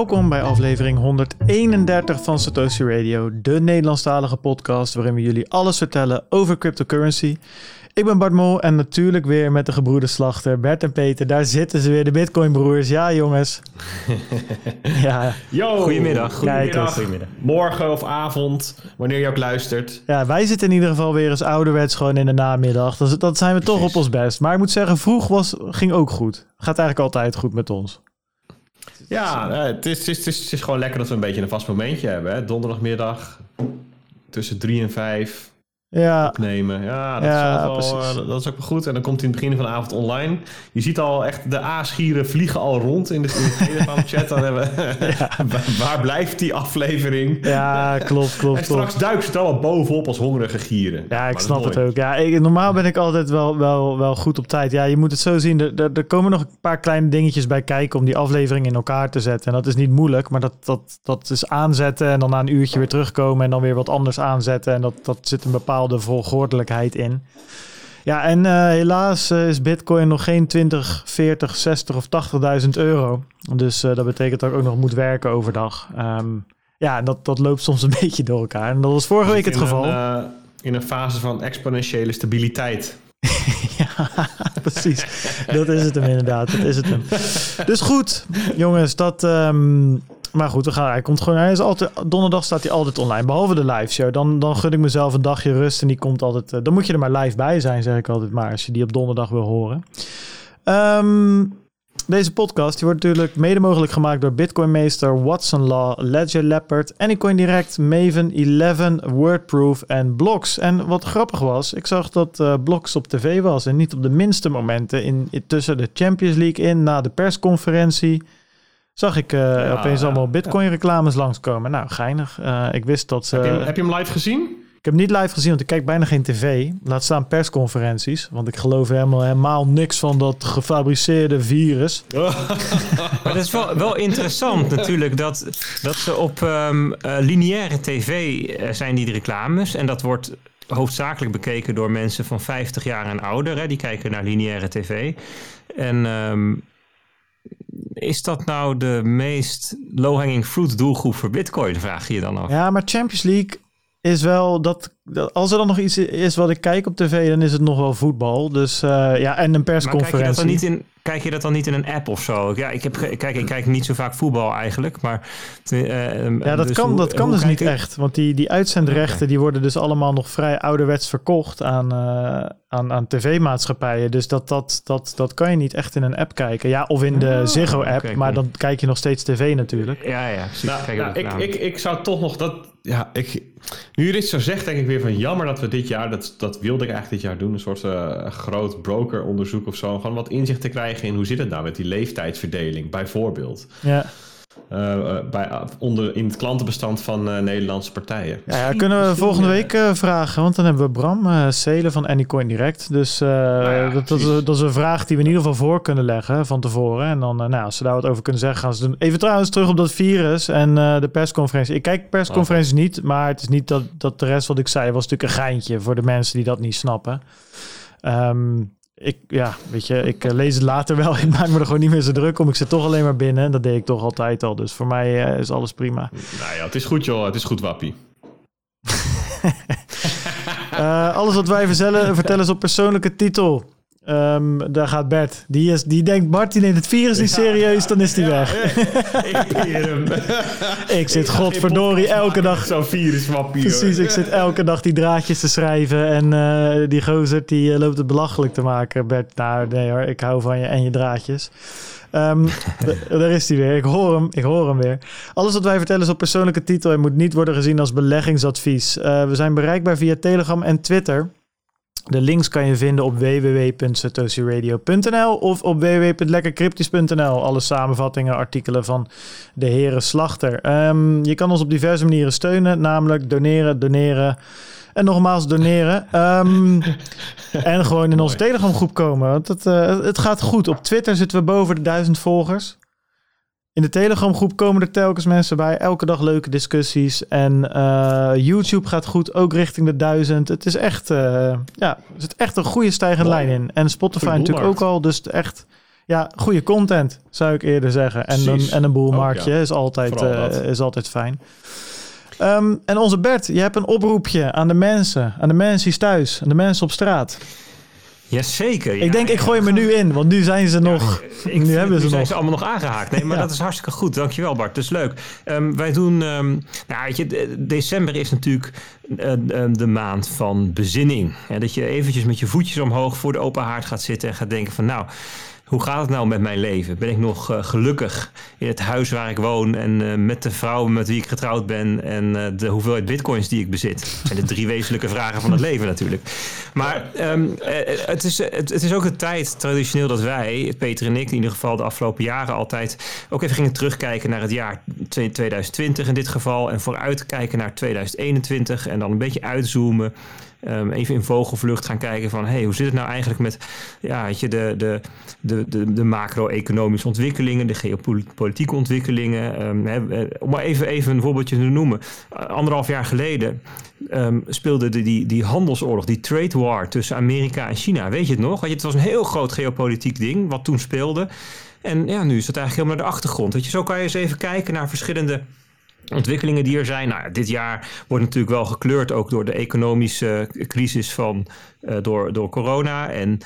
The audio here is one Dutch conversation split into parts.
Welkom bij aflevering 131 van Satoshi Radio, de Nederlandstalige podcast waarin we jullie alles vertellen over cryptocurrency. Ik ben Bart Mol en natuurlijk weer met de gebroeders Slachter, Bert en Peter. Daar zitten ze weer, de Bitcoin broers. Ja, jongens. ja. Yo, goedemiddag. Goedemiddag. goedemiddag. Morgen of avond, wanneer je ook luistert. Ja, wij zitten in ieder geval weer eens ouderwets gewoon in de namiddag. Dat, dat zijn we toch op ons best. Maar ik moet zeggen, vroeg was, ging ook goed. Gaat eigenlijk altijd goed met ons. Ja, eh, het is, is, is gewoon lekker dat we een beetje een vast momentje hebben. Hè? Donderdagmiddag tussen drie en vijf ja. opnemen. Ja, dat, ja, is wel, uh, dat is ook wel goed. En dan komt hij in het begin van de avond online. Je ziet al echt de aasgieren vliegen al rond in de, in de Telegram-chat. Dan hebben ja. waar blijft die aflevering? Ja, klopt, klopt. en straks duikt ze al bovenop als hongerige gieren. Ja, ik snap het ook. Ja, ik, normaal ben ik altijd wel, wel, wel goed op tijd. Ja, je moet het zo zien. Er, er, komen nog een paar kleine dingetjes bij kijken om die aflevering in elkaar te zetten. En dat is niet moeilijk, maar dat, dat, dat is aanzetten en dan na een uurtje weer terugkomen en dan weer wat anders aanzetten. En dat, dat zit een bepaald bepaalde volgordelijkheid in. Ja, en uh, helaas uh, is Bitcoin nog geen 20, 40, 60 of 80.000 euro. Dus uh, dat betekent dat ik ook nog moet werken overdag. Um, ja, dat, dat loopt soms een beetje door elkaar. En dat was vorige week het geval. Een, in een fase van exponentiële stabiliteit. ja, precies. dat is het hem inderdaad. Dat is het hem. Dus goed, jongens, dat. Um, maar goed, we gaan, hij komt gewoon. Hij is altijd, donderdag staat hij altijd online. Behalve de live show. Dan, dan gun ik mezelf een dagje rust. En die komt altijd. Uh, dan moet je er maar live bij zijn, zeg ik altijd maar. Als je die op donderdag wil horen. Um, deze podcast die wordt natuurlijk mede mogelijk gemaakt door Bitcoinmeester, Watson Law, Ledger Leopard, Anycoin Direct, Maven, Eleven, Wordproof en Blocks. En wat grappig was, ik zag dat uh, Blocks op tv was en niet op de minste momenten in, tussen de Champions League in, na de persconferentie zag ik uh, ja, opeens allemaal Bitcoin-reclames langskomen. Nou, geinig. Uh, ik wist dat ze... Heb je, heb je, hem live gezien? Ik heb hem niet live gezien, want ik kijk bijna geen tv. Laat staan persconferenties. Want ik geloof helemaal, helemaal niks van dat gefabriceerde virus. maar dat is wel, wel interessant natuurlijk, dat, dat ze op um, uh, lineaire tv zijn die reclames. En dat wordt hoofdzakelijk bekeken door mensen van 50 jaar en ouder. Hè? Die kijken naar lineaire tv. En um, is dat nou de meest low-hanging fruit doelgroep voor Bitcoin? Vraag je je dan af. Ja, maar Champions League is wel dat, als er dan nog iets is wat ik kijk op tv, dan is het nog wel voetbal. Dus uh, ja, en een persconferentie. Maar kijk je, dat dan niet in, kijk je dat dan niet in een app of zo? Ja, ik, heb, kijk, ik kijk niet zo vaak voetbal eigenlijk, maar... Uh, ja, dat dus kan, hoe, dat kan dus niet echt. Want die, die uitzendrechten okay. die worden dus allemaal nog vrij ouderwets verkocht aan, uh, aan, aan tv-maatschappijen. Dus dat, dat, dat, dat kan je niet echt in een app kijken. Ja, of in de oh, Ziggo-app, okay, maar dan kijk je nog steeds tv natuurlijk. Ja, ja, precies. Nou, nou, ik, ik, ik zou toch nog dat... Ja, ik, nu je dit zo zegt, denk ik weer van jammer dat we dit jaar, dat, dat wilde ik eigenlijk dit jaar doen, een soort uh, groot brokeronderzoek of zo. Gewoon wat inzicht te krijgen in hoe zit het nou met die leeftijdsverdeling, bijvoorbeeld. Ja. Uh, bij, onder, in het klantenbestand van uh, Nederlandse partijen. Ja, ja kunnen we volgende week uh, vragen, want dan hebben we Bram uh, Selen van Anycoin Direct. Dus nou ja, dat, dat, is, dat, is, een vraag die we in ieder geval voor kunnen leggen van tevoren. En dan, nou, als ze daar wat over kunnen zeggen, gaan ze doen. Even trouwens terug op dat virus en de persconferentie. Ik kijk persconferenties okay. niet, maar het is niet dat, dat de rest wat ik zei was natuurlijk een geintje voor de mensen die dat niet snappen. Um, ik, ja, weet je, ik uh, lees het later wel. Ik maak me er gewoon niet meer zo druk om. Ik zit toch alleen maar binnen. En dat deed ik toch altijd al. Dus voor mij uh, is alles prima. Nou ja, het is goed joh. Het is goed wappie. uh, alles wat wij vertellen, vertellen is op persoonlijke titel. Um, daar gaat Bert. Die, is, die denkt, Bart die neemt het virus niet serieus, dan is hij weg. ik, ik zit godverdorie elke dag... Zo'n viruswappie. Precies, ik zit elke dag die draadjes te schrijven. En uh, die gozer die uh, loopt het belachelijk te maken. Bert, nou nee hoor, ik hou van je en je draadjes. Um, daar is hij weer. Ik hoor, hem, ik hoor hem weer. Alles wat wij vertellen is op persoonlijke titel en moet niet worden gezien als beleggingsadvies. Uh, we zijn bereikbaar via Telegram en Twitter. De links kan je vinden op www.satoshiradio.nl of op www.lekkercryptisch.nl. Alle samenvattingen, artikelen van de heren Slachter. Um, je kan ons op diverse manieren steunen, namelijk doneren, doneren en nogmaals doneren. Um, en gewoon in onze Telegram groep komen. Want het, uh, het gaat goed. Op Twitter zitten we boven de duizend volgers. In de Telegram groep komen er telkens mensen bij. Elke dag leuke discussies. En uh, YouTube gaat goed, ook richting de duizend. Het is echt, uh, ja, er zit echt een goede stijgende wow. lijn in. En Spotify natuurlijk ook al. Dus echt, ja, goede content, zou ik eerder zeggen. En, een, en een boelmarktje ja. is, altijd, eh, is altijd fijn. Ehm, en onze Bert, je hebt een oproepje aan de mensen. Aan de mensen thuis. Aan de mensen op straat. Jazeker. ja, ik denk, ik ja. gooi hem er nu in. Want nu zijn ze nog... Ik nu hebben ze nu nog. ze allemaal nog aangehaakt. Nee, maar dat is hartstikke goed. Dankjewel Bart. Dat is leuk. Ehm, wij doen... ehm, nou, weet je, de- december is natuurlijk eh, eh, de maand van bezinning. Dat je eventjes met je voetjes omhoog voor de open haard gaat zitten en gaat denken van... nou, hoe gaat het nou met mijn leven? Ben ik nog eh, gelukkig in het huis waar ik woon en eh, met de vrouw met wie ik getrouwd ben en eh, de hoeveelheid bitcoins die ik bezit? Zijn de drie wezenlijke vragen van het leven natuurlijk. Maar ehm, eh, het, is, het, is ook de tijd traditioneel dat wij, Peter en ik in ieder geval de afgelopen jaren altijd, ook even gingen terugkijken naar het jaar 2020 in dit geval en vooruitkijken naar 2021 en dan een beetje uitzoomen. Ehm, even in vogelvlucht gaan kijken van hey, hoe zit het nou eigenlijk met ja, weet je, de, de, de, de, de macro-economische ontwikkelingen, de geopolitieke ontwikkelingen. Ehm, eh, om maar even, even een voorbeeldje te noemen. Uh, anderhalf jaar geleden ehm, speelde de, die, die handelsoorlog, die trade war tussen Amerika en China. Weet je het nog? Het was een heel groot geopolitiek ding wat toen speelde. En ja, nu is het eigenlijk helemaal naar de achtergrond. Weet je, zo kan je eens even kijken naar verschillende ontwikkelingen die er zijn. Nou, dit jaar wordt natuurlijk wel gekleurd ook door de economische crisis van, uh, door, door corona en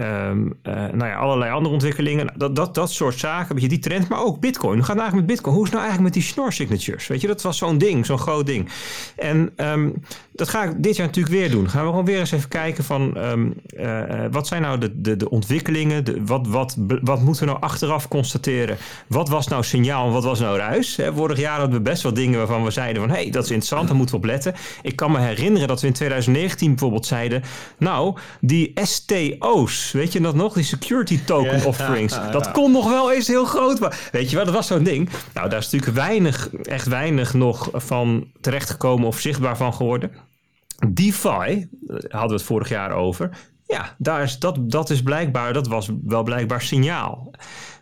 um, uh, nou ja, allerlei andere ontwikkelingen. Nou, Dat, dat, dat soort zaken, weet je, die trend, maar ook bitcoin. Hoe gaat het eigenlijk met bitcoin? Hoe is nou eigenlijk met die schnorr signatures? Weet je, dat was zo'n ding, zo'n groot ding. En um, dat ga ik dit jaar natuurlijk weer doen. Gaan we gewoon weer eens even kijken van um, uh, wat zijn nou de, de, de ontwikkelingen? De, wat, wat, wat moeten we nou achteraf constateren? Wat was nou signaal en wat was nou ruis? Vorig jaar hadden we best wel dingen waarvan we zeiden van hé, hey, dat is interessant, daar moeten we op letten. Ik kan me herinneren dat we in 2019 bijvoorbeeld zeiden, nou, die STO's, weet je dat nog? Die security token Ja, offerings. ja, ja. Dat kon nog wel eens heel groot. Maar weet je wel, dat was zo'n ding. Nou, daar is natuurlijk weinig, echt weinig nog van terechtgekomen of zichtbaar van geworden. DeFi, hadden we het vorig jaar over. Ja, daar is, dat, dat is blijkbaar, dat was wel blijkbaar signaal.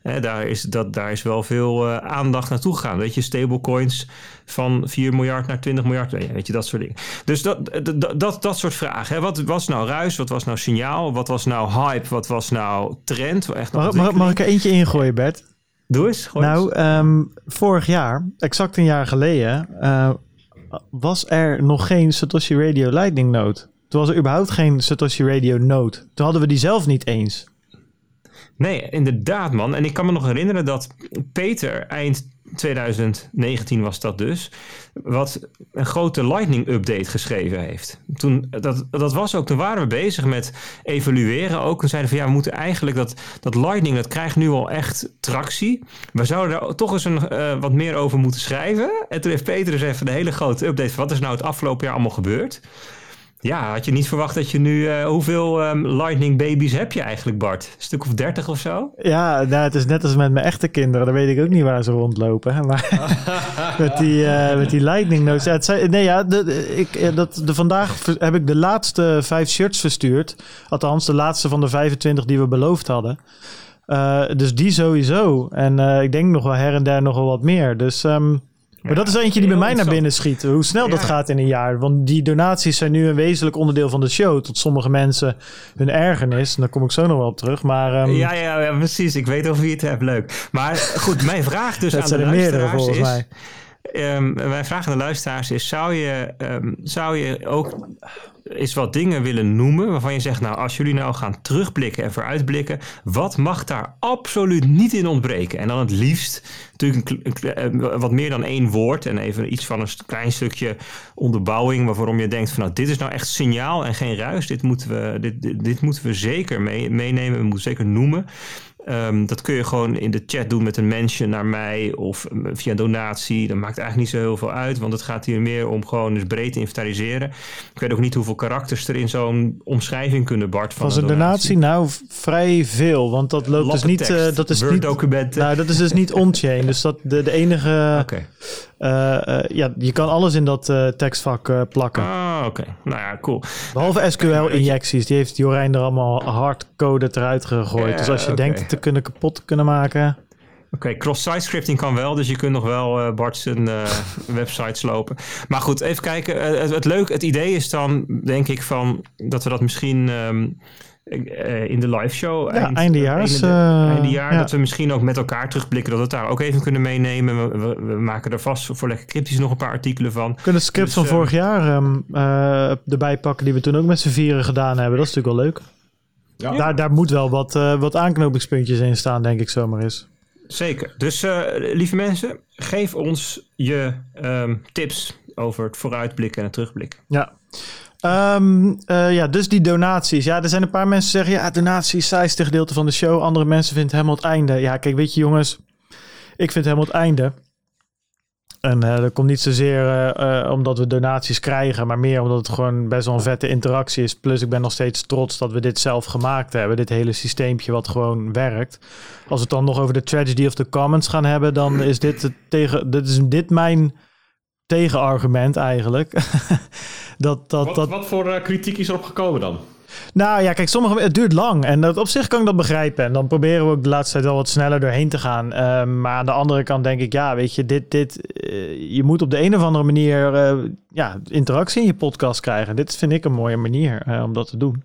Hè, daar, is, dat, daar is wel veel uh, aandacht naartoe gegaan. Weet je, stablecoins van 4 miljard naar 20 miljard. Weet je, dat soort dingen. Dus dat, dat, dat, dat soort vragen. Hè. Wat was nou ruis? Wat was nou signaal? Wat was nou hype? Wat was nou trend? Echt mag, mag, mag, ik er eentje ingooien, Bert? Doe eens. Nou, um, vorig jaar, exact een jaar geleden, uh, was er nog geen Satoshi Radio Lightning Node. Toen was er überhaupt geen Satoshi Radio Node. Toen hadden we die zelf niet eens. Nee, inderdaad man. En ik kan me nog herinneren dat Peter eind 2019 was dat dus, wat een grote Lightning update geschreven heeft. Toen, dat, dat was ook, toen waren we bezig met evalueren ook. En zeiden van ja, we moeten eigenlijk dat, dat Lightning, dat krijgt nu al echt tractie. We zouden daar toch eens een, uh, wat meer over moeten schrijven. En toen heeft Peter dus even de hele grote update van wat is nou het afgelopen jaar allemaal gebeurd. Ja, had je niet verwacht dat je nu... Uh, hoeveel um, Lightning babies heb je eigenlijk, Bart? Een stuk of dertig of zo? Ja, nou, het is net als met mijn echte kinderen. Dan weet ik ook niet waar ze rondlopen. Maar met, die, uh, met die Lightning notes. Nee, ja, ik, dat, de, vandaag heb ik de laatste vijf shirts verstuurd. Althans, de laatste van de 25 die we beloofd hadden. Dus die sowieso. En ik denk nog wel her en der nog wel wat meer. Dus... Um, maar dat is eentje die bij mij naar binnen schiet. Hoe snel dat gaat in een jaar. Want die donaties zijn nu een wezenlijk onderdeel van de show. Tot sommige mensen hun ergernis. En daar kom ik zo nog wel op terug. Maar, um... ja, ja, ja, precies. Ik weet over wie het hebt. Leuk. Maar goed, mijn vraag dus aan zijn de er meerdere luisteraars volgens is... mij. Um, mijn vraag aan de luisteraars is: zou je, um, zou je ook eens wat dingen willen noemen waarvan je zegt, nou, als jullie nou gaan terugblikken en vooruitblikken, wat mag daar absoluut niet in ontbreken? En dan het liefst natuurlijk een, een, wat meer dan één woord en even iets van een klein stukje onderbouwing waarom je denkt van, nou, dit is nou echt signaal en geen ruis. Dit moeten we, dit, dit, dit moeten we zeker mee, meenemen, we moeten zeker noemen. Um, dat kun je gewoon in de chat doen met een mention naar mij of via donatie. Dat maakt eigenlijk niet zo heel veel uit, want het gaat hier meer om gewoon eens breed te inventariseren. Ik weet ook niet hoeveel karakters er in zo'n omschrijving kunnen, Bart. Van, van zijn donatie? Nou, vrij veel, want dat loopt Lappe dus niet. Uh, dat is niet documenten. Nou, dat is dus niet on-chain. dus dat de, de enige. Okay. Uh, uh, ja, je kan alles in dat uh, tekstvak plakken. Ah, oké. Okay. Nou ja, cool. Behalve SQL-injecties. Die heeft Jorijn er allemaal hardcode eruit gegooid. Dus als je okay. denkt te kunnen kapot te kunnen maken. Oké, okay, cross-site scripting kan wel, dus je kunt nog wel uh, Bart zijn uh, website slopen. Maar goed, even kijken. Uh, het, het leuk, het idee is dan, denk ik, van dat we dat misschien um, eh, in de live show. Ja, eindejaars, einde- eh, eindejaar. ja. Dat we misschien ook met elkaar terugblikken. Dat we het daar ook even kunnen meenemen. We, we, we maken er vast voor lekker cryptisch nog een paar artikelen van. We kunnen scripts Dus, van eh, vorig jaar ehm, eh, erbij pakken die we toen ook met z'n vieren gedaan hebben. Dat is natuurlijk wel leuk. Ja. Daar, daar moet wel wat, eh, wat aanknopingspuntjes in staan, denk ik zomaar eens. Zeker. Dus eh, lieve mensen, geef ons je ehm, tips over het vooruitblikken en het terugblikken. Ja. Ehm, eh, ja, dus die donaties. Ja, er zijn een paar mensen die zeggen... ja, donaties, saaiste gedeelte van de show. Andere mensen vinden het helemaal het einde. Ja, kijk, weet je jongens... ik vind het helemaal het einde. En eh, dat komt niet zozeer eh, omdat we donaties krijgen... maar meer omdat het gewoon best wel een vette interactie is. Plus ik ben nog steeds trots dat we dit zelf gemaakt hebben. Dit hele systeempje wat gewoon werkt. Als we het dan nog over de tragedy of the commons gaan hebben... dan is dit, tegen, dit, is dit mijn tegenargument eigenlijk. dat, dat, Wat, dat, wat voor eh, kritiek is erop gekomen dan? nou ja, kijk, sommige, het duurt lang. En dat, op zich kan ik dat begrijpen. En dan proberen we ook de laatste tijd wel wat sneller doorheen te gaan. Ehm, maar aan de andere kant denk ik, ja, weet je, dit, dit, eh, je moet op de een of andere manier eh, ja, interactie in je podcast krijgen. Dit vind ik een mooie manier om dat te doen.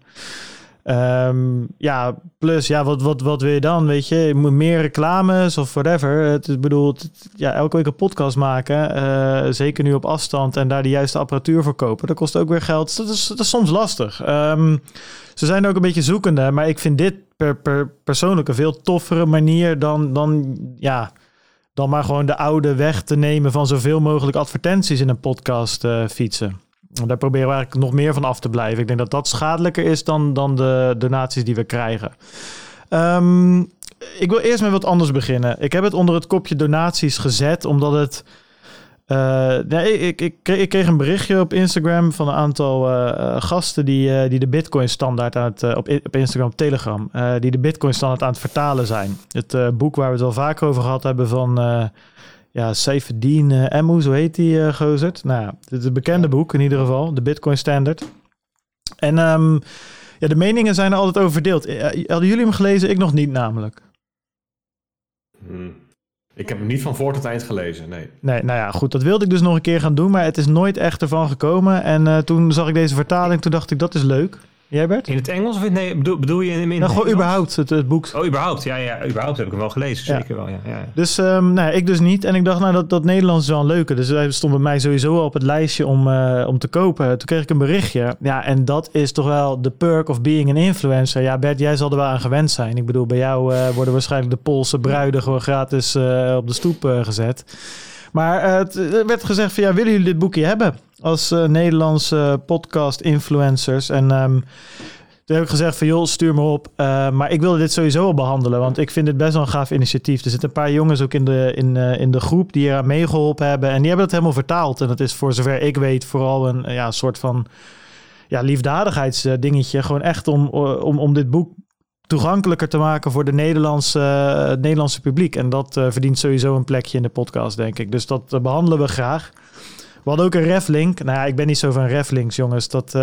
Ehm, ja, plus, ja, wat, wat, wat wil je dan? Weet je, je moet meer reclames of whatever. Het het- ja, elke week een podcast maken. eh, zeker nu op afstand en daar de juiste apparatuur voor kopen. Dat kost ook weer geld. Dus dat is, dat is soms lastig. Ehm, ze zijn ook een beetje zoekende, maar ik vind dit per, per persoonlijk een veel toffere manier dan, dan, ja, dan maar gewoon de oude weg te nemen van zoveel mogelijk advertenties in een podcast eh, fietsen. Daar proberen we eigenlijk nog meer van af te blijven. Ik denk dat dat schadelijker is dan, dan de donaties die we krijgen. Ehm, ik wil eerst met wat anders beginnen. Ik heb het onder het kopje donaties gezet, omdat het. eh, nee, ik, ik, kreeg- een berichtje op Instagram van een aantal eh, eh, gasten die, die de Bitcoin standaard aan het, op, op Instagram, op Telegram, die de Bitcoin standaard aan het vertalen zijn. Het boek waar we het al vaak over gehad hebben van ja, Saifedean uh, Emu, zo heet die eh gozerd. Nou ja, het is een bekende boek in ieder geval, de Bitcoin Standard. En ehm, ja, de meningen zijn er altijd over verdeeld. Eh, Hadden jullie hem gelezen? Ik nog niet namelijk. Hmm. Ik heb hem niet van voor tot eind gelezen, nee. Nee, nou ja, goed. Dat wilde ik dus nog een keer gaan doen, maar het is nooit echt ervan gekomen. En eh, toen zag ik deze vertaling, toen dacht ik, dat is leuk. Jij Bert? In het Engels of in, nee, bedoel, bedoel je in, in het Nou, gewoon Nederlands? überhaupt, het, het boek. Oh, überhaupt. Ja, ja, überhaupt heb ik hem wel gelezen. Ja. Zeker wel, ja. ja. Dus ehm, nee, ik dus niet. En ik dacht, nou, dat, dat Nederlands is wel een leuke. Dus hij stond bij mij sowieso al op het lijstje om, eh, om te kopen. Toen kreeg ik een berichtje. Ja, en dat is toch wel de perk of being an influencer. Ja, Bert, jij zal er wel aan gewend zijn. Ik bedoel, bij jou eh, worden waarschijnlijk de Poolse bruiden gewoon gratis eh, op de stoep gezet. Maar eh, het er werd gezegd van, ja, willen jullie dit boekje hebben? Als eh, Nederlandse podcast influencers. En... ehm, toen heb ik gezegd van joh, stuur me op. Eh, maar ik wilde dit sowieso al behandelen, want ik vind dit best wel een gaaf initiatief. Er zitten een paar jongens ook in de, in, in de groep die eraan meegeholpen hebben. En die hebben het helemaal vertaald. En dat is voor zover ik weet vooral een ja, soort van ja, liefdadigheidsdingetje. Gewoon echt om, om, om dit boek toegankelijker te maken voor de Nederlandse, eh, het Nederlandse publiek. En dat eh, verdient sowieso een plekje in de podcast, denk ik. Dus dat eh, behandelen we graag. We hadden ook een reflink. Nou ja, ik ben niet zo van reflinks, jongens. Dat,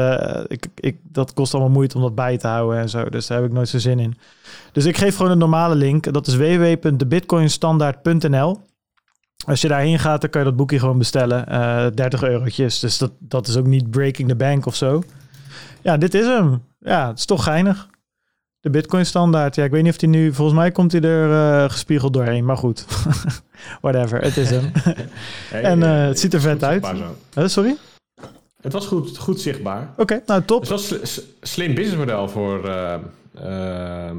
ik, ik, dat kost allemaal moeite om dat bij te houden en zo. Dus daar heb ik nooit zo zin in. Dus ik geef gewoon een normale link. Dat is www.debitcoinstandaard.nl. Als je daarheen gaat, dan kan je dat boekje gewoon bestellen. Eh 30 eurotjes. Dus dat, dat is ook niet breaking the bank of zo. Ja, dit is hem. Ja, het is toch geinig. De Bitcoin standaard. Ja, ik weet niet of die nu... Volgens mij komt hij er eh, gespiegeld doorheen. Maar goed. Whatever, het is hem. Hey, En, eh, het ziet er vet uit. sorry? Het was goed, goed zichtbaar. Oké, nou top. Het was slim businessmodel voor, eh,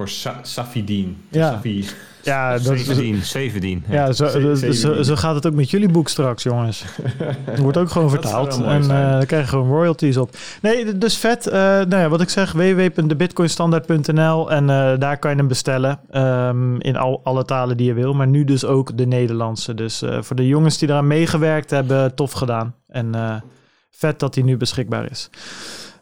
voor Sa Safidien. Ja. Safi. Ja, dat is, 17, 17. Ja. ja zo, zo, gaat het ook met jullie boek straks, jongens. Het wordt ook gewoon vertaald. En dan krijg je gewoon royalties op. Nee, dus vet. Eh, nou ja, wat ik zeg, www.debitcoinstandaard.nl en eh, daar kan je hem bestellen. ehm, in al, alle talen die je wil. Maar nu dus ook de Nederlandse. Dus voor de jongens die eraan meegewerkt hebben, tof gedaan. En vet dat hij nu beschikbaar is.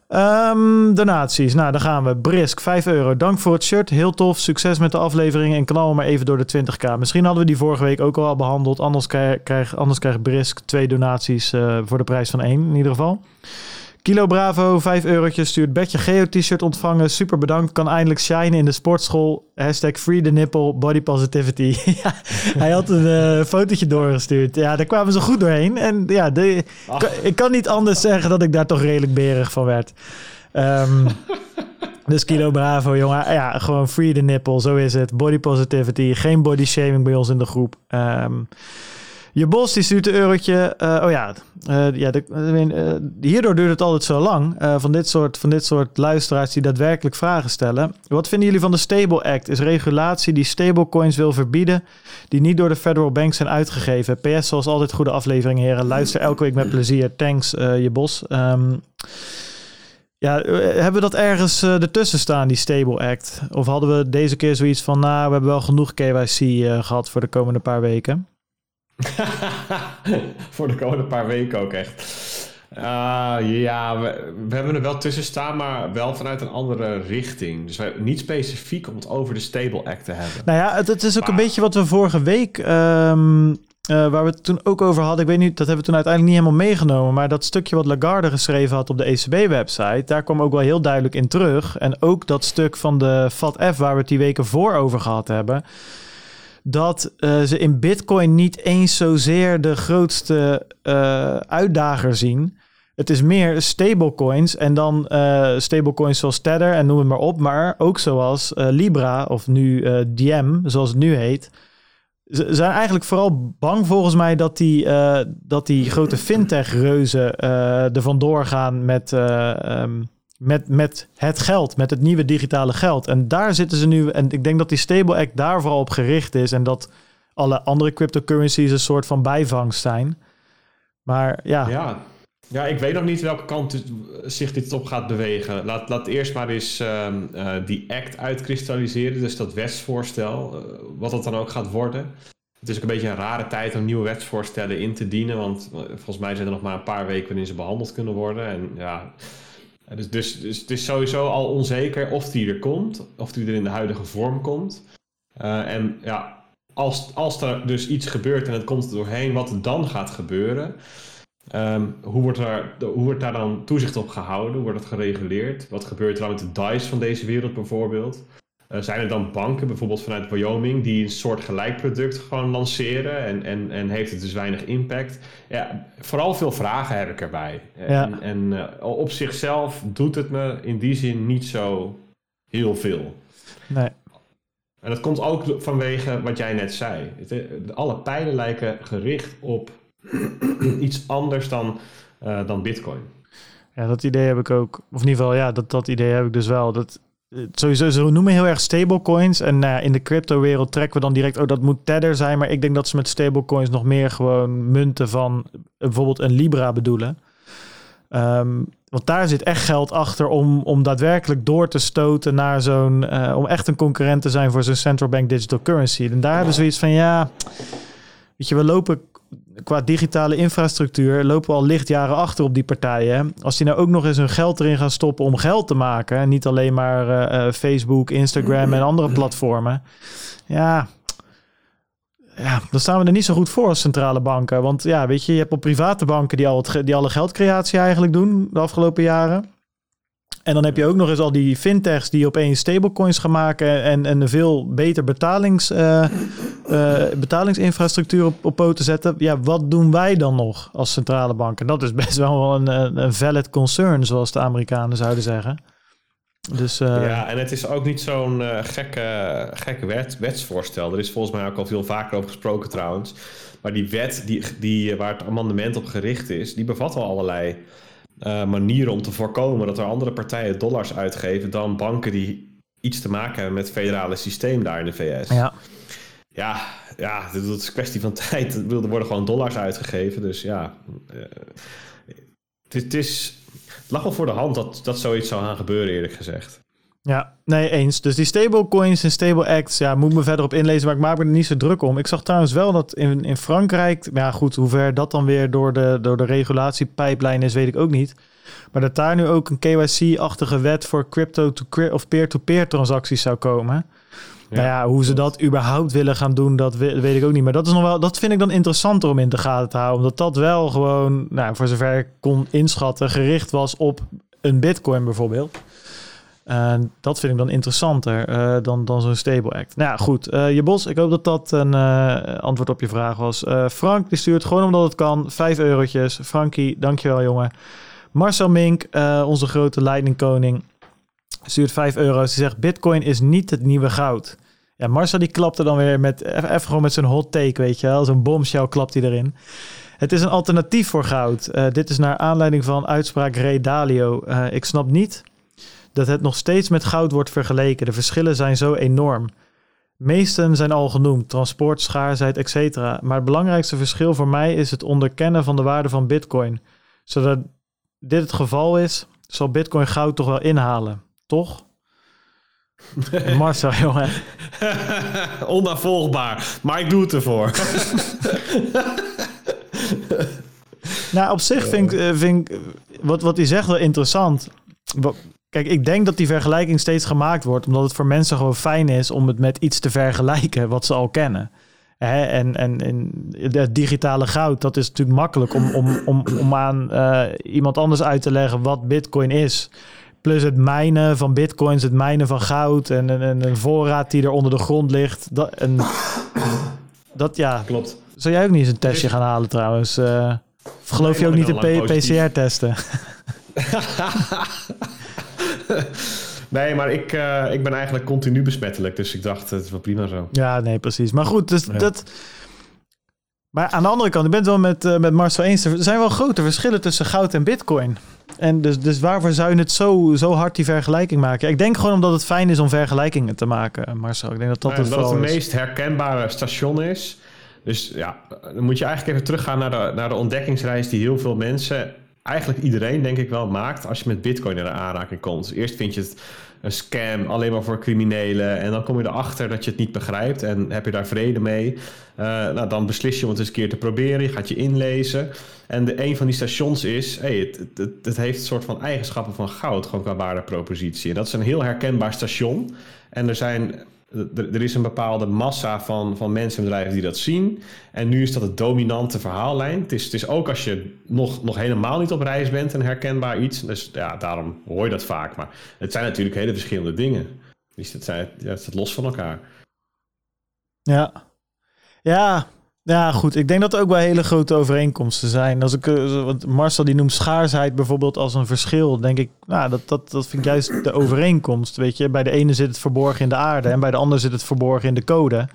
Ehm, donaties. Nou, daar gaan we. Brisk, 5 euro. Dank voor het shirt. Heel tof. Succes met de aflevering. En knal maar even door de 20k. Misschien hadden we die vorige week ook al behandeld. Anders krijgt krijg, anders krijgt Brisk twee donaties eh, voor de prijs van één in ieder geval. Kilo Bravo, 5 eurotjes. Stuurt Betje Geo t-shirt ontvangen. Super bedankt. Kan eindelijk shinen in de sportschool. Hashtag free the nipple, body positivity. ja, hij had een eh, fotootje doorgestuurd. Ja, daar kwamen ze goed doorheen. En ja, de, ik kan niet anders zeggen dat ik daar toch redelijk berig van werd. Ehm, Dus Kilo Bravo, jongen. Ja, gewoon free the nipple, zo is het. Body positivity, geen body shaming bij ons in de groep. Ehm, je bos die stuurt een eurotje. Uh, oh ja, uh, ja de, uh, hierdoor duurt het altijd zo lang. van, dit soort, van dit soort luisteraars die daadwerkelijk vragen stellen. Wat vinden jullie van de Stable Act? Is regulatie die stablecoins wil verbieden, die niet door de federal bank zijn uitgegeven. PS, zoals altijd, goede aflevering, heren. Luister elke week met plezier. Thanks, je bos. Um, ja, hebben we dat ergens ertussen staan, die Stable Act? Of hadden we deze keer zoiets van, nou, we hebben wel genoeg KYC gehad voor de komende paar weken? Voor de komende paar weken ook echt. Uh, ja, we, we, hebben er wel tussen staan, maar wel vanuit een andere richting. Dus wij, niet specifiek om het over de Stable Act te hebben. Nou ja, het, het is ook een beetje wat we vorige week, um, uh, waar we het toen ook over hadden. Ik weet niet, dat hebben we toen uiteindelijk niet helemaal meegenomen. Maar dat stukje wat Lagarde geschreven had op de ECB-website, daar kwam ook wel heel duidelijk in terug. En ook dat stuk van de FATF, waar we het die weken voor over gehad hebben dat uh, ze in Bitcoin niet eens zozeer de grootste uh, uitdager zien. Het is meer stablecoins en dan uh, stablecoins zoals Tether en noem het maar op, maar ook zoals Libra of nu Diem, zoals het nu heet. Ze zijn eigenlijk vooral bang volgens mij dat die, dat die grote fintech-reuzen er vandoor gaan met. Um, met, met het geld, met het nieuwe digitale geld. En daar zitten ze nu. En ik denk dat die Stable Act daar vooral op gericht is. En dat alle andere cryptocurrencies een soort van bijvangst zijn. Maar ja. Ja, ja ik weet nog niet welke kant zich dit op gaat bewegen. Laat, laat eerst maar eens ehm, eh, die act uitkristalliseren. Dus dat wetsvoorstel, uh, wat dat dan ook gaat worden. Het is ook een beetje een rare tijd om nieuwe wetsvoorstellen in te dienen. Want eh, volgens mij zijn er nog maar een paar weken waarin ze behandeld kunnen worden. En ja dus, dus, dus het is sowieso al onzeker of die er komt, of die er in de huidige vorm komt. Uh, en ja, als, als er dus iets gebeurt en het komt er doorheen, wat er dan gaat gebeuren. Um, hoe, wordt er, hoe wordt daar dan toezicht op gehouden? Hoe wordt het gereguleerd? Wat gebeurt er dan met de DICE van deze wereld bijvoorbeeld? Uh, zijn er dan banken, bijvoorbeeld vanuit Wyoming, die een soort gelijk product gewoon lanceren en, en, en heeft het dus weinig impact? Ja, vooral veel vragen heb ik erbij. En, en uh, op zichzelf doet het me in die zin niet zo heel veel. Nee. En dat komt ook vanwege wat jij net zei. Alle pijlen lijken gericht op iets anders dan, uh, dan Bitcoin. Ja, dat idee heb ik ook. Of in ieder geval, ja, dat, dat idee heb ik dus wel. Dat sowieso, ze noemen heel erg stablecoins. En uh, in de crypto-wereld trekken we dan direct, oh, dat moet Tether zijn. Maar ik denk dat ze met stablecoins nog meer gewoon munten van bijvoorbeeld een Libra bedoelen. Um, want daar zit echt geld achter om, om daadwerkelijk door te stoten naar zo'n. Uh, om echt een concurrent te zijn voor zo'n central bank digital currency. En daar hebben ze zoiets van ja. Weet je, we lopen qua digitale infrastructuur lopen we al lichtjaren achter op die partijen. Als die nou ook nog eens hun geld erin gaan stoppen om geld te maken, en niet alleen maar uh, uh, Facebook, Instagram en andere platformen. Ja, ja, dan staan we er niet zo goed voor als centrale banken. Want ja, weet je, je hebt op private banken die, al die alle geldcreatie eigenlijk doen de afgelopen jaren. En dan heb je ook nog eens al die fintechs die opeens stablecoins gaan maken en, en een veel beter betalings, uh, uh, betalingsinfrastructuur op, poten zetten. Ja, wat doen wij dan nog als centrale bank? En dat is best wel een, een valid concern, zoals de Amerikanen zouden zeggen. Dus, uh... Ja, en het is ook niet zo'n gekke, gekke wet, wetsvoorstel. Er is volgens mij ook al veel vaker over gesproken trouwens. Maar die wet die, die, waar het amendement op gericht is, die bevat wel allerlei uh, manieren om te voorkomen dat er andere partijen dollars uitgeven dan banken die iets te maken hebben met het federale systeem daar in de VS. Ja, ja, ja dat is een kwestie van tijd. Er worden gewoon dollars uitgegeven. Dus ja, uh, het, het, is, het lag wel voor de hand dat, dat zoiets zou gaan gebeuren, eerlijk gezegd. Ja, nee, eens. Dus die stablecoins en stable acts, ja, moet me verder op inlezen, maar ik maak me er niet zo druk om. Ik zag trouwens wel dat in, in Frankrijk, ja goed, hoe ver dat dan weer door de, door de regulatiepijplijn is, weet ik ook niet. Maar dat daar nu ook een KYC-achtige wet voor crypto to of peer-to-peer transacties zou komen. Ja, nou ja, hoe ze dat überhaupt willen gaan doen, dat weet ik ook niet. Maar dat, is nog wel, dat vind ik dan interessanter om in de gaten te houden. Omdat dat wel gewoon, nou, voor zover ik kon inschatten, gericht was op een bitcoin bijvoorbeeld. En dat vind ik dan interessanter uh, dan, dan zo'n stable act. Nou ja, goed. Uh, je bos, ik hoop dat dat een uh, antwoord op je vraag was. Frank, die stuurt gewoon omdat het kan. Vijf eurotjes. Frankie, dankjewel jongen. Marcel Mink, onze grote lightning koning. stuurt 5 euro. Ze zegt, bitcoin is niet het nieuwe goud. Ja, Marcel die klapte dan weer met, even gewoon met zijn hot take, weet je wel. Zo'n bombshell klapt hij erin. Het is een alternatief voor goud. Eh, dit is naar aanleiding van uitspraak Ray Dalio. Eh, ik snap niet dat het nog steeds met goud wordt vergeleken. De verschillen zijn zo enorm. Meesten zijn al genoemd, transport, schaarsheid, etc. Maar het belangrijkste verschil voor mij is het onderkennen van de waarde van bitcoin. Zodat dit het geval is, zal bitcoin goud toch wel inhalen, toch? Marcel, jongen. Onnavolgbaar, maar ik doe het ervoor. nou, op zich vind ik, eh, vind ik wat, wat hij zegt wel interessant. Kijk, ik denk dat die vergelijking steeds gemaakt wordt, omdat het voor mensen gewoon fijn is om het met iets te vergelijken wat ze al kennen. Hè? En, en, en het digitale goud, dat is natuurlijk makkelijk om, om, om, om aan uh, iemand anders uit te leggen wat Bitcoin is. Plus het mijnen van bitcoins, het mijnen van goud en, en, een voorraad die er onder de grond ligt. Dat, en, dat ja. Klopt. Zou jij ook niet eens een testje gaan halen trouwens? Uh, of geloof nee, je ook niet in PCR-testen? nee, maar ik, uh, ik ben eigenlijk continu besmettelijk. Dus ik dacht, het is wel prima zo. Ja, nee, precies. Maar goed, dus ja. dat... Maar aan de andere kant, ik ben het wel met, uh, met Marcel eens. Er zijn wel grote verschillen tussen goud en bitcoin. En dus, dus waarvoor zou je het zo, zo hard die vergelijking maken? Ik denk gewoon omdat het fijn is om vergelijkingen te maken, Marcel. Ik denk dat dat ja, het dat het meest herkenbare station is. Dus ja, dan moet je eigenlijk even teruggaan naar de, naar de ontdekkingsreis die heel veel mensen, eigenlijk iedereen denk ik wel, maakt als je met bitcoin in aanraking komt. Dus eerst vind je het een scam, alleen maar voor criminelen. En dan kom je erachter dat je het niet begrijpt en heb je daar vrede mee. Uh, nou, dan beslis je om het eens een keer te proberen. Je gaat je inlezen. En de, een van die stations is, hey, het, het, het heeft een soort van eigenschappen van goud, gewoon qua waardepropositie. En dat is een heel herkenbaar station. En er zijn er is een bepaalde massa van, van mensen en bedrijven die dat zien. En nu is dat het dominante verhaallijn. Het is, het is ook als je nog, nog helemaal niet op reis bent een herkenbaar iets. Dus ja, daarom hoor je dat vaak. Maar het zijn natuurlijk hele verschillende dingen. Dus het, zijn, staat los van elkaar. Ja. Ja, ja, goed. Ik denk dat er ook wel hele grote overeenkomsten zijn. Als ik, uh, wat Marcel die noemt schaarsheid bijvoorbeeld als een verschil, denk ik, nou, dat, dat, dat vind ik juist de overeenkomst. Weet je, bij de ene zit het verborgen in de aarde en bij de ander zit het verborgen in de code.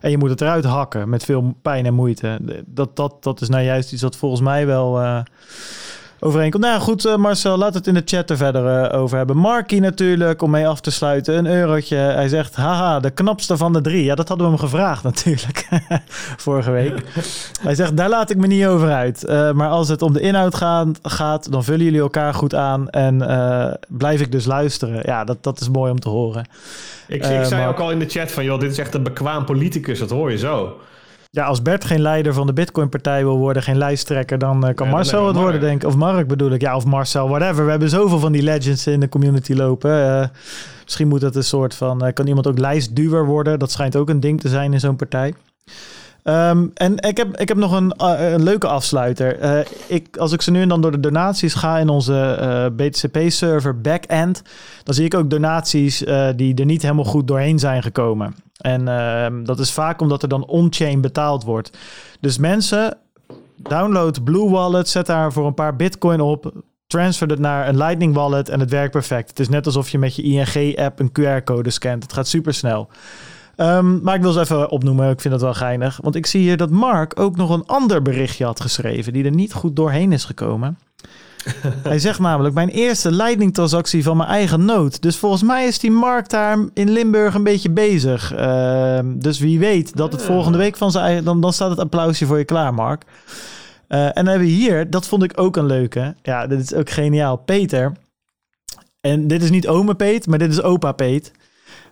En je moet het eruit hakken met veel pijn en moeite. Dat, dat, dat is nou juist iets wat volgens mij wel. Uh, overeenkomt. Nou goed, uh, Marcel, laat het in de chat er verder uh, over hebben. Marky natuurlijk, om mee af te sluiten. Een eurotje. Hij zegt, haha, de knapste van de drie. Ja, dat hadden we hem gevraagd natuurlijk, vorige week. Hij zegt, daar laat ik me niet over uit. Uh, maar als het om de inhoud gaat, gaat, dan vullen jullie elkaar goed aan. En blijf ik dus luisteren. Ja, dat, dat is mooi om te horen. Ik, ik zei ook al in de chat van, joh, dit is echt een bekwaam politicus. Dat hoor je zo. Ja, als Bert geen leider van de Bitcoin-partij wil worden, geen lijsttrekker, dan uh, kan ja, Marcel het worden, denk ik. Of Mark bedoel ik. Ja, of Marcel, whatever. We hebben zoveel van die legends in de community lopen. Uh, misschien moet dat een soort van. Uh, kan iemand ook lijstduwer worden? Dat schijnt ook een ding te zijn in zo'n partij. Um, en ik heb, ik heb nog een, uh, een leuke afsluiter. Uh, ik, als ik ze nu en dan door de donaties ga in onze uh, BTCP-server backend, dan zie ik ook donaties die er niet helemaal goed doorheen zijn gekomen. En ehm, dat is vaak omdat er dan on-chain betaald wordt. Dus mensen, download Blue Wallet, zet daar voor een paar bitcoin op, transfer het naar een Lightning Wallet en het werkt perfect. Het is net alsof je met je ING-app een QR-code scant. Het gaat super snel. Um, maar ik wil ze even opnoemen. Ik vind dat wel geinig. Want ik zie hier dat Mark ook nog een ander berichtje had geschreven. die er niet goed doorheen is gekomen. Hij zegt namelijk: Mijn eerste Lightning-transactie van mijn eigen nood. Dus volgens mij is die Mark daar in Limburg een beetje bezig. Uh, dus wie weet dat het volgende week van zijn eigen. Dan, dan staat het applausje voor je klaar, Mark. Uh, en dan hebben we hier, dat vond ik ook een leuke. Ja, dit is ook geniaal. Peter. En dit is niet ome Peet, maar dit is opa Peet.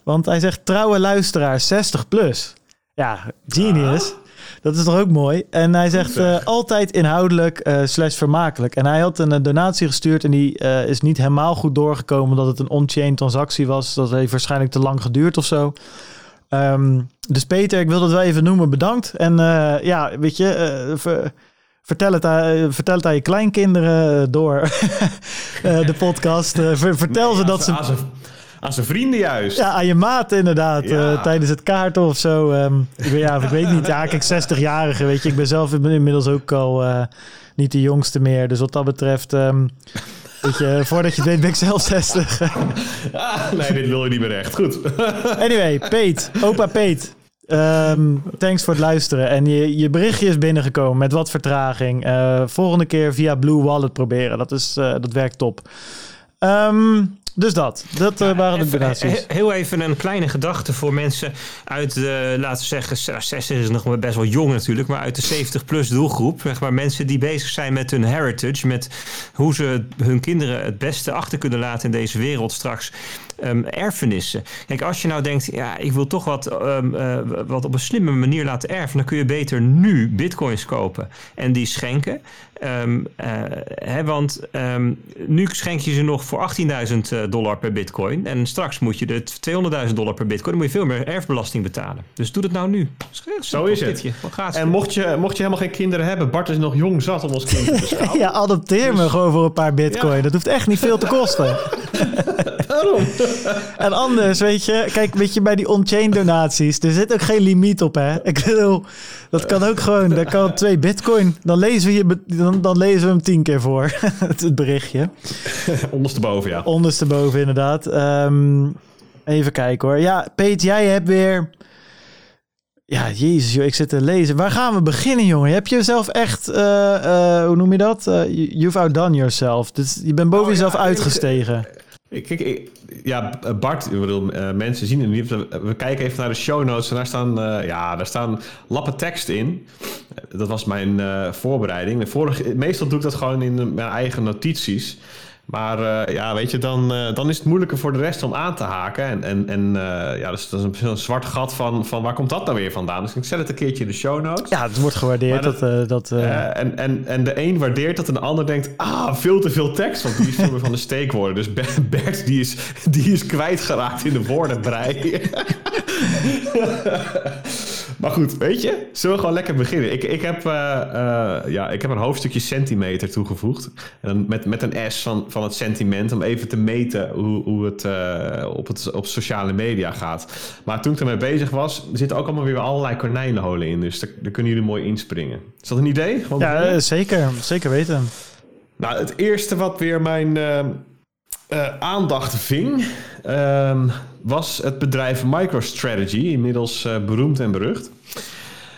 Want hij zegt trouwe luisteraar 60 plus. Ja, genius. Ah. Dat is toch ook mooi? En hij zegt uh, altijd inhoudelijk uh, slash vermakelijk. En hij had een, een donatie gestuurd en die uh, is niet helemaal goed doorgekomen... omdat het een on-chain transactie was. Dat heeft waarschijnlijk te lang geduurd of zo. Um, dus Peter, ik wil dat wel even noemen. Bedankt. En ja, weet je... Ver, Vertel het, aan, vertel het aan je kleinkinderen door de podcast. vertel nee, ze dat ze... Aan zijn vrienden juist. Ja, aan je maat inderdaad. Ja. Uh, tijdens het kaarten of zo. Um, ik, weet, ja, ik weet niet. Ja, kijk, 60-jarige, weet je. Ik ben zelf inmiddels ook al uh, niet de jongste meer. Dus wat dat betreft... Um, Weet je, voordat je weet ben ik zelf 60. Ah, nee, dit wil je niet meer echt. Goed. anyway, Peet, opa Peet. Ehm, thanks voor het luisteren. En je, je berichtje is binnengekomen met wat vertraging. Eh, volgende keer via Blue Wallet proberen. Dat, is, eh, dat werkt top. Ehm, dus dat. Dat eh, waren de donaties. he- Heel even een kleine gedachte voor mensen uit de, laten we zeggen, 60 is nog maar best wel jong natuurlijk, maar uit de 70-plus doelgroep. Zeg maar mensen die bezig zijn met hun heritage, met hoe ze hun kinderen het beste achter kunnen laten in deze wereld straks. ehm, erfenissen. Kijk, als je nou denkt, ja, ik wil toch wat, ehm, eh, wat op een slimme manier laten erven, dan kun je beter nu bitcoins kopen en die schenken. Ehm, eh, hè, want ehm, nu schenk je ze nog voor 18.000 dollar per bitcoin. En straks moet je de 200.000 dollar per bitcoin. Dan moet je veel meer erfbelasting betalen. Dus doe dat nou nu. Zo is het. En mocht je, mocht je helemaal geen kinderen hebben, Bart is nog jong zat om ons kind te beschouwen. Ja, adopteer me gewoon voor een paar bitcoin. Ja. Dat hoeft echt niet veel te kosten. Daarom. En anders, weet je, kijk, weet je, bij die on-chain donaties, er zit ook geen limiet op, hè? Ik bedoel, dat kan ook gewoon, dat kan twee bitcoin. Dan lezen we, je, dan, dan lezen we hem tien keer voor, het, het berichtje. Ondersteboven, ja. Ondersteboven, inderdaad. Ehm, even kijken hoor. Ja, Peet, jij hebt weer. Ja, jezus, joh, ik zit te lezen. Waar gaan we beginnen, jongen? Heb je jezelf echt, eh, eh, hoe noem je dat? You- you've outdone yourself. Dus je bent boven ja, jezelf uitgestegen. Ik, ik, ik- ja, Bart, ik bedoel, eh, mensen zien het niet. We kijken even naar de show notes en daar staan, eh, ja, daar staan lappen tekst in. Dat was mijn eh, voorbereiding. Meestal doe ik dat gewoon in mijn eigen notities. Maar eh, ja, weet je, dan, eh, dan is het moeilijker voor de rest om aan te haken. En, en, en eh, ja, dus dat is een, een zwart gat van, van waar komt dat nou weer vandaan? Dus ik zet het een keertje in de show notes. Ja, het wordt gewaardeerd. Maar dat, dat- dat, en, en, en de een waardeert dat en de ander denkt... ah, veel te veel tekst, want die is veel meer van de steekwoorden. Dus Be- Bert die is, die is kwijtgeraakt in de woordenbrei. maar goed, weet je, zullen we gewoon lekker beginnen? Ik, ik, heb, eh, eh, ja, ik heb een hoofdstukje centimeter toegevoegd. En dan met, met een S van, van het sentiment... om even te meten hoe, hoe het, eh, op het op sociale media gaat. Maar toen ik ermee bezig was... zitten ook allemaal weer allerlei konijnenholen in. Dus daar, daar kunnen jullie mooi inspringen. Is dat een idee? Gewoon ja, beginnen? zeker. Zeker weten. Nou, het eerste wat weer mijn eh, aandacht ving, ehm, was het bedrijf MicroStrategy, inmiddels eh, beroemd en berucht.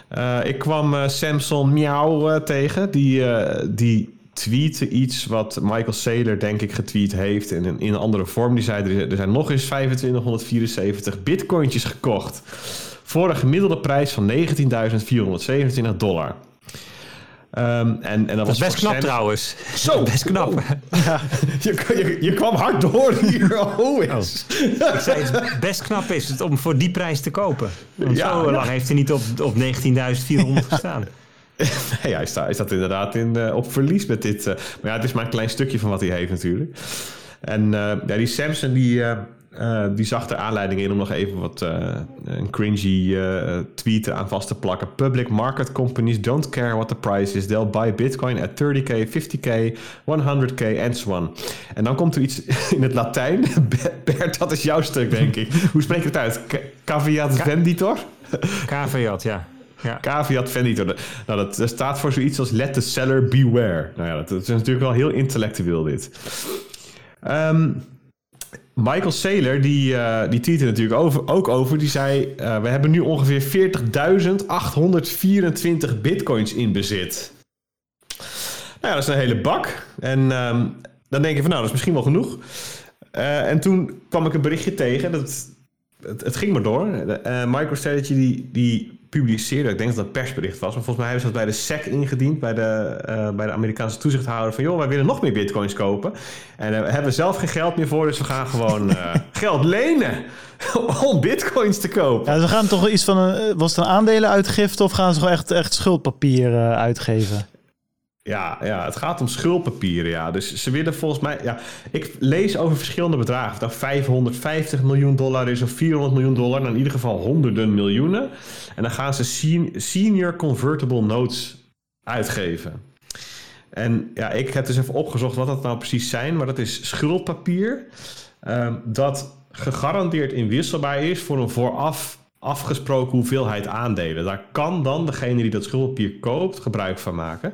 Eh, ik kwam Samson eh, tegen, die, die tweette iets wat Michael Saylor denk ik getweet heeft in een, in andere vorm. Die zei, er zijn nog eens 2574 bitcointjes gekocht voor een gemiddelde prijs van 19.427 dollar. Ehm, en, en dat, Dat was best knap trouwens. Zo. Best knap. Je, je, je kwam hard door hier. Oh, yes. Ik zei het best knap is het om voor die prijs te kopen. Want Ja, zo ja. lang heeft hij niet op, op 19.400 gestaan. Nee, hij staat, hij staat inderdaad in, eh, op verlies met dit. eh, maar ja, het is maar een klein stukje van wat hij heeft natuurlijk. En eh, ja, die Samson die, eh, die zag er aanleiding in om nog even wat eh, een cringy eh, tweet aan vast te plakken. Public market companies don't care what the price is. They'll buy bitcoin at 30k, 50k, 100k and so on. En dan komt er iets in het Latijn. Bert, dat is jouw stuk denk ik. Hoe spreek je het uit? Ca- Caveat venditor? KVJ, ja. ja. Caveat venditor. Nou, dat, dat staat voor zoiets als let the seller beware. Nou ja, dat, dat is natuurlijk wel heel intellectueel dit. Ehm, Michael Saylor, die, eh die tweette natuurlijk over, ook over. Die zei, eh, we hebben nu ongeveer 40.824 bitcoins in bezit. Nou ja, dat is een hele bak. En ehm, dan denk je van, nou, dat is misschien wel genoeg. Eh, en toen kwam ik een berichtje tegen. Dat, het, het ging maar door. Eh MicroStrategy die, die publiceerde, ik denk dat dat een persbericht was, maar volgens mij hebben ze dat bij de SEC ingediend, bij de, eh, bij de Amerikaanse toezichthouder, van joh, wij willen nog meer bitcoins kopen. En daar hebben we zelf geen geld meer voor, dus we gaan gewoon eh, geld lenen om bitcoins te kopen. Ja, ze gaan toch iets van een, eh, was het een aandelenuitgifte of gaan ze gewoon echt, echt schuldpapier eh, uitgeven? Ja, ja, het gaat om schuldpapieren, ja. Dus ze willen volgens mij... Ja, ik lees over verschillende bedragen. Of dat 550 miljoen dollar is of 400 miljoen dollar. Nou, in ieder geval honderden miljoenen. En dan gaan ze sen- senior convertible notes uitgeven. En ja, ik heb dus even opgezocht wat dat nou precies zijn. Maar dat is schuldpapier... ehm, dat gegarandeerd inwisselbaar is voor een vooraf afgesproken hoeveelheid aandelen. Daar kan dan degene die dat schuldpapier koopt gebruik van maken.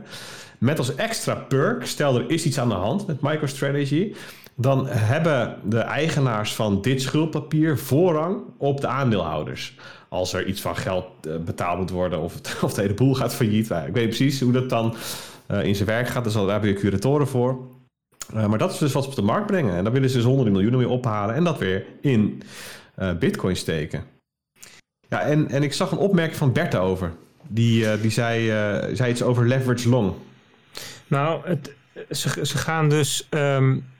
Met als extra perk, stel er is iets aan de hand met MicroStrategy, dan hebben de eigenaars van dit schuldpapier voorrang op de aandeelhouders. Als er iets van geld eh, betaald moet worden of, of de hele boel gaat failliet. Ik weet precies hoe dat dan uh, in zijn werk gaat, dus daar hebben we curatoren voor. Uh, maar dat is dus wat ze op de markt brengen. En daar willen ze dus honderden miljoenen mee ophalen en dat weer in bitcoin steken. Ja, en, en ik zag een opmerking van Bert over. Die, die zei, zei iets over leverage long. Nou, het, ze, gaan dus. Um,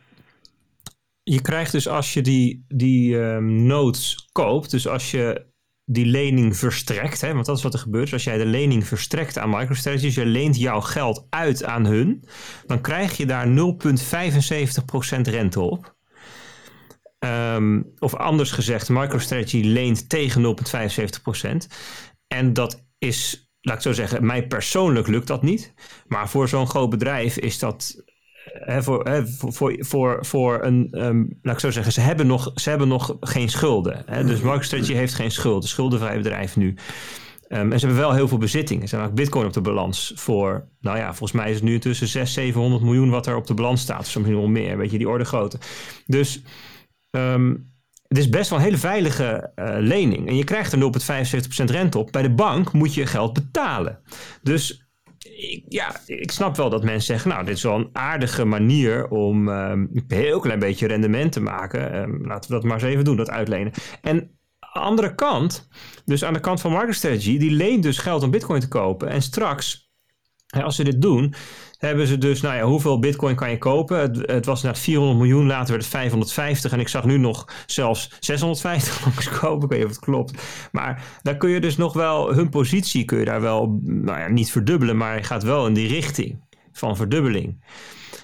je krijgt dus als je die, die um, notes koopt, dus als je die lening verstrekt, hè, want dat is wat er gebeurt. Dus als jij de lening verstrekt aan MicroStrategy, dus je leent jouw geld uit aan hun, dan krijg je daar 0,75% rente op. Um, of anders gezegd, MicroStrategy leent tegen 0,75%. En dat is laat ik zo zeggen, mij persoonlijk lukt dat niet. Maar voor zo'n groot bedrijf is dat. Hè, voor, hè, voor, voor, voor een, um, laat ik zo zeggen, ze hebben nog, ze hebben nog geen schulden. Hè? Dus MicroStrategy heeft geen schulden, schuldenvrij bedrijf nu. Um, en ze hebben wel heel veel bezittingen. Ze hebben bitcoin op de balans voor, nou ja, volgens mij is het nu tussen 600, 700 miljoen wat er op de balans staat. Soms nog meer, weet je, die orde grootte. Dus um, het is best wel een hele veilige uh, lening. En je krijgt er 0,75% rente op. Bij de bank moet je geld betalen. Dus ik, ja, ik snap wel dat mensen zeggen... nou, dit is wel een aardige manier om um, een heel klein beetje rendement te maken. Um, laten we dat maar eens even doen, dat uitlenen. En andere kant, dus aan de kant van MicroStrategy... die leent dus geld om bitcoin te kopen. En straks, als ze dit doen hebben ze dus, nou ja, hoeveel bitcoin kan je kopen? Het, het was net 400 miljoen, later werd het 550 en ik zag nu nog zelfs 650 langskomen. Ik weet niet of het klopt. Maar daar kun je dus nog wel, hun positie kun je daar wel, nou ja, niet verdubbelen, maar gaat wel in die richting van verdubbeling.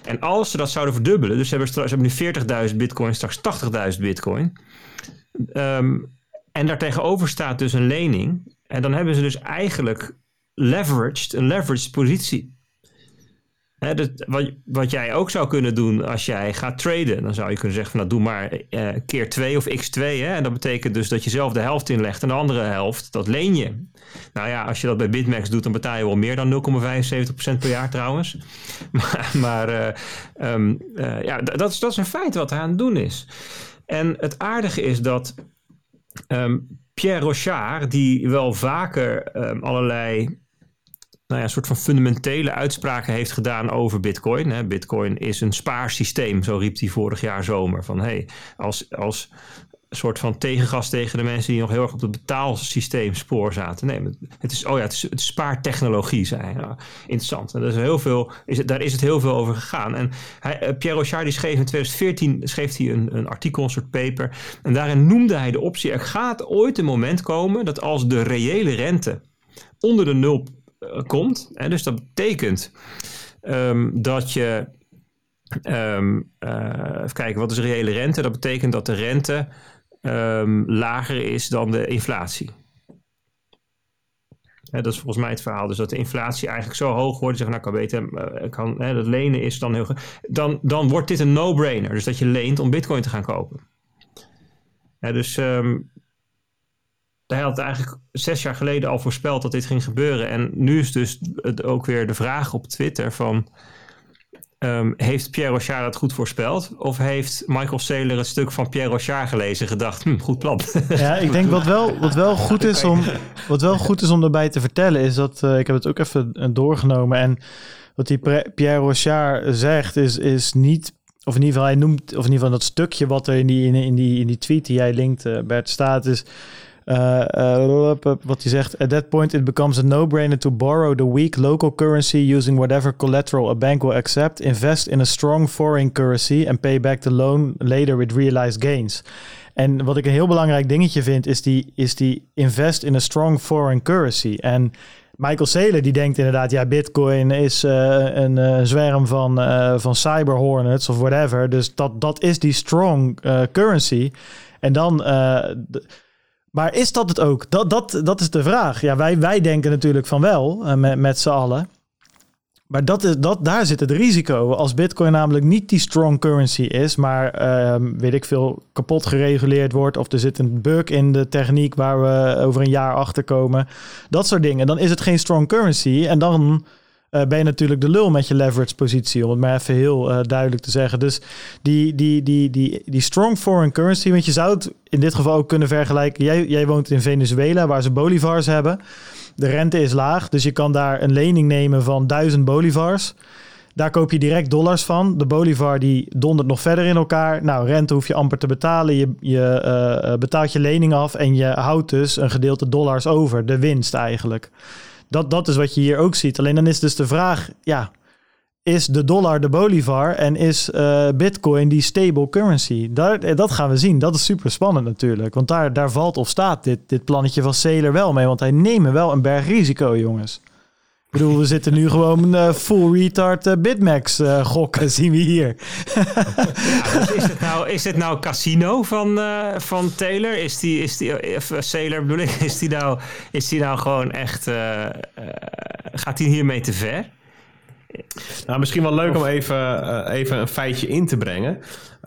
En als ze dat zouden verdubbelen, dus ze hebben, straks, ze nu 40.000 bitcoin, straks 80.000 bitcoin. Um, en daartegenover staat dus een lening. En dan hebben ze dus eigenlijk leveraged, een leveraged positie wat, wat, jij ook zou kunnen doen als jij gaat traden, dan zou je kunnen zeggen van nou doe maar uh, keer 2 of x2. Hè? En dat betekent dus dat je zelf de helft inlegt en de andere helft, dat leen je. Nou ja, als je dat bij Bitmax doet, dan betaal je wel meer dan 0,75% per jaar trouwens. maar, maar uh, um, uh, ja, dat is, dat is een feit wat aan het doen is. En het aardige is dat um, Pierre Rochard, die wel vaker um, allerlei nou ja, een soort van fundamentele uitspraken heeft gedaan over Bitcoin. Hè. Bitcoin is een spaarsysteem, zo riep hij vorig jaar zomer. Van hey, als, als soort van tegengas tegen de mensen die nog heel erg op het betaalsysteem spoor zaten. Nee, het is, oh ja, het is, het spaartechnologie, hij. Nou, interessant. En is heel veel, is daar is het heel veel over gegaan. En hij, eh, Pierre Rochard schreef in 2014 schreef hij een, een artikel, een soort paper. En daarin noemde hij de optie, er gaat ooit een moment komen dat als de reële rente onder de nul komt. Hè? Dus dat betekent um, dat je. Um, even kijken, wat is reële rente? Dat betekent dat de rente um, lager is dan de inflatie. Dat is volgens mij het verhaal. Dus dat de inflatie eigenlijk zo hoog wordt. Zeggen, nou, kan uh, kan, hè, dat lenen is dan heel. Dan, dan wordt dit een no-brainer. Dus dat je leent om Bitcoin te gaan kopen. Hè, dus hij had eigenlijk zes jaar geleden al voorspeld dat dit ging gebeuren. En nu is dus het ook weer de vraag op Twitter van... Um, heeft Pierre Rochard het goed voorspeld? Of heeft Michael Saylor het stuk van Pierre Rochard gelezen en gedacht, hm, goed plan? Ja, ik denk wat wel, wat wel, goed, is om, wat wel goed is om erbij te vertellen, is dat, uh, ik heb het ook even eh, doorgenomen en wat die Pierre Rochard zegt is, is niet, of in ieder geval hij noemt, of in ieder geval dat stukje wat er in die, in, in die, in die tweet die jij linkt, Bert, staat, is uh, wat hij zegt, at that point it becomes a no-brainer to borrow the weak local currency using whatever collateral a bank will accept, invest in a strong foreign currency and pay back the loan later with realized gains. En wat ik een heel belangrijk dingetje vind, is die, is die invest in a strong foreign currency. En Michael Saylor die denkt inderdaad, ja, Bitcoin is uh, een uh, zwerm van, uh, van cyber hornets of whatever. Dus dat, dat is die strong currency. En dan maar is dat het ook? Dat, dat, dat is de vraag. Ja, wij, wij denken natuurlijk van wel, uh, met, met z'n allen. Maar dat is, dat, daar zit het risico. Als Bitcoin namelijk niet die strong currency is, maar ehm, weet ik veel, kapot gereguleerd wordt. Of er zit een bug in de techniek waar we over een jaar achter komen. Dat soort dingen. Dan is het geen strong currency. En dan uh, ben je natuurlijk de lul met je leverage positie, om het maar even heel uh, duidelijk te zeggen. Dus die, die, die, die, die strong foreign currency, want je zou het in dit geval ook kunnen vergelijken. Jij, jij woont in Venezuela, waar ze bolivars hebben. De rente is laag, dus je kan daar een lening nemen van 1000 bolivars. Daar koop je direct dollars van. De bolivar die dondert nog verder in elkaar. Nou, rente hoef je amper te betalen. Je, je uh, betaalt je lening af en je houdt dus een gedeelte dollars over. De winst eigenlijk. Dat, dat is wat je hier ook ziet. Alleen dan is dus de vraag, ja, is de dollar de bolivar en is uh, bitcoin die stable currency? Daar, eh, dat gaan we zien. Dat is super spannend natuurlijk. Want daar, daar valt of staat dit, dit plannetje van Sailor wel mee. Want hij neemt wel een berg risico, jongens. Ik bedoel, we zitten nu gewoon uh, full retard uh, Bitmax uh, gokken, zien we hier. ja, dus is, het nou, is het nou casino van, van Taylor? Is die, is die, of Sailor bedoel ik, is die nou, is die nou gewoon echt, gaat hij hiermee te ver? Nou, misschien wel leuk om even, even een feitje in te brengen.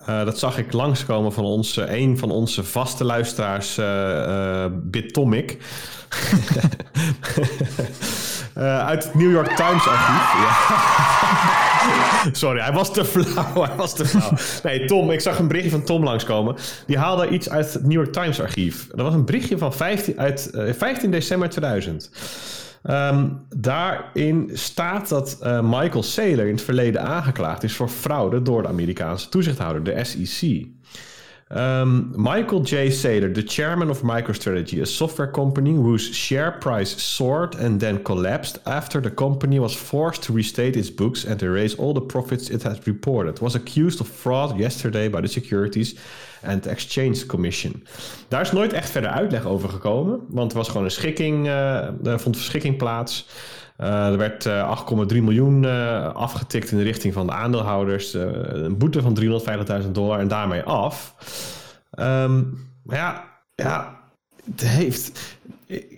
dat zag ik langskomen van ons, een van onze vaste luisteraars, Bitomic. Uh, uit het New York Times archief. Ja. Sorry, hij was te flauw. Hij was te flauw. Nee, Tom, ik zag een berichtje van Tom langskomen. Die haalde iets uit het New York Times archief. Dat was een berichtje van 15, uit uh, 15 december 2000. Um, daarin staat dat uh, Michael Saylor in het verleden aangeklaagd is voor fraude door de Amerikaanse toezichthouder, de SEC. Um, Michael J. Saylor, the chairman of MicroStrategy, a software company whose share price soared and then collapsed after the company was forced to restate its books and erase all the profits it had reported, was accused of fraud yesterday by the Securities and Exchange Commission. Daar is nooit echt verder uitleg over gekomen, want er was gewoon een schikking, uh, er vond verschikking plaats. Uh, er werd uh, eh, 8,3 miljoen uh, afgetikt in de richting van de aandeelhouders. een boete van 350.000 dollar en daarmee af. Um, maar ja, ja, het heeft.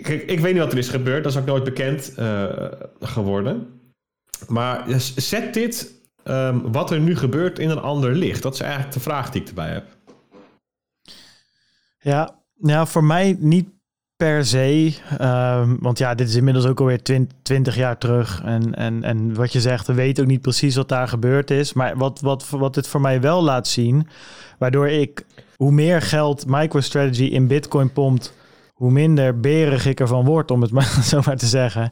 Kijk, ik weet niet wat er is gebeurd. Dat is ook nooit bekend geworden. Maar zet dit, um, wat er nu gebeurt, in een ander licht. Dat is eigenlijk de vraag die ik erbij heb. Ja, ja voor mij niet per se. Um, want ja, dit is inmiddels ook alweer twintig jaar terug. En, en, en wat je zegt, we weten ook niet precies wat daar gebeurd is. Maar wat, wat, wat dit voor mij wel laat zien, waardoor ik hoe meer geld MicroStrategy in Bitcoin pompt, hoe minder berig ik ervan word, om het maar zo maar te zeggen.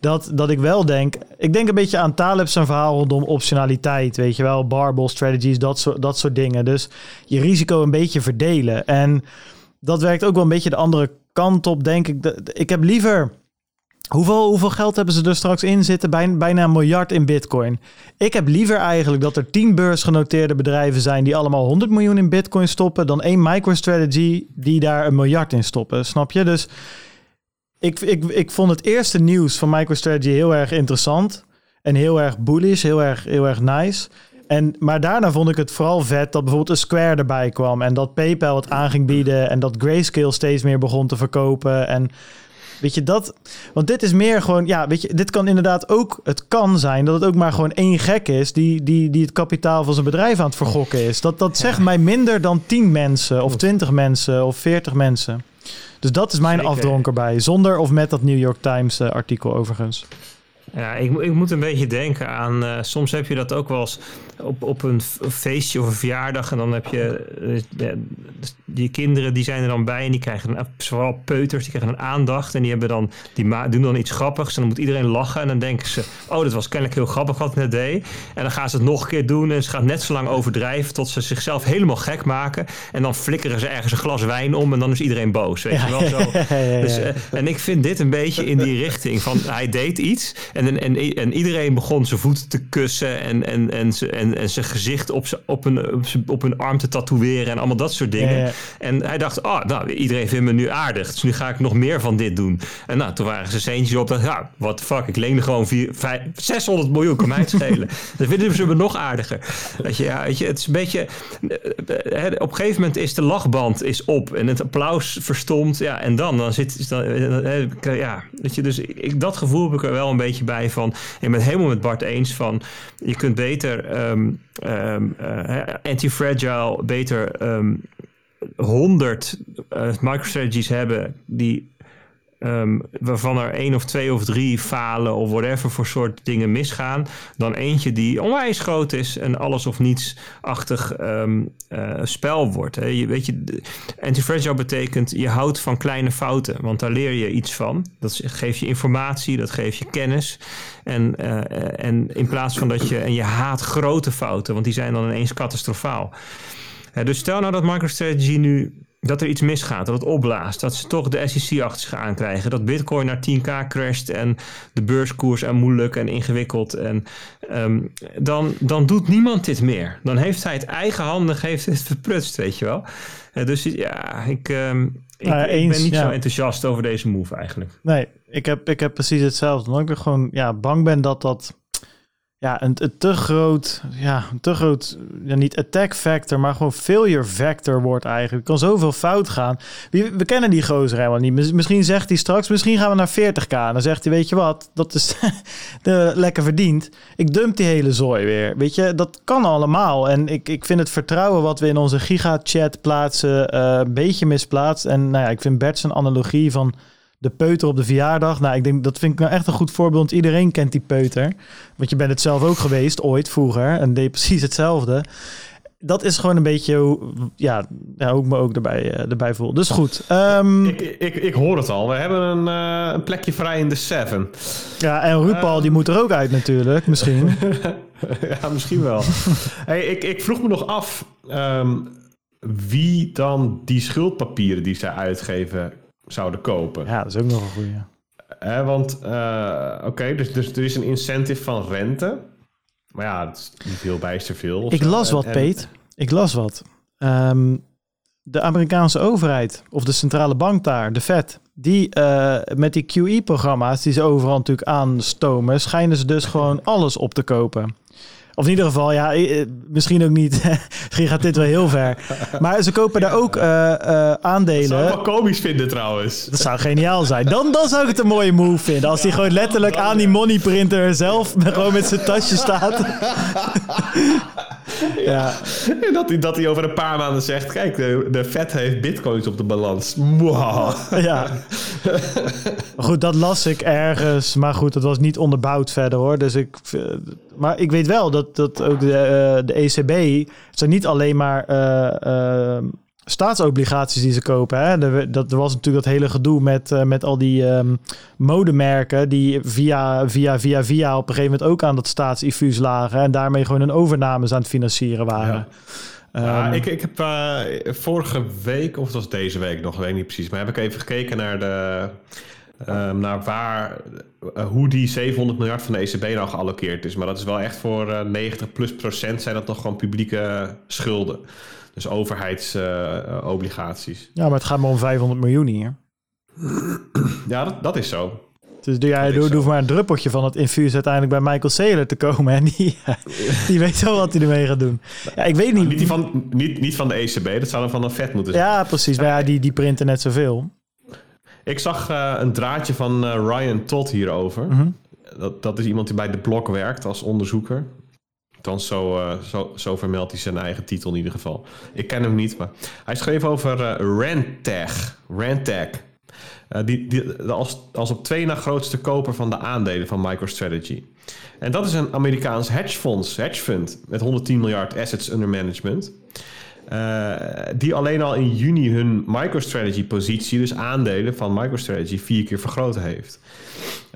Dat, dat ik wel denk, ik denk een beetje aan Taleb verhaal rondom optionaliteit, weet je wel, barbell strategies, dat dat soort dingen. Dus je risico een beetje verdelen. En dat werkt ook wel een beetje de andere kant op, denk ik. Ik heb liever. Hoeveel, hoeveel geld hebben ze er straks in zitten? Bijna, bijna een miljard in bitcoin. Ik heb liever eigenlijk dat er tien beursgenoteerde bedrijven zijn die allemaal 100 miljoen in bitcoin stoppen, dan één MicroStrategy die daar een miljard in stoppen. Snap je? Dus ik, ik, ik vond het eerste nieuws van MicroStrategy heel erg interessant. En heel erg bullish, heel erg, heel erg nice. En, maar daarna vond ik het vooral vet dat bijvoorbeeld een Square erbij kwam. En dat PayPal het aan ging bieden. En dat Grayscale steeds meer begon te verkopen. En weet je dat? Want dit is meer gewoon. Ja, weet je, dit kan inderdaad ook. Het kan zijn dat het ook maar gewoon één gek is. die, die, die het kapitaal van zijn bedrijf aan het vergokken is. Dat, dat zegt mij minder dan 10 mensen. of 20 mensen. of 40 mensen. Dus dat is mijn afdronker bij. Zonder of met dat New York Times uh, artikel overigens. Ja, ik, ik moet een beetje denken aan. Uh, soms heb je dat ook wel eens op, op een feestje of een verjaardag. En dan heb je. Uh, die kinderen die zijn er dan bij. En die krijgen. Een, vooral peuters, die krijgen een aandacht. En die, hebben dan, die doen dan iets grappigs. En dan moet iedereen lachen. En dan denken ze. Oh, dat was kennelijk heel grappig wat ik net deed. En dan gaan ze het nog een keer doen. En ze gaan net zo lang overdrijven. Tot ze zichzelf helemaal gek maken. En dan flikkeren ze ergens een glas wijn om. En dan is iedereen boos. Weet je wel zo. Dus, uh, en ik vind dit een beetje in die richting. Van hij deed iets. En, en, en, iedereen begon zijn voeten te kussen en, en, en, en, en zijn gezicht op, op, een, op een arm te tatoeëren en allemaal dat soort dingen. En hij dacht, oh, nou, iedereen vindt me nu aardig. Dus nu ga ik nog meer van dit doen. En nou, toen waren ze centjes op. Ja, what the fuck, ik leende gewoon vier, vijf, 600 miljoen, kan mij het schelen. Dan vinden ze me nog aardiger. Weet je, ja, weet je, het is een beetje... eh, Op een gegeven moment is de lachband is op. En het applaus verstomt. Ja, en dan, dan zit... Dan, eh, ja, weet je, dus ik, dat gevoel heb ik er wel een beetje bij van... Ik ben het helemaal met Bart eens van... Je kunt beter eh, anti-fragile, beter ehm, 100 eh, microstrategies hebben die ehm, waarvan er één of twee of drie falen of whatever voor soort dingen misgaan, dan eentje die onwijs groot is en alles of niets-achtig ehm, eh, spel wordt. Hè. Je, weet je, anti-fragile betekent je houdt van kleine fouten, want daar leer je iets van. Dat geeft je informatie, dat geeft je kennis. En, eh, en in plaats van dat je, en je haat grote fouten, want die zijn dan ineens catastrofaal. Dus stel nou dat MicroStrategy nu dat er iets misgaat, dat het opblaast, dat ze toch de SEC achter zich aankrijgen, dat Bitcoin naar 10k crasht en de beurskoers en moeilijk en ingewikkeld en ehm, dan, dan doet niemand dit meer. Dan heeft hij het eigenhandig heeft het verprutst, weet je wel. Eh, dus ja, ik, ehm, ik, Nou ik ben niet ja. zo enthousiast over deze move eigenlijk. Nee, ik heb, ik heb precies hetzelfde. Omdat ik er gewoon ja, bang ben dat dat ja, een, te groot, ja, te groot, ja, niet attack factor, maar gewoon failure factor wordt eigenlijk. Er kan zoveel fout gaan. We, we kennen die gozer helemaal niet. Mis- Misschien zegt hij straks, misschien gaan we naar 40k. En dan zegt hij, weet je wat, dat is de, lekker verdiend. Ik dump die hele zooi weer. Weet je, dat kan allemaal. En ik, ik vind het vertrouwen wat we in onze giga-chat plaatsen eh, een beetje misplaatst. En nou ja, ik vind Bert zijn analogie van de peuter op de verjaardag. Nou, ik denk dat vind ik nou echt een goed voorbeeld. Want iedereen kent die peuter. Want je bent het zelf ook geweest, ooit, vroeger. En deed precies hetzelfde. Dat is gewoon een beetje hoe, ja, ja, hoe ik me ook erbij, eh, erbij voel. Dus goed. Ehm, Ik, ik, ik hoor het al. We hebben een, eh, een plekje vrij in de Seven. ja, en Ruud die moet er ook uit natuurlijk, misschien. ja, misschien wel. hey, ik, ik vroeg me nog af ehm, wie dan die schuldpapieren die zij uitgeven zouden kopen. Ja, dat is ook nog een goeie. Hè, want, eh, oké, dus, dus er is een incentive van rente. Maar ja, het is niet heel bijster veel. Ik las wat, en- Peet. Ik las wat. Ehm, de Amerikaanse overheid, of de centrale bank daar, de Fed, die eh, met die QE-programma's die ze overal natuurlijk aanstomen, schijnen ze dus gewoon alles op te kopen. Of in ieder geval, ja, eh, misschien ook niet. misschien gaat dit wel heel ver. Maar ze kopen daar ook eh, eh, Dat zou ik aandelen. wel komisch vinden trouwens. Dat zou geniaal zijn. Dan, dan zou ik het een mooie move vinden. Als die gewoon letterlijk aan die moneyprinter zelf gewoon met zijn tasje staat. ja, dat, hij, dat hij over een paar maanden zegt... Kijk, de, de Fed heeft bitcoins op de balans. Mwah. ja. Goed, dat las ik ergens. Maar goed, dat was niet onderbouwd verder hoor. Dus ik, eh, maar ik weet wel dat, dat ook de, eh, de ECB... Zijn niet alleen maar eh, staatsobligaties die ze kopen. Hè? Er, dat, er was natuurlijk dat hele gedoe met, eh, met al die ehm, modemerken... die via, via, via, via op een gegeven moment ook aan dat staatsinfuus lagen... en daarmee gewoon hun overnames aan het financieren waren. Ja, Ehm, ik, ik heb eh, vorige week, of het was deze week nog, weet ik niet precies, maar heb ik even gekeken naar de. ehm, naar waar, eh, hoe die 700 miljard van de ECB nou geallockeerd is. Maar dat is wel echt voor eh, 90 plus procent zijn dat nog gewoon publieke schulden. Dus overheidsobligaties. Ja, maar het gaat maar om 500 miljoen hier. ja, dat, dat is zo. Dus doe jij doe, maar een druppeltje van het infuus uiteindelijk bij Michael Saylor te komen. En die, die weet wel wat hij ermee gaat doen. Ja, ik weet Niet, niet. van, niet, niet van de ECB, dat zou dan van een Fed moeten zijn. Ja, precies. Maar ja, die, die printen net zoveel. Ik zag eh, een draadje van eh, Ryan Todd hierover. Mhm. dat, dat is iemand die bij de blok werkt als onderzoeker. Althans, zo, eh, zo, zo vermeldt hij zijn eigen titel in ieder geval. Ik ken hem niet, maar hij schreef over eh Rentech. Eh, die, die, als, als op twee na grootste koper van de aandelen van MicroStrategy. En dat is een Amerikaans hedgefonds, hedgefund, met 110 miljard assets under management. Die alleen al in juni hun MicroStrategy-positie, dus aandelen van MicroStrategy, vier keer vergroot heeft.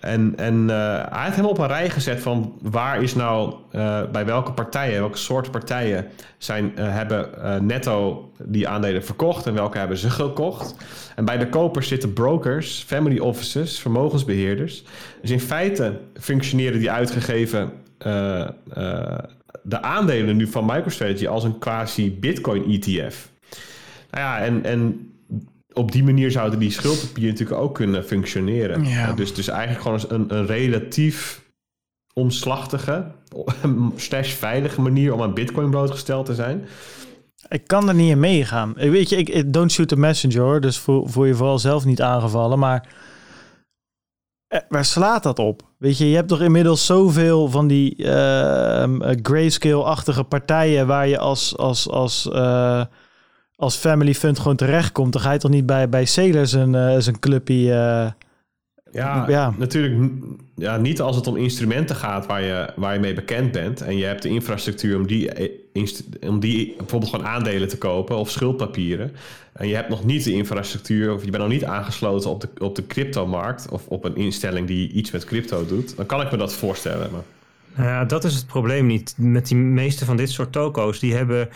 En, en eh, hij heeft helemaal op een rij gezet van waar is nou, eh, bij welke partijen, welke soort partijen zijn, eh, hebben netto die aandelen verkocht en welke hebben ze gekocht. En bij de kopers zitten brokers, family offices, vermogensbeheerders. Dus in feite functioneren die uitgegeven de aandelen nu van MicroStrategy als een quasi Bitcoin ETF. Nou ja, en, en op die manier zouden die schuldpapieren natuurlijk ook kunnen functioneren. Ja. Uh, dus, dus eigenlijk gewoon een, een relatief omslachtige, slash veilige manier om aan bitcoin blootgesteld te zijn. Ik kan er niet in meegaan. Ik Weet je, ik, don't shoot the messenger, hoor, dus voel, voel je vooral zelf niet aangevallen. Maar eh, waar slaat dat op? Weet je, je hebt toch inmiddels zoveel van die ehm, eh, grayscale-achtige partijen waar je als, als, als, eh, als family fund gewoon terechtkomt. Dan ga je toch niet bij, bij Sailor zijn, eh, zijn clubje... eh, Ja, Ja. natuurlijk ja, niet als het om instrumenten gaat waar je, waar je mee bekend bent. En je hebt de infrastructuur om die, eh, om die bijvoorbeeld gewoon aandelen te kopen of schuldpapieren. En je hebt nog niet de infrastructuur of je bent nog niet aangesloten op de, op de cryptomarkt of op een instelling die iets met crypto doet. Dan kan ik me dat voorstellen. Maar... Ja, dat is het probleem niet. Met die meeste van dit soort toko's, die hebben,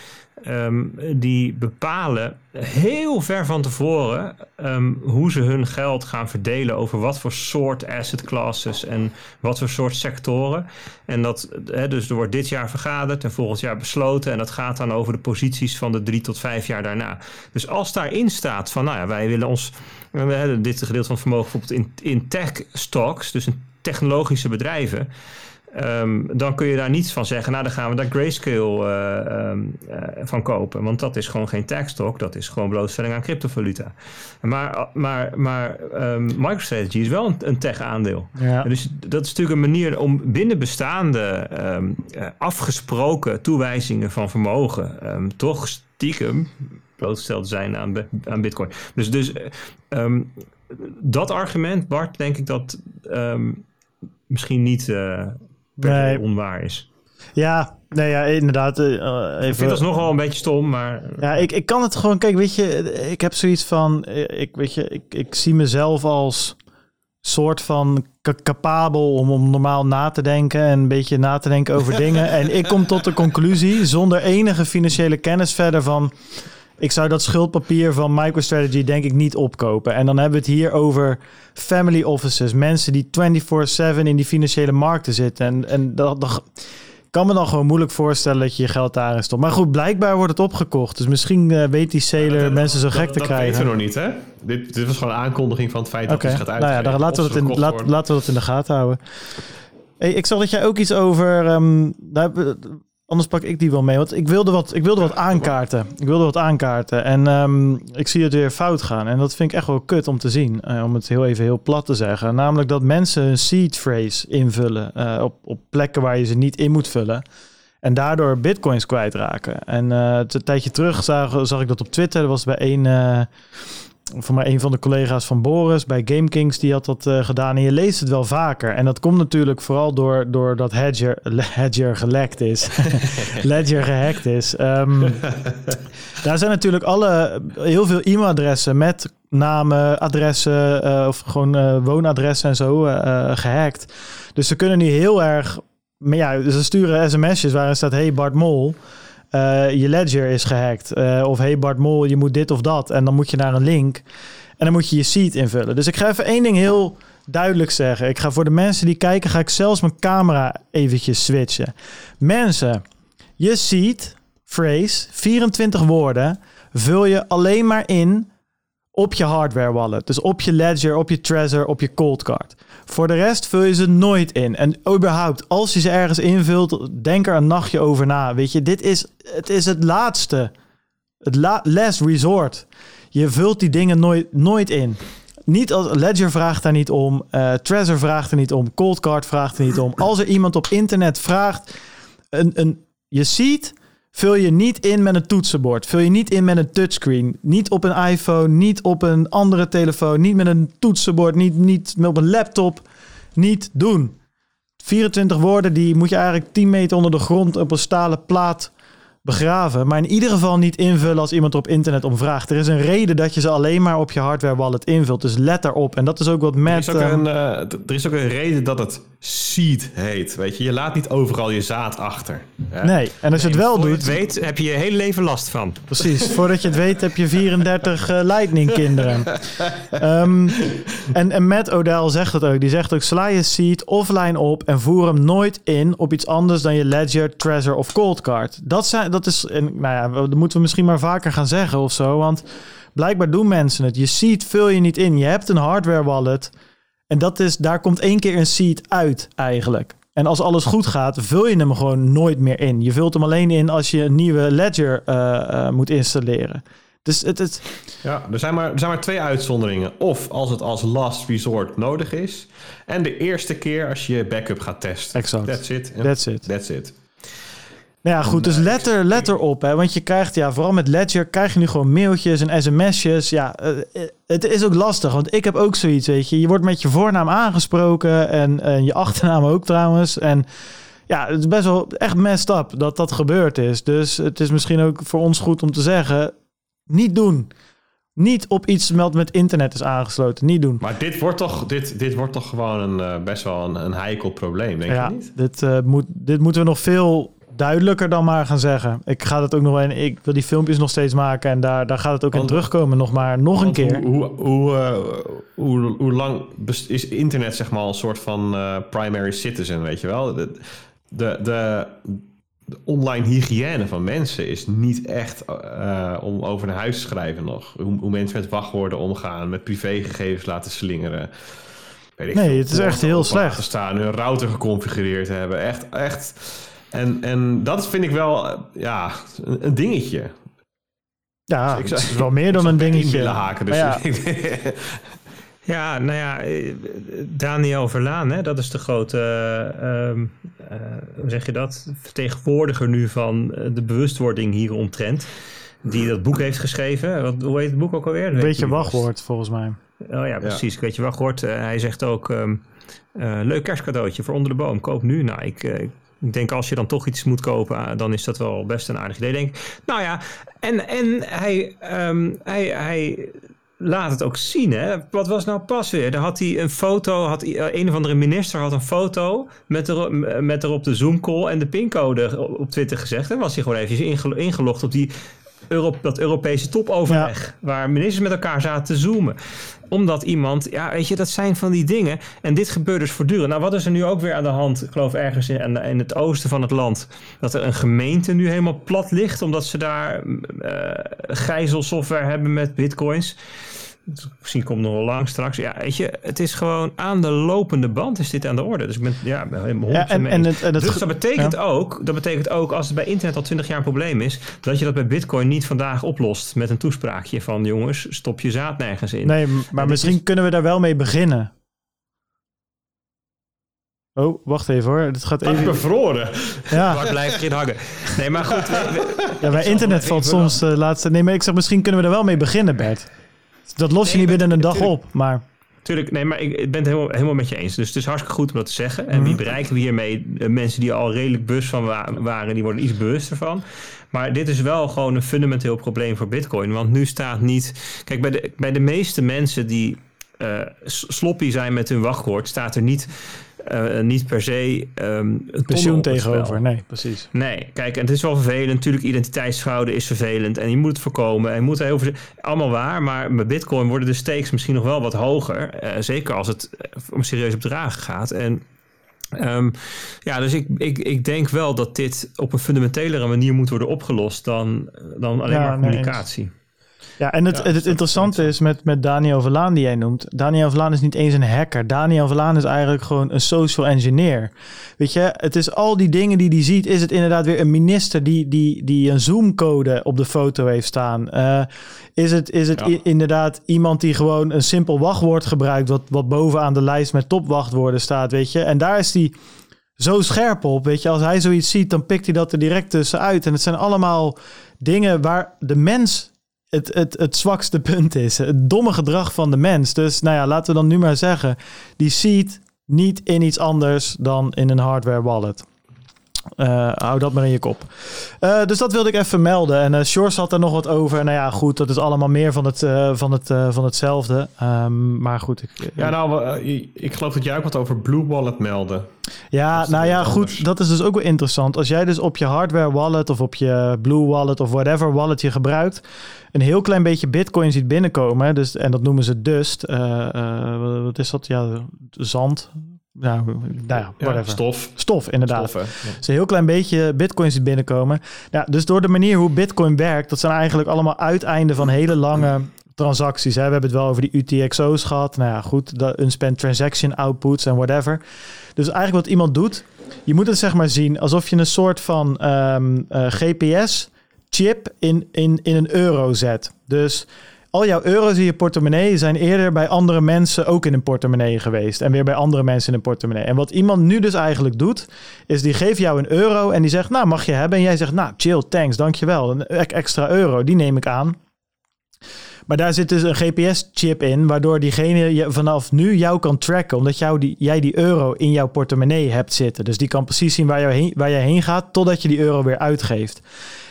ehm, die bepalen heel ver van tevoren ehm, hoe ze hun geld gaan verdelen over wat voor soort asset classes en wat voor soort sectoren. En dat, hè, dus er wordt dit jaar vergaderd en volgend jaar besloten en dat gaat dan over de posities van de drie tot vijf jaar daarna. Dus als daarin staat van, nou ja, wij willen ons, we hebben dit gedeelte van het vermogen bijvoorbeeld in, in tech stocks, dus in technologische bedrijven. Ehm, dan kun je daar niets van zeggen. Nou, dan gaan we daar grayscale eh, ehm, eh, van kopen. Want dat is gewoon geen tech stock. Dat is gewoon blootstelling aan cryptovaluta. Maar, maar, maar ehm, MicroStrategy is wel een, een tech-aandeel. ja. Dus dat is natuurlijk een manier om binnen bestaande eh, afgesproken toewijzingen van vermogen toch stiekem blootgesteld te zijn aan, aan bitcoin. Dus, dus eh, dat argument, Bart, denk ik dat misschien niet eh, Nee. onwaar is. Ja, nee, ja, inderdaad. eh, eh, Ik vind dat nog wel een beetje stom, maar Ja, ik, ik kan het gewoon... Kijk, weet je, ik heb zoiets van... eh, Ik, weet je, ik, ik zie mezelf als soort van ca- capabel om, om normaal na te denken en een beetje na te denken over dingen. En ik kom tot de conclusie, zonder enige financiële kennis verder van... Ik zou dat schuldpapier van MicroStrategy denk ik niet opkopen. En dan hebben we het hier over family offices. Mensen die 24-7 in die financiële markten zitten. En, en dat, dat kan me dan gewoon moeilijk voorstellen dat je je geld daarin stopt. Maar goed, blijkbaar wordt het opgekocht. Dus misschien eh, weet die Dat- mensen zo dat- gek te dat krijgen. weten we nog niet, hè? Dit, dit was gewoon een aankondiging van het feit dat het gaat nou ja, uitgeven. dan laten we, ze in, laat, laten we dat in de gaten houden. Hey, ik zag dat jij ook iets over... ehm, daar hebben we- anders pak ik die wel mee. Want ik wilde wat, ik wilde wat aankaarten. Ik wilde wat aankaarten. En ehm, ik zie het weer fout gaan. En dat vind ik echt wel kut om te zien. eh, om het heel even heel plat te zeggen. Namelijk dat mensen een seed phrase invullen. eh, op, op plekken waar je ze niet in moet vullen. En daardoor bitcoins kwijtraken. En eh, een tijdje terug zag, zag ik dat op Twitter. Dat was bij eh, voor mij een van de collega's van Boris bij GameKings. Die had dat eh, gedaan. En je leest het wel vaker. En dat komt natuurlijk vooral door, door dat Hedger, Hedger gelekt is. Ledger gehackt is. Ehm, daar zijn natuurlijk alle, heel veel e-mailadressen met namen, adressen eh, of gewoon eh, woonadressen en zo eh, eh, gehackt. Dus ze kunnen nu heel erg... Maar ja, ze sturen sms'jes waarin staat... Hey Bart Mol, eh, je ledger is gehackt. Eh, of hey Bart Mol, je moet dit of dat. En dan moet je naar een link. En dan moet je je seed invullen. Dus ik ga even één ding heel duidelijk zeggen. Ik ga voor de mensen die kijken... ga ik zelfs mijn camera eventjes switchen. Mensen, je seed phrase, 24 woorden... vul je alleen maar in op je hardware wallet. Dus op je Ledger, op je Trezor, op je Cold Card. Voor de rest vul je ze nooit in. En überhaupt, als je ze ergens invult, denk er een nachtje over na. Weet je, dit is het, is het laatste. Het la last resort. Je vult die dingen nooit, nooit in. Niet als Ledger vraagt daar niet om, eh Trezor vraagt er niet om, Cold Card vraagt er niet om. Als er iemand op internet vraagt, een, een, je ziet, vul je niet in met een toetsenbord. Vul je niet in met een touchscreen. Niet op een iPhone, niet op een andere telefoon, niet met een toetsenbord, niet, niet op een laptop. Niet doen. 24 woorden, die moet je eigenlijk 10 meter onder de grond op een stalen plaat begraven. Maar in ieder geval niet invullen als iemand er op internet om vraagt. Er is een reden dat je ze alleen maar op je hardware wallet invult. Dus let daarop. En dat is ook wat Er is, ook ehm, een, eh, er is ook een reden dat het seed heet. Weet je, je laat niet overal je zaad achter. Hè? Nee, en als je het wel je doet, het weet, heb je je hele leven last van. precies, voordat je het weet heb je 34 eh, Lightning kinderen. Ehm, en, en Matt Odell zegt het ook. Die zegt ook, sla je seed offline op en voer hem nooit in op iets anders dan je Ledger, Treasure of Cold Card. Dat, zijn, dat is, en, nou ja, dat moeten we misschien maar vaker gaan zeggen of zo, want blijkbaar doen mensen het. Je seed vul je niet in. Je hebt een hardware wallet en dat is, daar komt één keer een seed uit eigenlijk. En als alles goed gaat, vul je hem gewoon nooit meer in. Je vult hem alleen in als je een nieuwe ledger eh, eh, moet installeren. Dus het, het, Ja, er zijn, maar, er zijn maar twee uitzonderingen. Of als het als last resort nodig is. En de eerste keer als je je backup gaat testen. Exact. That's it. That's it. That's it. Nou ja, goed. Dus let er, let erop. Hè, want je krijgt, ja, vooral met Ledger, krijg je nu gewoon mailtjes en sms'jes. Ja, eh, het is ook lastig. Want ik heb ook zoiets, weet je. Je wordt met je voornaam aangesproken. En, en je achternaam ook trouwens. En ja, het is best wel echt messed up dat dat gebeurd is. Dus het is misschien ook voor ons goed om te zeggen: niet doen. Niet op iets wat met internet is aangesloten. Niet doen. Maar dit wordt toch, dit, dit wordt toch gewoon een, eh, best wel een, een heikel probleem, denk ja, je niet? dit, eh, moet, dit moeten we nog veel duidelijker dan maar gaan zeggen. Ik ga het ook nog en ik wil die filmpjes nog steeds maken en daar, daar gaat het ook in terugkomen nog maar nog een keer. Hoe, hoe, hoe, eh, hoe, hoe lang is internet zeg maar een soort van eh, primary citizen, weet je wel? De, de, de, de online hygiëne van mensen is niet echt eh, om over naar huis te schrijven nog. Hoe, hoe mensen met wachtwoorden omgaan, met privégegevens laten slingeren. Weet ik Nee, veel, het is echt heel slecht. staan, hun router geconfigureerd hebben. Echt, echt. En, en dat vind ik wel, ja, een, dingetje. Ja, Ik het is wel meer dan een dingetje. willen haken, dus ja, Ja, nou ja, eh, Daniel Verlaan, hè, dat is de grote, eh, ehm, eh, hoe zeg je dat, vertegenwoordiger nu van de bewustwording hieromtrent. Die dat boek heeft geschreven. Wat, hoe heet het boek ook alweer? Een weet beetje wachtwoord volgens mij. Oh ja, precies. Ik weet je wachtwoord. Hij zegt ook, ehm, eh, leuk kerstcadeautje voor onder de boom. Koop nu. Nou, ik, eh, ik denk als je dan toch iets moet kopen, ah, dan is dat wel best een aardig idee. Denk ik. Nou ja, en, en hij, ehm, hij, hij laat het ook zien. Hè? Wat was nou pas weer? Daar had hij een foto, had eh, een of andere minister had een foto met, erop, met erop de Zoom-call en de pincode op Twitter gezegd. En was hij gewoon even ingel- ingelogd op die Euro, dat Europese topoverleg, waar ministers met elkaar zaten te zoomen. Omdat iemand, ja, weet je, dat zijn van die dingen. En dit gebeurt dus voortdurend. Nou, wat is er nu ook weer aan de hand? Ik geloof ergens in, in het oosten van het land. Dat er een gemeente nu helemaal plat ligt. Omdat ze daar eh gijzelsoftware hebben met bitcoins. Misschien komt het nog wel lang straks. Ja, weet je, het is gewoon aan de lopende band is dit aan de orde. Dus ik ben, ja, helemaal 100% Ja, en, en het, en het, dus dat betekent, ja. ook, dat betekent ook, als het bij internet al 20 jaar een probleem is, dat je dat bij Bitcoin niet vandaag oplost met een toespraakje van jongens, stop je zaad nergens in. Nee, maar dit misschien is- kunnen we daar wel mee beginnen. Oh, wacht even hoor. Het gaat even. bevroren. Ja, Waar blijft erin hangen? Nee, maar goed. we- we- ja bij internet valt soms uh, laatste. Nee, maar ik zeg misschien kunnen we er wel mee beginnen, Bert. Dat los je Nee, niet binnen een dag op. Maar Tuurlijk, nee, maar ik, ik ben het helemaal, helemaal met je eens. Dus het is hartstikke goed om dat te zeggen. En Mhm. wie bereiken we hiermee? De mensen die al redelijk bewust van wa- waren, die worden iets bewuster van. Maar dit is wel gewoon een fundamenteel probleem voor Bitcoin. Want nu staat niet. Kijk, bij de, bij de meeste mensen die eh, sloppy zijn met hun wachtwoord, staat er niet, eh, niet per se pensioen op het spel. tegenover. Nee, precies. Nee, kijk, en het is wel vervelend. Natuurlijk, identiteitsfraude is vervelend en je moet het voorkomen. En je moet er heel veel... Allemaal waar, maar met bitcoin worden de stakes misschien nog wel wat hoger. Eh, zeker als het eh, om serieuze bedragen gaat. En ehm, ja, dus ik, ik, ik denk wel dat dit op een fundamentelere manier moet worden opgelost dan, dan alleen Ja, maar nee, communicatie. Ja, en het, Ja, het, interessante is met, met Daniel Verlaan die jij noemt. Daniel Verlaan is niet eens een hacker. Daniel Verlaan is eigenlijk gewoon een social engineer. Weet je, het is al die dingen die hij ziet. Is het inderdaad weer een minister die, die, die een Zoom-code op de foto heeft staan? Eh, is het, is het Ja. inderdaad iemand die gewoon een simpel wachtwoord gebruikt... Wat, wat bovenaan de lijst met topwachtwoorden staat, weet je? En daar is hij zo scherp op, weet je. Als hij zoiets ziet, dan pikt hij dat er direct tussenuit. En het zijn allemaal dingen waar de mens het, het, het zwakste punt is. Het domme gedrag van de mens. Dus nou ja, laten we dan nu maar zeggen. Die ziet niet in iets anders dan in een hardware wallet. Uh, hou dat maar in je kop. Uh, dus dat wilde ik even melden. En uh, Shores had er nog wat over. Nou ja, goed, dat is allemaal meer van, het, van, het, van hetzelfde. Um, maar goed. Ik, ja, nou, ik geloof dat jij ook wat over Blue Wallet meldde. Ja, nou ja, goed. Dat is dus ook wel interessant. Als jij dus op je hardware wallet of op je Blue Wallet of whatever wallet je gebruikt, een heel klein beetje bitcoin ziet binnenkomen. Dus, en dat noemen ze dust. wat is dat? Ja, zand nou, nou ja, whatever. stof. Stof, inderdaad. Stof, ja. Dus een heel klein beetje bitcoins die binnenkomen. Ja, dus door de manier hoe bitcoin werkt, dat zijn eigenlijk allemaal uiteinden van hele lange transacties. Hè. We hebben het wel over die UTXO's gehad. Nou ja, goed, de unspent transaction outputs en whatever. Dus eigenlijk wat iemand doet, je moet het zeg maar zien alsof je een soort van um, uh, GPS chip in, in, in een euro zet. Dus al jouw euro's in je portemonnee zijn eerder bij andere mensen ook in een portemonnee geweest. En weer bij andere mensen in een portemonnee. En wat iemand nu dus eigenlijk doet, is die geeft jou een euro en die zegt, nou mag je hebben. En jij zegt, nou chill, thanks, dankjewel. Een extra euro, die neem ik aan. Maar daar zit dus een GPS-chip in, waardoor diegene vanaf nu jou kan tracken, omdat jou die, jij die euro in jouw portemonnee hebt zitten. Dus die kan precies zien waar, heen, waar jij heen gaat, totdat je die euro weer uitgeeft.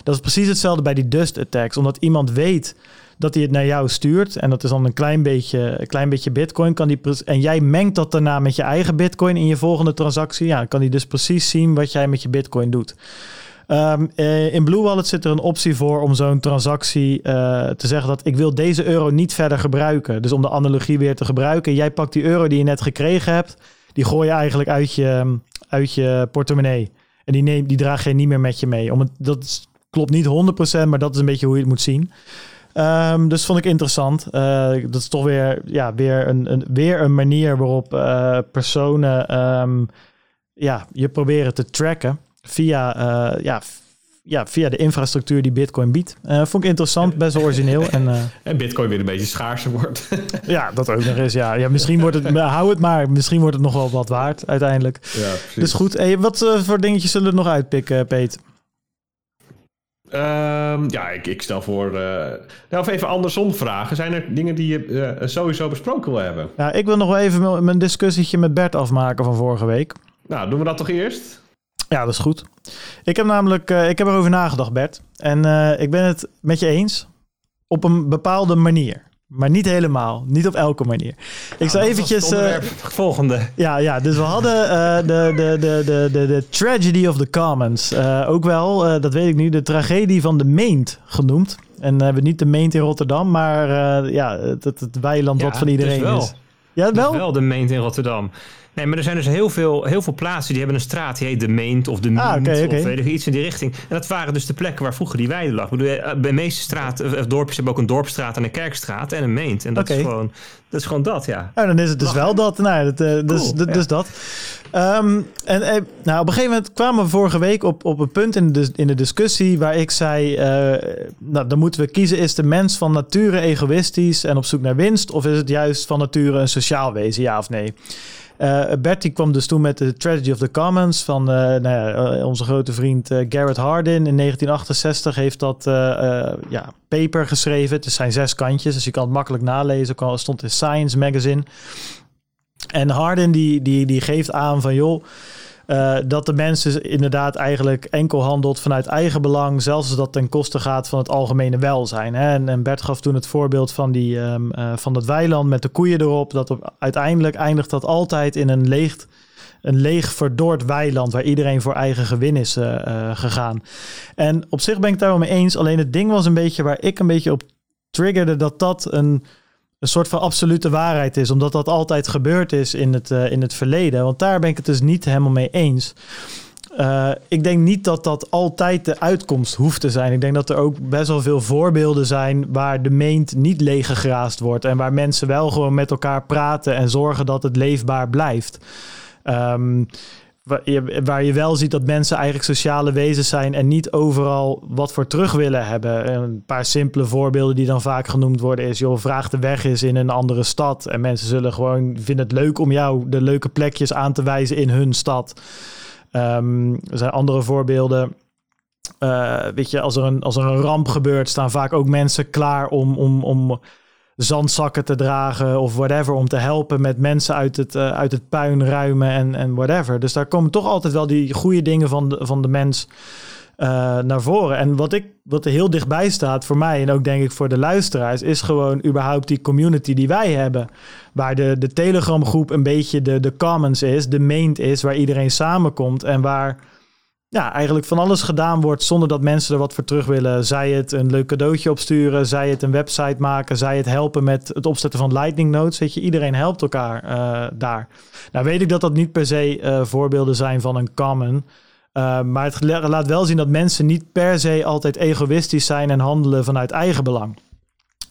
Dat is precies hetzelfde bij die dust attacks, omdat iemand weet dat hij het naar jou stuurt. En dat is dan een klein beetje, klein beetje bitcoin. Kan die en jij mengt dat daarna met je eigen bitcoin in je volgende transactie. Ja, kan hij dus precies zien wat jij met je bitcoin doet. Um, in Blue Wallet zit er een optie voor om zo'n transactie uh, te zeggen dat ik wil deze euro niet verder gebruiken. Dus om de analogie weer te gebruiken. Jij pakt die euro die je net gekregen hebt, die gooi je eigenlijk uit je, uit je portemonnee. En die, neem, die draag je niet meer met je mee. Om het, dat klopt niet 100%, maar dat is een beetje hoe je het moet zien. Um, dus vond ik interessant. Uh, dat is toch weer, ja, weer, een, een, weer een manier waarop uh, personen um, ja, je proberen te tracken via, uh, ja, ja, via de infrastructuur die Bitcoin biedt. vond ik interessant, best wel origineel. En, en Bitcoin weer een beetje schaarser wordt. ja, dat ook nog eens. Ja, ja misschien wordt het, hou het maar, misschien wordt het nog wel wat waard uiteindelijk. Ja, dus goed, hey, wat voor dingetjes zullen we nog uitpikken, Peet? Um, ja, ik, ik, stel voor. Uh, nou, of even andersom vragen. Zijn er dingen die je uh, sowieso besproken wil hebben? Ja, ik wil nog wel even mijn discussietje met Bert afmaken van vorige week. Nou, doen we dat toch eerst? Ja, dat is goed. Ik heb namelijk uh, ik heb erover nagedacht, Bert. En ik ben het met je eens op een bepaalde manier. Maar niet helemaal. Niet op elke manier. Ik nou, zal eventjes... Uh, volgende. Ja, ja, dus we hadden uh, de, de, de, de, de, de Tragedy of the Commons. Uh, ook wel, dat weet ik nu, de tragedie van de Meent genoemd. En we hebben niet de Meent in Rotterdam, maar ja, het, het, weiland ja, wat van iedereen is. is. Ja, wel? wel de Meent in Rotterdam. Nee, maar er zijn dus heel veel, heel veel plaatsen die hebben een straat die heet de Meent of de Meent ah, okay, okay. of weet ik, iets in die richting. En dat waren dus de plekken waar vroeger die weide lag. Ik bedoel, eh, bij de meeste straten, of dorpjes hebben ook een dorpstraat en een kerkstraat en een Meent. En dat, is, gewoon, dat is gewoon dat, ja. Oh, dan is het dus wel dat. Nou, dat, uh, dus, cool, dus dat. Um, en uh, nou, op een gegeven moment kwamen we vorige week op, op een punt in de, in de discussie waar ik zei, uh, nou, dan moeten we kiezen, is de mens van nature egoïstisch en op zoek naar winst? Of is het juist van nature een sociaal wezen, ja of nee? Uh, Bertie kwam dus toen met de Tragedy of the Commons van uh, nou ja, eh, onze grote vriend Garrett Hardin. In 1968 heeft dat ja, paper geschreven. Het zijn zes kantjes, dus je kan het makkelijk nalezen. Het stond in Science Magazine. En Hardin die, die, die geeft aan van joh uh, dat de mensen inderdaad eigenlijk enkel handelt vanuit eigen belang, zelfs als dat ten koste gaat van het algemene welzijn. Hè? En, en, Bert gaf toen het voorbeeld van, die, um, uh, van dat weiland met de koeien erop. Dat uiteindelijk eindigt dat altijd in een leeg, een leeg verdord weiland waar iedereen voor eigen gewin is uh, gegaan. En op zich ben ik daar wel mee eens. Alleen het ding was een beetje waar ik een beetje op triggerde dat dat een een soort van absolute waarheid is, omdat dat altijd gebeurd is in het, uh, in het verleden. Want daar ben ik het dus niet helemaal mee eens. Uh, ik denk niet dat dat altijd de uitkomst hoeft te zijn. Ik denk dat er ook best wel veel voorbeelden zijn waar de meent niet leeggegraasd wordt en waar mensen wel gewoon met elkaar praten en zorgen dat het leefbaar blijft. Um, waar je wel ziet dat mensen eigenlijk sociale wezens zijn en niet overal wat voor terug willen hebben. Een paar simpele voorbeelden die dan vaak genoemd worden is, joh, vraag de weg is in een andere stad. En mensen zullen gewoon vinden het leuk om jou de leuke plekjes aan te wijzen in hun stad. Um, er zijn andere voorbeelden. Uh, weet je, als er, een, als er een ramp gebeurt, staan vaak ook mensen klaar om, om, om zandzakken te dragen of whatever. Om te helpen met mensen uit het, uh, uit het puin ruimen en, en whatever. Dus daar komen toch altijd wel die goede dingen van de, van de mens uh, naar voren. En wat, ik, wat er heel dichtbij staat voor mij en ook denk ik voor de luisteraars, is gewoon überhaupt die community die wij hebben. Waar de, de Telegram groep een beetje de, de commons is, de main is, waar iedereen samenkomt en waar ja, eigenlijk van alles gedaan wordt zonder dat mensen er wat voor terug willen. Zij het een leuk cadeautje opsturen, zij het een website maken, zij het helpen met het opzetten van lightning notes. Weet je, iedereen helpt elkaar uh, daar. Nou weet ik dat dat niet per se uh, voorbeelden zijn van een common. Uh, maar het laat wel zien dat mensen niet per se altijd egoïstisch zijn en handelen vanuit eigen belang.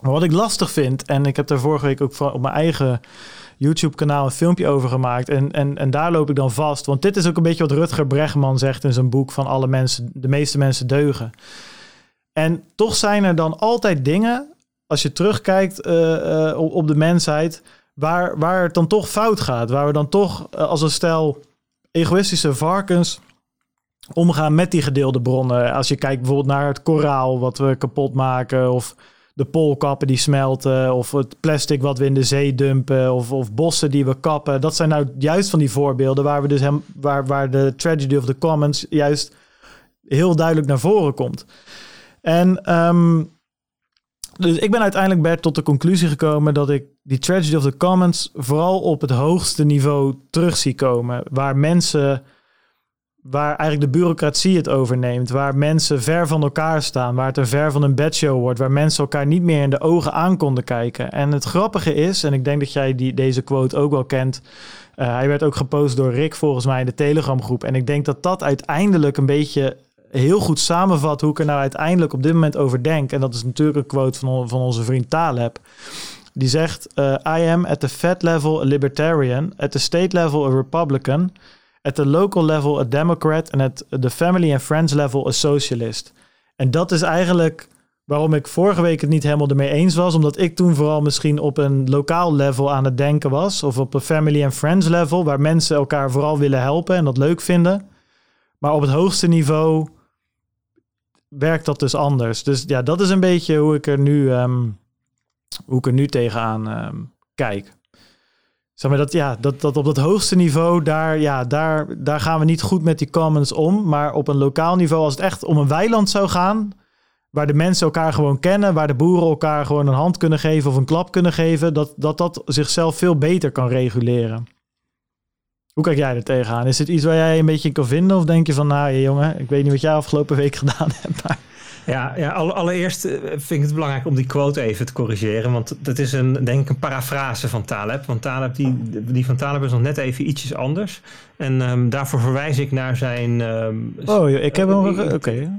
Maar wat ik lastig vind, en ik heb daar vorige week ook op mijn eigen YouTube-kanaal een filmpje over gemaakt. En, en, en daar loop ik dan vast. Want dit is ook een beetje wat Rutger Bregman zegt in zijn boek van alle mensen, de meeste mensen deugen. En toch zijn er dan altijd dingen, als je terugkijkt uh, uh, op de mensheid, waar, waar het dan toch fout gaat. Waar we dan toch uh, als een stel egoïstische varkens omgaan met die gedeelde bronnen. Als je kijkt bijvoorbeeld naar het koraal wat we kapot maken of de poolkappen die smelten of het plastic wat we in de zee dumpen of, of bossen die we kappen. Dat zijn nou juist van die voorbeelden waar we dus hem, waar, waar de tragedy of the commons juist heel duidelijk naar voren komt. En um, dus ik ben uiteindelijk Bert tot de conclusie gekomen dat ik die tragedy of the commons vooral op het hoogste niveau terug zie komen, waar mensen waar eigenlijk de bureaucratie het overneemt, waar mensen ver van elkaar staan, waar het een ver van een bedshow wordt, waar mensen elkaar niet meer in de ogen aan konden kijken. En het grappige is, en ik denk dat jij die, deze quote ook wel kent, uh, hij werd ook gepost door Rick volgens mij in de Telegram groep. En ik denk dat dat uiteindelijk een beetje heel goed samenvat hoe ik er nou uiteindelijk op dit moment over denk. En dat is natuurlijk een quote van, van onze vriend Taleb. Die zegt, uh, I am at the Fed level a libertarian, at the state level a republican... At the local level a Democrat en at the family and friends level a socialist. En dat is eigenlijk waarom ik vorige week het niet helemaal ermee eens was. Omdat ik toen vooral misschien op een lokaal level aan het denken was. Of op een family and friends level. Waar mensen elkaar vooral willen helpen en dat leuk vinden. Maar op het hoogste niveau werkt dat dus anders. Dus ja, dat is een beetje hoe ik er nu, um, hoe ik er nu tegenaan um, kijk. Zeg maar dat, ja, dat, dat op dat hoogste niveau, daar, ja, daar, daar gaan we niet goed met die commons om. Maar op een lokaal niveau, als het echt om een weiland zou gaan, waar de mensen elkaar gewoon kennen, waar de boeren elkaar gewoon een hand kunnen geven of een klap kunnen geven, dat dat, dat zichzelf veel beter kan reguleren. Hoe kijk jij er tegenaan? Is het iets waar jij een beetje in kan vinden? Of denk je van, nou jongen, ik weet niet wat jij afgelopen week gedaan hebt, maar... Ja, ja allereerst eh, vind ik het belangrijk om die quote even te corrigeren. Want dat is een, denk ik een parafrase van Taleb. Want Taleb, die, die van Taleb is nog net even ietsjes anders. En um, daarvoor verwijs ik naar zijn... Um, oh, ik heb hem... Oké. Okay.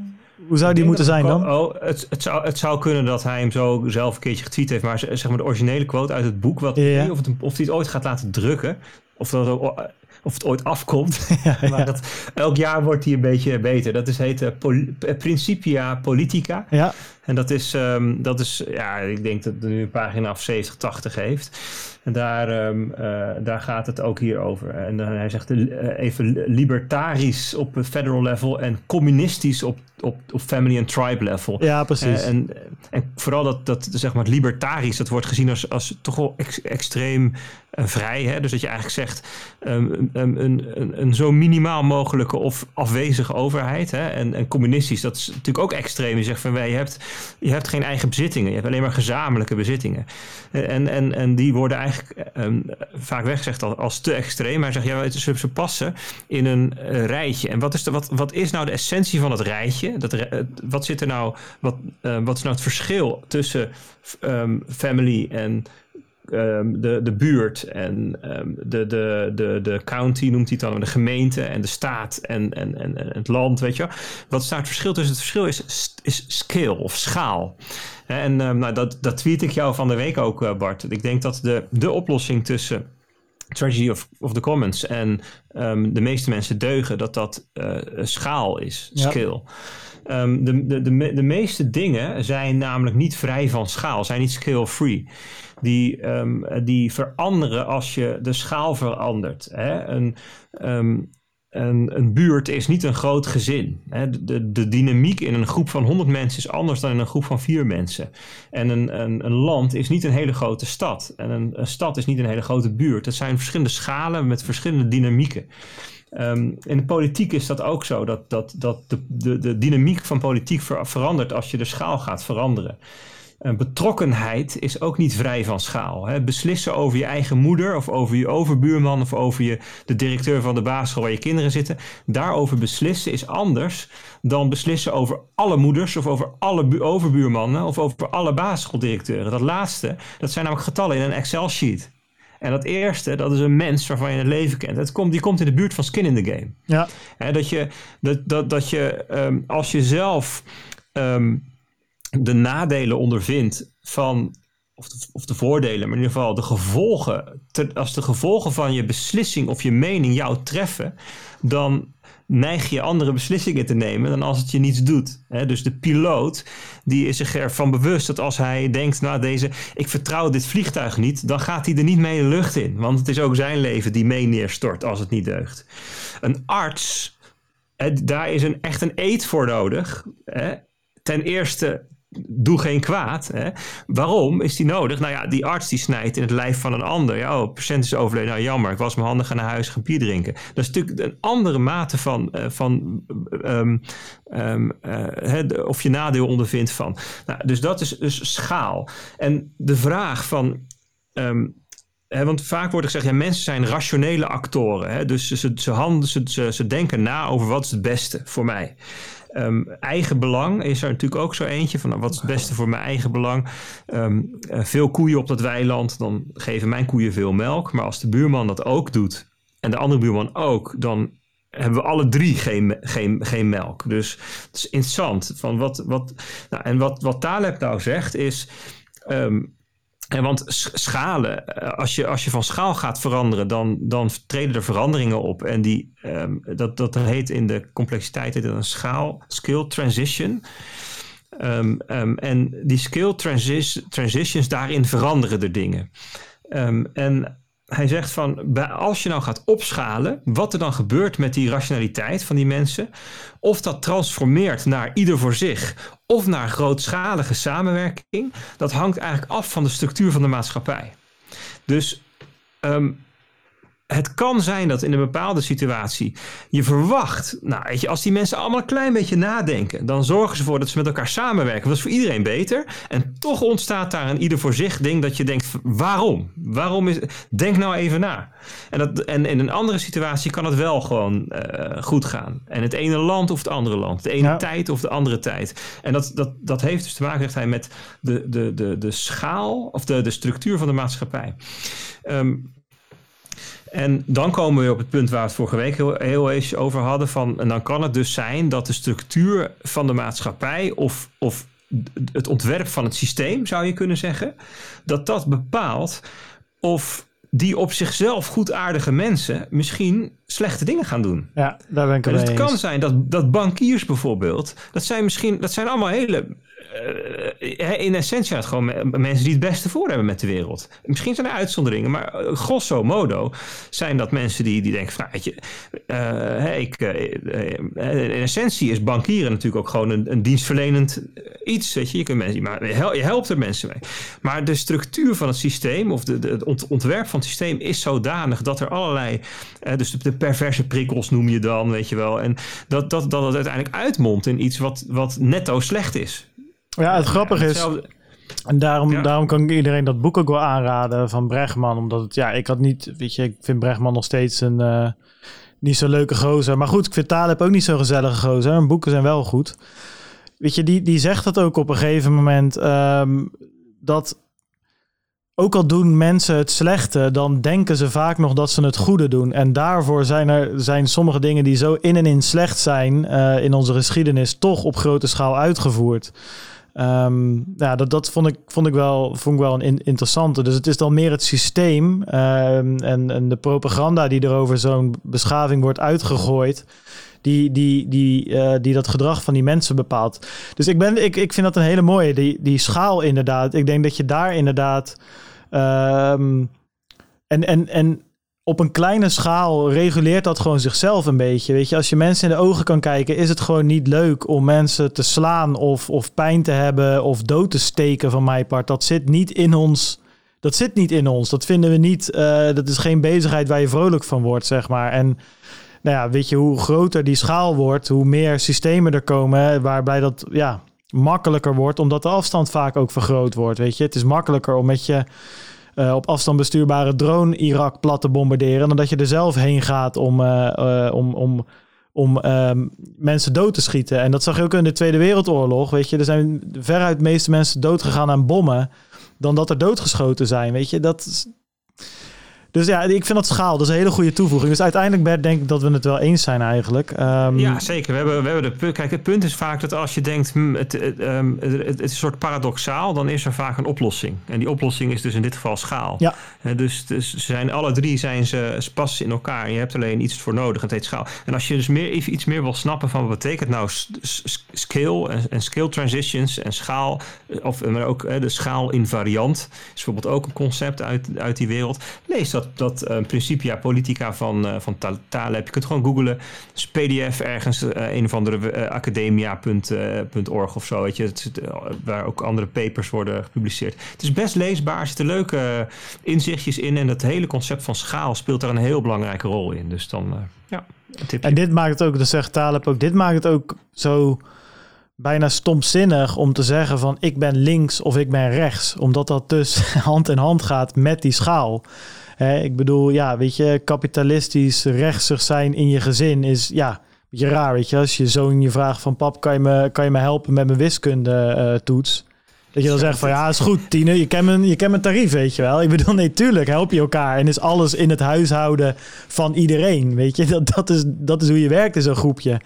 Hoe zou die moeten zijn dan? Oh, het, het, zou, het zou kunnen dat hij hem zo zelf een keertje getweet heeft. Maar zeg maar de originele quote uit het boek. Wat, of, het, of hij het ooit gaat laten drukken. Of dat ook of het ooit afkomt. Ja, maar Dat, elk jaar wordt hij een beetje beter. Dat is, heet uh, pol Principia Politica. Ja. En dat is, um, dat is, ja, ik denk dat het nu een pagina of 70, 80 heeft. En daar, um, uh, daar gaat het ook hier over. En hij zegt uh, even libertarisch op federal level en communistisch op, op, op family and tribe level. Ja, precies. en, en vooral dat, dat zeg maar, libertarisch, dat wordt gezien als, als toch wel ex, extreem vrij. Hè? Dus dat je eigenlijk zegt um, een, een, een, zo minimaal mogelijke of afwezige overheid. Hè? En, en communistisch, dat is natuurlijk ook extreem. Je zegt van wij, je hebt, je hebt geen eigen bezittingen. Je hebt alleen maar gezamenlijke bezittingen. En, en, en die worden eigenlijk um, vaak weggezegd als, te extreem. Maar zeg ja, ze, ze passen in een uh, rijtje. En wat is, de, wat, wat is nou de essentie van het rijtje? Dat, wat zit er nou, wat, uh, wat is nou het verschil tussen um, family en um, de, de buurt en um, de, de, de, de county noemt hij het dan, de gemeente en de staat en, en, en, en het land, weet je Wat is daar het verschil tussen? Het verschil is, is scale of schaal. En um, nou, dat, dat tweet ik jou van de week ook, uh, Bart. Ik denk dat de, de oplossing tussen Tragedy of, of the Commons en um, de meeste mensen deugen, dat dat uh, schaal is, scale. Um, de, de, de, de meeste dingen zijn namelijk niet vrij van schaal, zijn niet scale-free die, um, die veranderen als je de schaal verandert. Hè? Een, um, een, een buurt is niet een groot gezin. Hè. De, de, dynamiek in een groep van 100 mensen is anders dan in een groep van vier mensen. En een, een, een land is niet een hele grote stad. En een, een, stad is niet een hele grote buurt. Dat zijn verschillende schalen met verschillende dynamieken. Um, in de politiek is dat ook zo, dat, dat, dat de, de, de dynamiek van politiek ver, verandert als je de schaal gaat veranderen. Betrokkenheid is ook niet vrij van schaal. Hè. Beslissen over je eigen moeder of over je overbuurman of over je, de directeur van de basisschool waar je kinderen zitten. Daarover beslissen is anders dan beslissen over alle moeders of over alle overbuurmannen of over alle basisschooldirecteuren. Dat laatste, dat zijn namelijk getallen in een Excel-sheet. En dat eerste, dat is een mens waarvan je het leven kent. Het komt, die komt in de buurt van skin in the game. Ja. He, dat je, dat, dat, dat je um, als je zelf um, de nadelen ondervindt van, of de, of de, voordelen, maar in ieder geval de gevolgen, te, als de gevolgen van je beslissing of je mening jou treffen, dan neig je andere beslissingen te nemen dan als het je niets doet. dus de piloot die is zich ervan bewust dat als hij denkt, nou deze, ik vertrouw dit vliegtuig niet, dan gaat hij er niet mee de lucht in. Want het is ook zijn leven die mee neerstort als het niet deugt. Een arts, daar is een, echt een eet voor nodig. Ten eerste doe geen kwaad. Hè? Waarom is die nodig? Nou ja, die arts die snijdt in het lijf van een ander. Ja, oh, patiënt is overleden. Nou, jammer. Ik was mijn handen gaan naar huis gaan bier drinken. Dat is natuurlijk een andere mate van, uh, van um, um, uh, of je nadeel ondervindt van. Nou, dus dat is dus schaal. En de vraag van. He, want vaak wordt er gezegd, ja, mensen zijn rationele actoren. Hè? Dus ze, ze, ze, ze denken na over wat is het beste voor mij. Um, eigen belang is er natuurlijk ook zo eentje van wat is het beste voor mijn eigen belang. Um, uh, veel koeien op dat weiland, dan geven mijn koeien veel melk. Maar als de buurman dat ook doet en de andere buurman ook, dan hebben we alle drie geen, geen, geen melk. Dus het is interessant. Van wat, wat, nou, en wat, wat Taleb nou zegt is. Um, en want schalen, eh, als je, als je van schaal gaat veranderen, dan, dan treden er veranderingen op. En die, um, dat, dat heet in de complexiteit een schaal, skill transition. Um, um, en die skill transi transitions, daarin veranderen er dingen. en hij zegt van, als je nou gaat opschalen, wat er dan gebeurt met die rationaliteit van die mensen, of dat transformeert naar ieder voor zich, of naar grootschalige samenwerking, dat hangt eigenlijk af van de structuur van de maatschappij. Dus um, het kan zijn dat in een bepaalde situatie je verwacht, nou weet je, als die mensen allemaal een klein beetje nadenken, dan zorgen ze ervoor dat ze met elkaar samenwerken. Dat is voor iedereen beter. En toch ontstaat daar een ieder voor zich ding dat je denkt, waarom? Waarom is, denk nou even na. En, dat, en in een andere situatie kan het wel gewoon uh, goed gaan. En het ene land of het andere land. De ene ja. tijd of de andere tijd. En dat, dat, dat heeft dus te maken, zegt hij, met de, de, de, de schaal of de, de structuur van de maatschappij. Um, en dan komen we op het punt waar we het vorige week heel, heel eens over hadden. Van, en dan kan het dus zijn dat de structuur van de maatschappij of, of het ontwerp van het systeem, zou je kunnen zeggen, dat dat bepaalt of die op zichzelf goedaardige mensen misschien slechte dingen gaan doen. Ja, daar ben ik dus het Het kan zijn dat, dat bankiers bijvoorbeeld, dat zijn misschien, dat zijn allemaal hele uh, in essentie het gewoon mensen die het beste voor hebben met de wereld. Misschien zijn er uitzonderingen, maar eh, grosso modo zijn dat mensen die, die denken van, nou, weet je, ik, in essentie is bankieren natuurlijk ook gewoon een, een dienstverlenend iets, weet je. Je, kunt mensen, maar je helpt er mensen mee. Maar de structuur van het systeem of de, het ontwerp van het systeem is zodanig dat er allerlei, dus de, de, perverse prikkels noem je dan, weet je wel, en dat, dat, dat het uiteindelijk uitmondt in iets wat, wat netto slecht is. Ja, het grappige is. En daarom, ja. daarom kan ik iedereen dat boek ook wel aanraden van Bregman. Omdat het, ja, ik had niet, weet je, ik vind Bregman nog steeds een uh, niet zo leuke gozer. Maar goed, ik vind Taleb ook niet zo'n gezellige gozer. En boeken zijn wel goed. Weet je, die, die zegt dat ook op een gegeven moment. Um, dat ook al doen mensen het slechte, dan denken ze vaak nog dat ze het goede doen. En daarvoor zijn er zijn sommige dingen die zo in en in slecht zijn uh, in onze geschiedenis toch op grote schaal uitgevoerd. Um, ja, dat, dat vond, ik, vond, ik wel, vond ik wel een in, interessante. Dus het is dan meer het systeem um, en, en de propaganda die er over zo'n beschaving wordt uitgegooid. Die, die, die, uh, die dat gedrag van die mensen bepaalt. Dus ik, ben, ik, ik vind dat een hele mooie, die, die schaal inderdaad. Ik denk dat je daar inderdaad. Um, en, en, en op een kleine schaal reguleert dat gewoon zichzelf een beetje. Weet je, als je mensen in de ogen kan kijken, is het gewoon niet leuk om mensen te slaan of, of pijn te hebben of dood te steken van mijn part. Dat zit niet in ons. Dat zit niet in ons. Dat vinden we niet. eh, dat is geen bezigheid waar je vrolijk van wordt, zeg maar. En nou ja, weet je, hoe groter die schaal wordt, hoe meer systemen er komen, waarbij dat ja, makkelijker wordt, omdat de afstand vaak ook vergroot wordt. Weet je, het is makkelijker om met je eh, op afstand bestuurbare drone Irak plat te bombarderen, dan dat je er zelf heen gaat om, eh, eh, om, om, om ehm, mensen dood te schieten. En dat zag je ook in de Tweede Wereldoorlog. Weet je, er zijn veruit de meeste mensen dood gegaan aan bommen dan dat er doodgeschoten zijn. Weet je, dat is, dus ja, ik vind dat schaal, dat is een hele goede toevoeging. Dus uiteindelijk, Bert, denk ik dat we het wel eens zijn eigenlijk. Ehm, Ja, zeker. We hebben, we hebben de, kijk, het punt is vaak dat als je denkt, hm, het, het, ehm, het, het is een soort paradoxaal, dan is er vaak een oplossing. En die oplossing is dus in dit geval schaal. Ja. Eh, dus, dus zijn alle drie zijn ze passen in elkaar. En je hebt alleen iets voor nodig. Het heet schaal. En als je dus meer, even iets meer wil snappen van wat betekent nou scale en, en scale transitions en schaal, eh, of maar ook eh, de schaal invariant, is bijvoorbeeld ook een concept uit, uit die wereld. Lees dat, dat eh, Principia Politica van, eh van Taleb. Je kunt gewoon googlen. Is PDF ergens, eh, een of andere academia.org of zo. Weet je, waar ook andere papers worden gepubliceerd. Het is best leesbaar. Er zitten leuke inzichtjes in. En het hele concept van schaal speelt daar een heel belangrijke rol in. Dus dan, ja. En dit maakt het ook, dat zegt Taleb ook, dit maakt het ook zo bijna stomzinnig om te zeggen van ik ben links of ik ben rechts. Omdat dat dus hand in hand gaat met die schaal. Ik bedoel, ja, weet je, kapitalistisch rechtsig zijn in je gezin is, ja, een beetje raar, weet je. Als je zoon je vraagt van pap, kan je me, kan je me helpen met mijn wiskunde eh, toets? Dat je dan zegt van ja, is goed, Tine, je kent mijn, je kent mijn tarief, weet je wel. Ik bedoel, nee, tuurlijk, help je elkaar. En is alles in het huishouden van iedereen, weet je. Dat, dat, is, dat is hoe je werkt in zo'n groepje.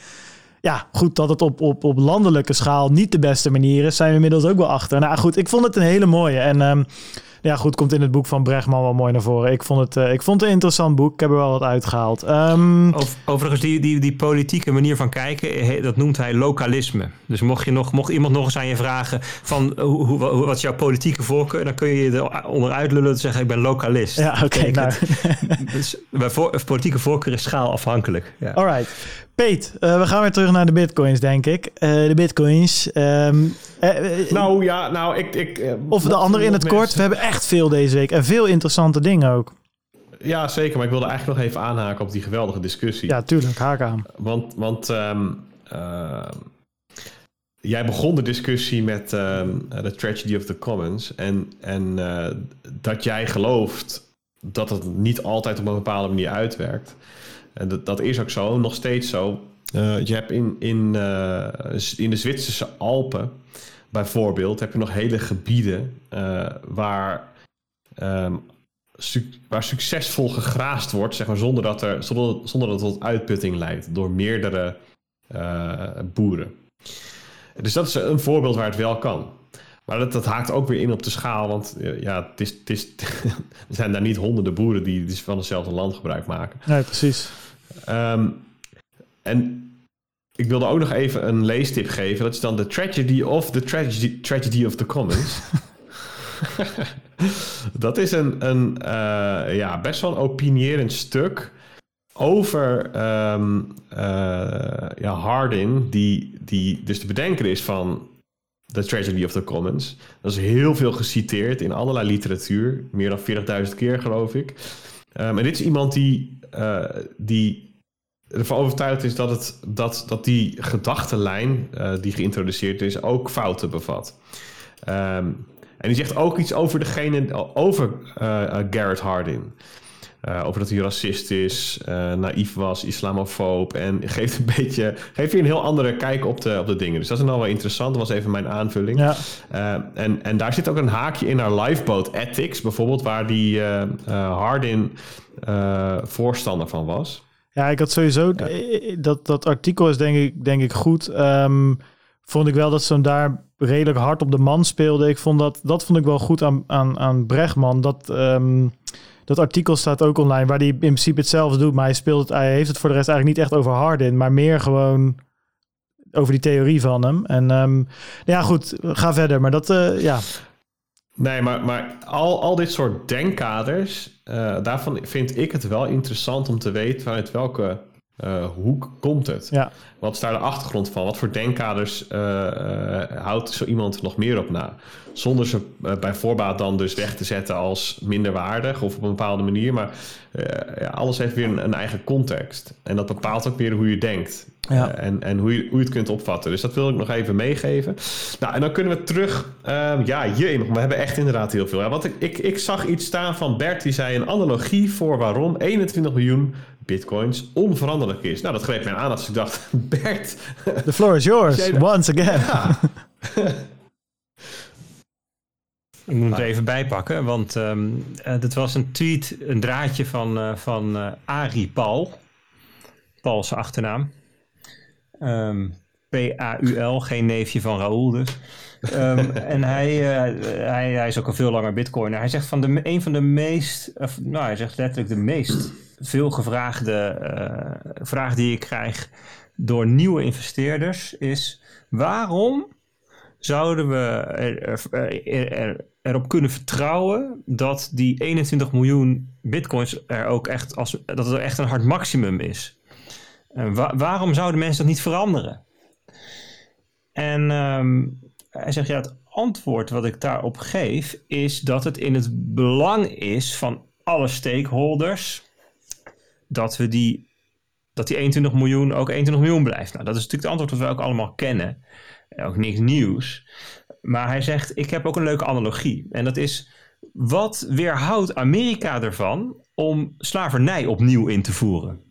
Ja, goed, dat het op, op, op landelijke schaal niet de beste manier is, zijn we inmiddels ook wel achter. Nou goed, ik vond het een hele mooie. En ehm, ja, goed, komt in het boek van Bregman wel mooi naar voren. Ik vond het, eh, ik vond het een interessant boek. Ik heb er wel wat uitgehaald. Ov- Overigens, die, die, die politieke manier van kijken, he- dat noemt hij lokalisme. Dus mocht, je nog, mocht iemand nog eens aan je vragen van hoe, hoe, hoe- wat is jouw politieke voorkeur, dan kun je je er onderuit lullen en zeggen ik ben lokalist. ja, oké. Nou. Dus voor, politieke voorkeur is schaalafhankelijk. Ja. Alright. Peet, eh, we gaan weer terug naar de bitcoins, denk ik. Eh, de bitcoins. ehm, eh, Nou ja, nou ik... ik of de andere in het kort. We hebben echt veel deze week. En veel interessante dingen ook. Ja, zeker. Maar ik wilde eigenlijk nog even aanhaken op die geweldige discussie. Ja, tuurlijk. Haak aan. Want, want ehm, jij begon de discussie met ehm The Tragedy of the Commons. En, en dat jij gelooft dat het niet altijd op een bepaalde manier uitwerkt. En dat, dat is ook zo, nog steeds zo. Eh, je hebt in, in, eh, in de Zwitserse Alpen bijvoorbeeld... heb je nog hele gebieden eh, waar... ehm, waar succesvol gegraast wordt, zeg maar, zonder dat, er, zonder, zonder dat het tot uitputting leidt door meerdere boeren. Dus dat is een voorbeeld waar het wel kan. Maar dat, dat haakt ook weer in op de schaal, want ja, het is, het is, er zijn daar niet honderden boeren die dus van hetzelfde land gebruik maken. Nee, precies. Ehm, en ik wilde ook nog even een leestip geven. Dat is dan The Tragedy of the Tragedy, tragedy of the Commons. dat is een, een eh, ja, best wel een opinierend stuk over ehm, eh, ja, Hardin, die, die dus de bedenker is van The Tragedy of the Commons. Dat is heel veel geciteerd in allerlei literatuur. Meer dan 40.000 keer, geloof ik. Um, en dit is iemand die, uh, die ervan overtuigd is dat, het, dat, dat die gedachtenlijn uh, die geïntroduceerd is ook fouten bevat. Um, en die zegt ook iets over degene, over uh, Garrett Hardin. Uh, over dat hij racist is, uh, naïef was, islamofoob. En geeft een beetje. Geeft hier een heel andere kijk op de, op de dingen. Dus dat is dan wel interessant. Dat was even mijn aanvulling. Ja. Uh, en, en daar zit ook een haakje in naar Lifeboat Ethics, bijvoorbeeld, waar die Hardin voorstander van was. Ja, ik had sowieso. Ja. Dat, dat artikel is denk ik, denk ik goed. Um, vond ik wel dat ze hem daar redelijk hard op de man speelde. Ik vond dat, dat vond ik wel goed aan, aan, aan Bregman. Dat. Um, dat artikel staat ook online, waar hij in principe hetzelfde doet, maar hij speelt het, hij heeft het voor de rest eigenlijk niet echt over Hardin, maar meer gewoon over die theorie van hem. En um, ja, goed, ga verder. Maar dat, uh, ja. Nee, maar, maar al, al dit soort denkkaders eh, daarvan vind ik het wel interessant om te weten vanuit welke uh, hoek komt het. Ja. Wat is daar de achtergrond van? Wat voor denkkaders houdt zo iemand nog meer op na? Zonder ze bij voorbaat dan dus weg te zetten als minderwaardig of op een bepaalde manier. Maar ja, alles heeft weer een, een, eigen context. En dat bepaalt ook weer hoe je denkt. Ja. En en hoe, je, hoe je het kunt opvatten. Dus dat wil ik nog even meegeven. Nou, en dan kunnen we terug. Uh, ja, je, we hebben echt inderdaad heel veel. Ja, want ik, ik, ik zag iets staan van Bert, die zei een analogie voor waarom 21 miljoen bitcoins onveranderlijk is. Nou, dat greep mij aan als ik dacht, Bert. The floor is yours, once again. Ja. Ik moet het even bijpakken, want um, uh, dit was een tweet, een draadje van, uh, van uh, Arie Paul. Paul zijn achternaam. Um, P-A-U-L, geen neefje van Raoul dus. Um, en hij, hij, hij is ook al veel langer bitcoiner. Hij zegt van de, een van de meest, of, nou hij zegt letterlijk de meest veelgevraagde vraag die ik krijg door nieuwe investeerders is waarom zouden we er, er, er, erop kunnen vertrouwen dat die 21 miljoen bitcoins er ook echt als dat er echt een hard maximum is. En wa waarom zouden mensen dat niet veranderen? En um, hij zegt ja, het antwoord wat ik daarop geef is dat het in het belang is van alle stakeholders dat we die dat die 21 miljoen ook 21 miljoen blijft. Nou, dat is natuurlijk het antwoord dat we ook allemaal kennen. Ook niks nieuws. Maar hij zegt, ik heb ook een leuke analogie. En dat is, wat weerhoudt Amerika ervan om slavernij opnieuw in te voeren?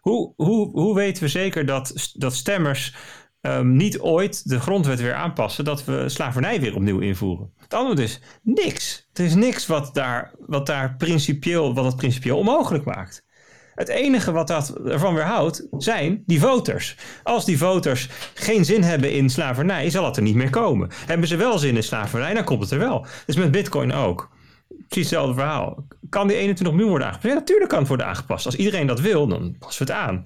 Hoe, hoe, hoe weten we zeker dat, dat stemmers um, niet ooit de grondwet weer aanpassen, dat we slavernij weer opnieuw invoeren? Het antwoord is niks. Er is niks wat daar, wat daar principieel, wat het principieel onmogelijk maakt. Het enige wat dat ervan weerhoudt zijn die voters. Als die voters geen zin hebben in slavernij, zal het er niet meer komen. Hebben ze wel zin in slavernij, dan komt het er wel. Dus met Bitcoin ook. Precies hetzelfde verhaal. Kan die 21 miljoen worden aangepast? Ja, natuurlijk kan het worden aangepast. Als iedereen dat wil, dan passen we het aan.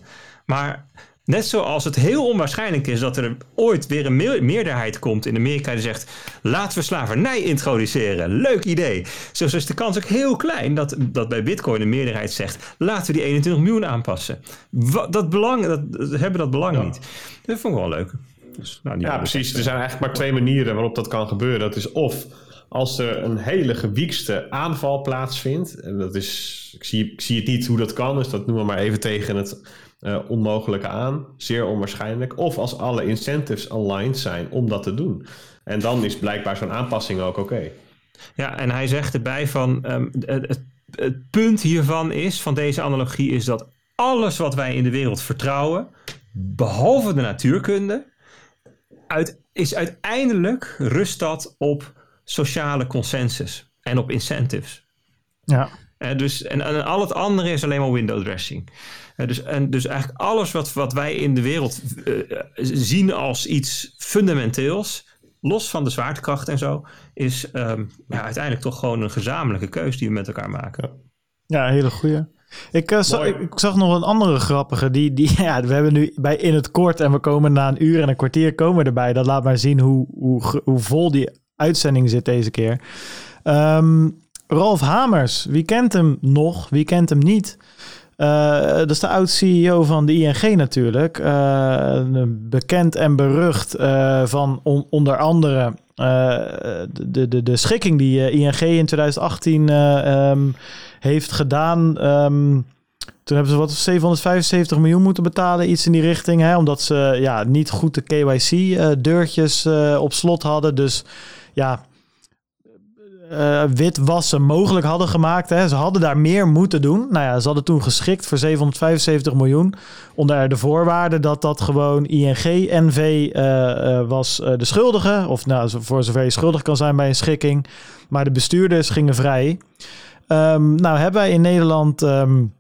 Maar Net zoals het heel onwaarschijnlijk is dat er ooit weer een me meerderheid komt in Amerika die zegt: laten we slavernij introduceren. Leuk idee. Zo is de kans ook heel klein dat, dat bij Bitcoin een meerderheid zegt: laten we die 21 miljoen aanpassen. Wat, dat belang, dat, dat, hebben dat belang ja. niet. Dat vond ik wel leuk. Dus, nou, ja, precies. Er zijn eigenlijk maar twee manieren waarop dat kan gebeuren. Dat is of als er een hele gewiekste aanval plaatsvindt. En dat is, ik zie, ik zie het niet hoe dat kan, dus dat noemen we maar even tegen het uh, onmogelijke aan. Zeer onwaarschijnlijk. Of als alle incentives aligned zijn om dat te doen. En dan is blijkbaar zo'n aanpassing ook oké. Okay. Ja, en hij zegt erbij van um, het, het, het punt hiervan is, van deze analogie, is dat alles wat wij in de wereld vertrouwen, behalve de natuurkunde, uit, is uiteindelijk rust dat op sociale consensus en op incentives. Ja. Uh, dus, en, en al het andere is alleen maar window dressing. Uh, dus, en dus eigenlijk alles wat, wat wij in de wereld uh, zien als iets fundamenteels, los van de zwaartekracht en zo, is um, ja, uiteindelijk toch gewoon een gezamenlijke keuze die we met elkaar maken. Ja, hele goede. Ik, uh, zag, ik, ik, zag nog een andere grappige. Die, die, ja, we hebben nu bij in het kort en we komen na een uur en een kwartier komen erbij. Dat laat maar zien hoe, hoe, hoe vol die uitzending zit deze keer. Um, Rolf Hamers, wie kent hem nog? Wie kent hem niet? Uh, dat is de oud-CEO van de ING natuurlijk. Uh, bekend en berucht uh, van on, onder andere de, de, de schikking die ING in 2018 um, heeft gedaan. Um, toen hebben ze wat 775 miljoen moeten betalen, iets in die richting. Hè, omdat ze ja, niet goed de KYC-deurtjes op slot hadden. Dus ja, uh, witwassen mogelijk hadden gemaakt. Hè. Ze hadden daar meer moeten doen. Nou ja, ze hadden toen geschikt voor 775 miljoen. Onder de voorwaarde dat dat gewoon ING NV uh, uh, was de schuldige. Of nou, voor zover je schuldig kan zijn bij een schikking. Maar de bestuurders gingen vrij. Um, nou hebben wij in Nederland... Um,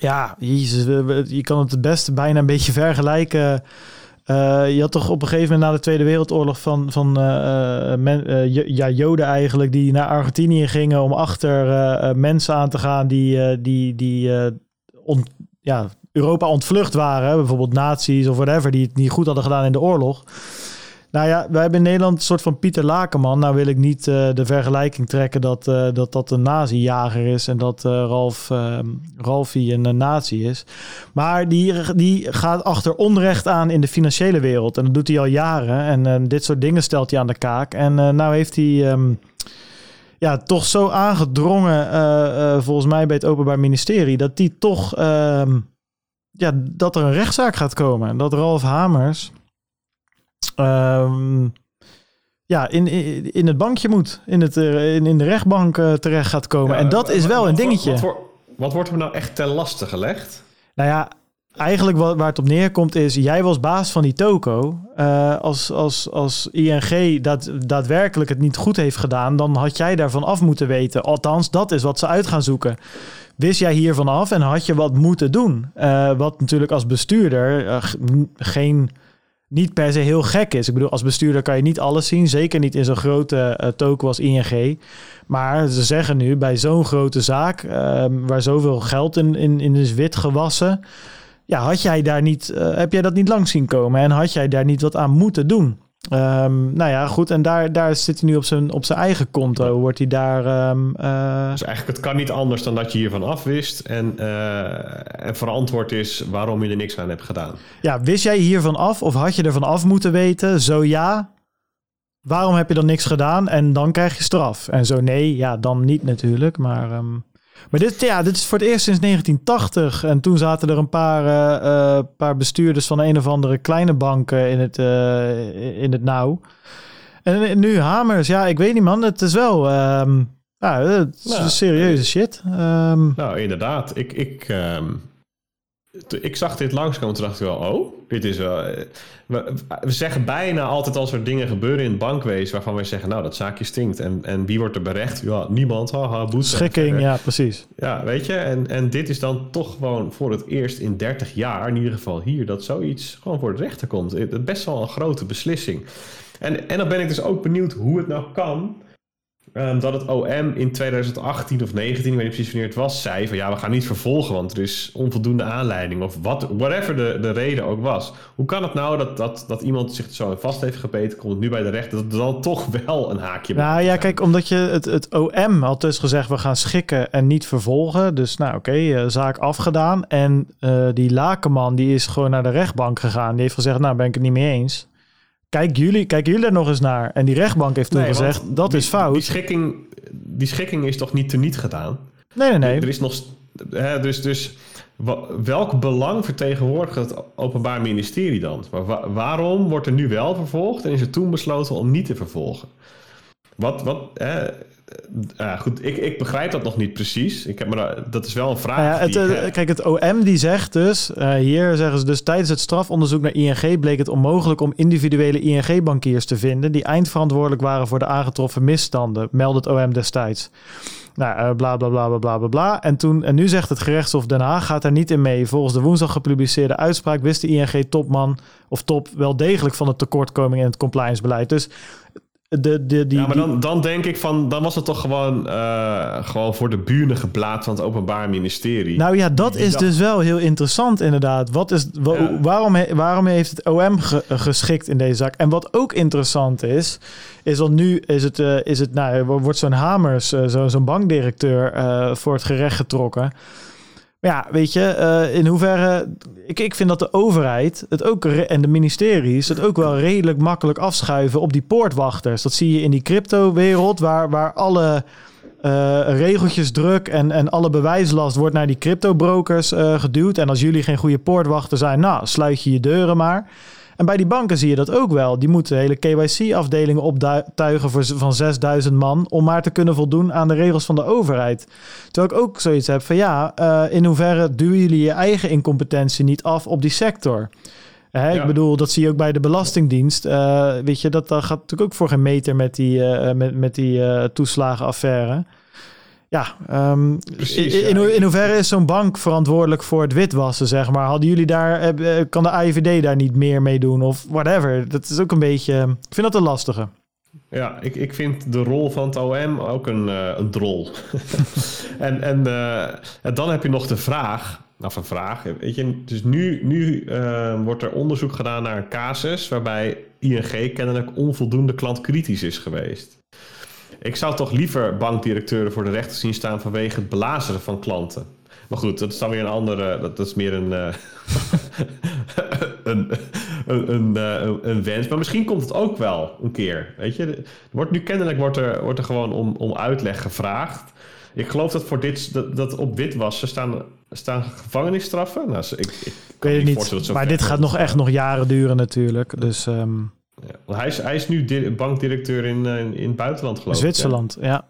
ja, jezus, je kan het het beste bijna een beetje vergelijken... Uh, je had toch op een gegeven moment na de Tweede Wereldoorlog van, van men, uh, ja, Joden eigenlijk die naar Argentinië gingen om achter mensen aan te gaan die, die, die ja, Europa ontvlucht waren. Bijvoorbeeld nazi's of whatever, die het niet goed hadden gedaan in de oorlog. Nou ja, wij hebben in Nederland een soort van Pieter Lakenman. Nou wil ik niet uh, de vergelijking trekken dat uh, dat, dat een nazi-jager is en dat uh, Ralf, Ralfie een nazi is. Maar die, die gaat achter onrecht aan in de financiële wereld. En dat doet hij al jaren. En dit soort dingen stelt hij aan de kaak. En nou heeft hij... Um, ja, toch zo aangedrongen, volgens mij bij het Openbaar Ministerie, dat die toch, ehm, ja, dat er een rechtszaak gaat komen. En dat Ralf Hamers, um, ja, in, in, het bankje moet. In, het, eh, in, in de rechtbank uh, terecht gaat komen. en dat is wel een dingetje. Wat, wat, wat, wordt er nou echt ten laste gelegd? Nou ja, eigenlijk wat, waar het op neerkomt is... jij was baas van die toko. Uh, als, als, als ING dat, daadwerkelijk het niet goed heeft gedaan... dan had jij daarvan af moeten weten. Althans, dat is wat ze uit gaan zoeken. Wist jij hiervan af en had je wat moeten doen? Uh, wat natuurlijk als bestuurder geen niet per se heel gek is. Ik bedoel, als bestuurder kan je niet alles zien. Zeker niet in zo'n grote uh, token als ING. Maar ze zeggen nu bij zo'n grote zaak, uh, waar zoveel geld in, in, in is wit gewassen. Ja, had jij daar niet, uh, heb jij dat niet langs zien komen? En had jij daar niet wat aan moeten doen? Um, nou ja, goed. En daar, daar zit hij nu op zijn, op zijn eigen konto. Wordt hij daar. Um, uh... Dus eigenlijk, het kan niet anders dan dat je hiervan afwist. En, uh, en verantwoord is waarom je er niks aan hebt gedaan. Ja, wist jij hiervan af of had je ervan af moeten weten? Zo ja. Waarom heb je dan niks gedaan? En dan krijg je straf. En zo nee, ja, dan niet natuurlijk. Maar. Um... Maar dit, ja, dit is voor het eerst sinds 1980. En toen zaten er een paar, uh, paar bestuurders van een of andere kleine bank in het, uh, in het nauw. En nu Hamers, ja, ik weet niet man. Het is wel... Um, ja, het is nou, serieuze shit. Um, nou, inderdaad. Ik, ik, um, ik zag dit langskomen, toen dacht ik wel, oh, dit is wel... Eh, we, we, zeggen bijna altijd als er dingen gebeuren in het bankwezen waarvan wij zeggen, nou, dat zaakje stinkt. En, en wie wordt er berecht? Ja, niemand, haha, boete. Schikking, ja, precies. Ja, weet je, en, en dit is dan toch gewoon voor het eerst in 30 jaar, in ieder geval hier, dat zoiets gewoon voor de rechter komt. Het best wel een grote beslissing. En, en dan ben ik dus ook benieuwd hoe het nou kan Um, dat het OM in 2018 of 19, ik weet niet precies wanneer het was, zei van ja, we gaan niet vervolgen, want er is onvoldoende aanleiding of wat, whatever de, de reden ook was. Hoe kan het nou dat, dat, dat iemand zich zo vast heeft gebeten, komt nu bij de rechter, dat er dan toch wel een haakje Nou ja, kijk, omdat je het, het OM had dus gezegd, we gaan schikken en niet vervolgen. Dus nou oké, okay, uh, zaak afgedaan. En uh, die Lakenman, die is gewoon naar de rechtbank gegaan. Die heeft gezegd, nou ben ik het niet mee eens. Kijk jullie, kijken jullie er nog eens naar? En die rechtbank heeft toen nee, gezegd, dat die, is fout. Die schikking, die schikking is toch niet teniet gedaan? Nee, nee, nee. Er is nog... Hè, dus, dus welk belang vertegenwoordigt het Openbaar Ministerie dan? Maar waarom wordt er nu wel vervolgd en is er toen besloten om niet te vervolgen? Wat, wat, hè, uh, goed, ik, ik begrijp dat nog niet precies. Ik heb maar dat is wel een vraag. Ja, het, uh, kijk, het OM die zegt dus, uh, hier zeggen ze dus tijdens het strafonderzoek naar ING bleek het onmogelijk om individuele ING-bankiers te vinden die eindverantwoordelijk waren voor de aangetroffen misstanden, meldde het OM destijds. Nou, bla bla bla bla bla bla. En, toen, en nu zegt het gerechtshof Den Haag gaat er niet in mee. Volgens de woensdag gepubliceerde uitspraak wist de ING-topman of top wel degelijk van de tekortkoming in het compliance-beleid. Dus de, de, die, ja, maar dan, dan denk ik van, dan was het toch gewoon, uh, gewoon voor de buren geplaatst van het Openbaar Ministerie. Nou ja, dat is dus wel heel interessant inderdaad. Wat is, ja. waarom, waarom heeft het OM ge, geschikt in deze zaak? En wat ook interessant is, is dat nu is het, uh, is het nou, wordt zo'n Hamers, uh, zo'n zo bankdirecteur, voor het gerecht getrokken ja, weet je, uh, in hoeverre. Ik, ik vind dat de overheid het ook en de ministeries het ook wel redelijk makkelijk afschuiven op die poortwachters. Dat zie je in die crypto-wereld, waar, waar alle uh, regeltjes druk en, en alle bewijslast wordt naar die crypto-brokers uh, geduwd. En als jullie geen goede poortwachter zijn, nou, sluit je je deuren maar. En bij die banken zie je dat ook wel. Die moeten hele KYC-afdelingen optuigen voor, van 6000 man om maar te kunnen voldoen aan de regels van de overheid. Terwijl ik ook zoiets heb van ja, uh, in hoeverre duwen jullie je eigen incompetentie niet af op die sector? Hè, ja. Ik bedoel, dat zie je ook bij de Belastingdienst. Uh, weet je, dat, dat gaat natuurlijk ook voor geen meter met die, uh, met, met die toeslagenaffaire. Ja, um, Precies, in, in, in, hoeverre is zo'n bank verantwoordelijk voor het witwassen, zeg maar? Hadden jullie daar, eh, kan de AIVD daar niet meer mee doen of whatever? Dat is ook een beetje, ik vind dat een lastige. Ja, ik, ik vind de rol van het OM ook een, uh, een drol. en en uh, dan heb je nog de vraag, of een vraag, weet je, dus nu, nu uh, wordt er onderzoek gedaan naar een casus waarbij ING kennelijk onvoldoende klantkritisch is geweest. Ik zou toch liever bankdirecteuren voor de rechter zien staan vanwege het belazeren van klanten. Maar goed, dat is dan weer een andere. Dat, is meer een, uh, een, een, een, een, wens. Maar misschien komt het ook wel een keer. Weet je, wordt nu kennelijk wordt er, wordt er gewoon om, om uitleg gevraagd. Ik geloof dat voor dit dat, dat op witwassen staan, staan gevangenisstraffen. Nou, ik, ik weet het niet. Maar dit gaat nog echt nog jaren duren natuurlijk. Dus. Um... Ja, hij, is, hij is nu bankdirecteur in, in, in het buitenland, geloof Zwitserland, ja.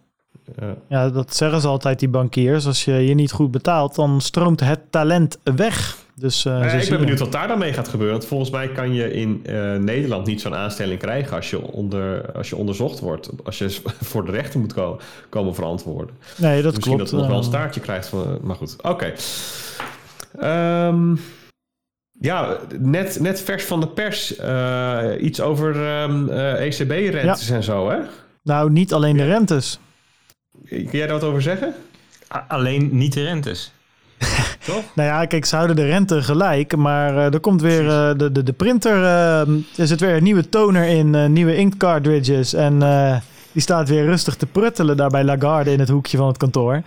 Ja. ja, dat zeggen ze altijd, die bankiers. Als je je niet goed betaalt, dan stroomt het talent weg. Dus, uh, ik ben benieuwd wat daar dan mee gaat gebeuren. Want volgens mij kan je in uh, Nederland niet zo'n aanstelling krijgen als je, onder, als je onderzocht wordt. Als je voor de rechter moet komen, komen verantwoorden. Nee, dat Misschien klopt. dat het nog wel een staartje krijgt. Van, maar goed, oké. Okay. Um, ja, net, net vers van de pers. Uh, iets over um, ECB-rentes ja. en zo, hè? Nou, niet alleen de rentes. Kun jij daar wat over zeggen? alleen niet de rentes. Toch? nou ja, kijk, ze houden de rente gelijk, maar uh, er komt weer uh, de, de, de printer. Uh, er zit weer een nieuwe toner in, nieuwe ink cartridges. En die staat weer rustig te pruttelen daar bij Lagarde in het hoekje van het kantoor.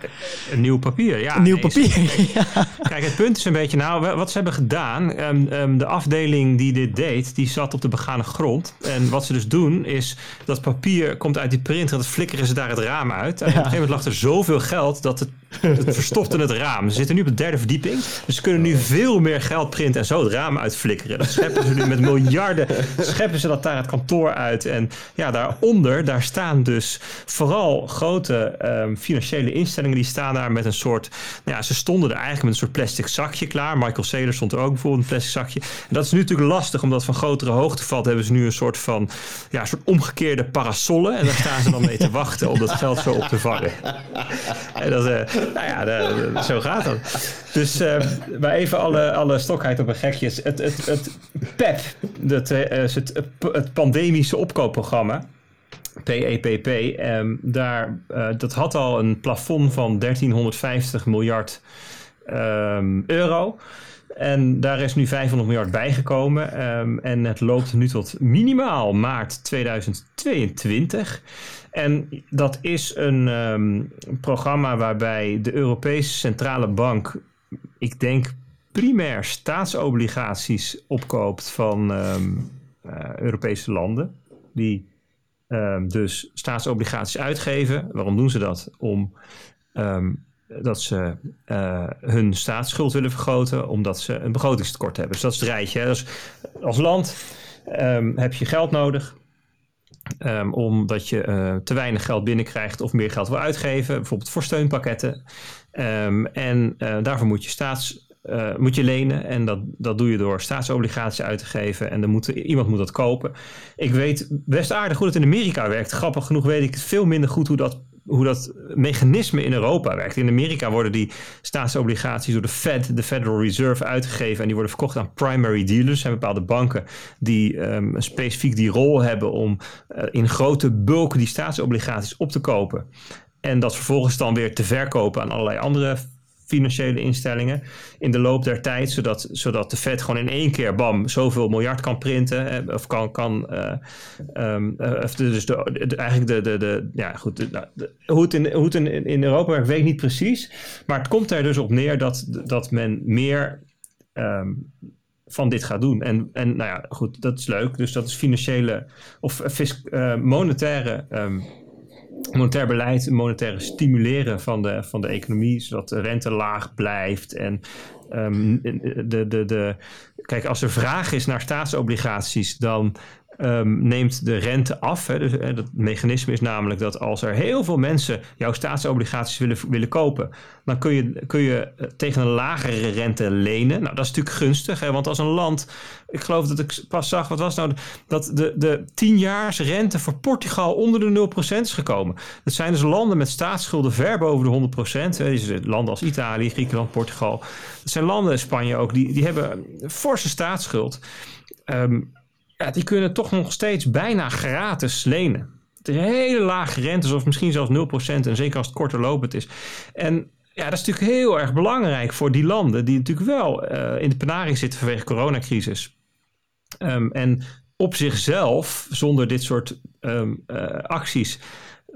Een nieuw papier, ja. Een nieuw papier, Kijk, het punt is een beetje, nou, wat ze hebben gedaan. Um, um, de afdeling die dit deed, die zat op de begane grond. En wat ze dus doen, is dat papier komt uit die printer en dat flikkeren ze daar het raam uit. En ja. op een gegeven moment lag er zoveel geld dat het, het verstopte het raam. Ze zitten nu op de derde verdieping, dus ze kunnen nu veel meer geld printen en zo het raam uitflikkeren. Dat scheppen ze nu met miljarden, scheppen ze dat daar het kantoor uit. En ja, daaronder, daar staan dus vooral grote um, financiële instellingen die staan daar met een soort. Nou ja, ze stonden er eigenlijk met een soort plastic zakje klaar. Michael Saylor stond er ook bijvoorbeeld een plastic zakje. En dat is nu natuurlijk lastig, omdat van grotere hoogte valt, hebben ze nu een soort van ja, een soort omgekeerde parasollen. En daar staan ze dan mee te wachten om dat geld zo op te vangen. En dat, uh, nou ja, zo gaat dat. Dus uh, maar even alle, alle stokheid op een gekje. Het, het, het PEP, dat, uh, het, het pandemische opkoopprogramma. PEPP, um, daar, uh, dat had al een plafond van 1350 miljard um, euro. En daar is nu 500 miljard bijgekomen. Um, en het loopt nu tot minimaal maart 2022. En dat is een um, programma waarbij de Europese Centrale Bank, ik denk primair staatsobligaties opkoopt van um, uh, Europese landen. Die Um, dus staatsobligaties uitgeven. Waarom doen ze dat? Om dat ze uh, hun staatsschuld willen vergroten, omdat ze een begrotingstekort hebben. Dus dat is het rijtje. Dus als land heb je geld nodig. Um, omdat je uh, te weinig geld binnenkrijgt of meer geld wil uitgeven, bijvoorbeeld voor steunpakketten. Um, en uh, daarvoor moet je staats uh, moet je lenen. En dat, dat doe je door staatsobligaties uit te geven. En dan iemand moet dat kopen. Ik weet best aardig hoe het in Amerika werkt. Grappig genoeg weet ik veel minder goed hoe dat, hoe dat mechanisme in Europa werkt. In Amerika worden die staatsobligaties door de Fed, de Federal Reserve, uitgegeven. En die worden verkocht aan primary dealers. Er zijn bepaalde banken die um, specifiek die rol hebben om uh, in grote bulken die staatsobligaties op te kopen. En dat vervolgens dan weer te verkopen aan allerlei andere financiële instellingen in de loop der tijd, zodat, zodat de Fed gewoon in één keer, bam, zoveel miljard kan printen. Of kan, kan uh, um, uh, dus de, eigenlijk de, de, de, ja goed, de, hoe het, in, hoe het in, in Europa werkt, weet ik niet precies. Maar het komt er dus op neer dat, dat men meer um, van dit gaat doen. En, en nou ja, goed, dat is leuk. Dus dat is financiële of uh, monetaire um, monetair beleid, monetaire stimuleren van de, van de economie, zodat de rente laag blijft. En um, de, de, de, kijk, als er vraag is naar staatsobligaties, dan um, neemt de rente af. Hè. Dus, dat mechanisme is namelijk dat als er heel veel mensen jouw staatsobligaties willen, willen kopen, dan kun je, kun je tegen een lagere rente lenen. Nou, dat is natuurlijk gunstig, hè, want als een land, ik geloof dat ik pas zag, wat was nou, dat de, de 10 rente voor Portugal onder de 0% is gekomen. Dat zijn dus landen met staatsschulden ver boven de 100%. Hè. Dus landen als Italië, Griekenland, Portugal. Dat zijn landen, Spanje ook, die, die hebben forse staatsschuld. Um, ja, die kunnen toch nog steeds bijna gratis lenen. Het hele lage rente, of misschien zelfs 0%. En zeker als het korter lopend is. En ja, dat is natuurlijk heel erg belangrijk voor die landen die natuurlijk wel uh, in de penarie zitten vanwege de coronacrisis. Um, en op zichzelf, zonder dit soort ehm, eh, acties,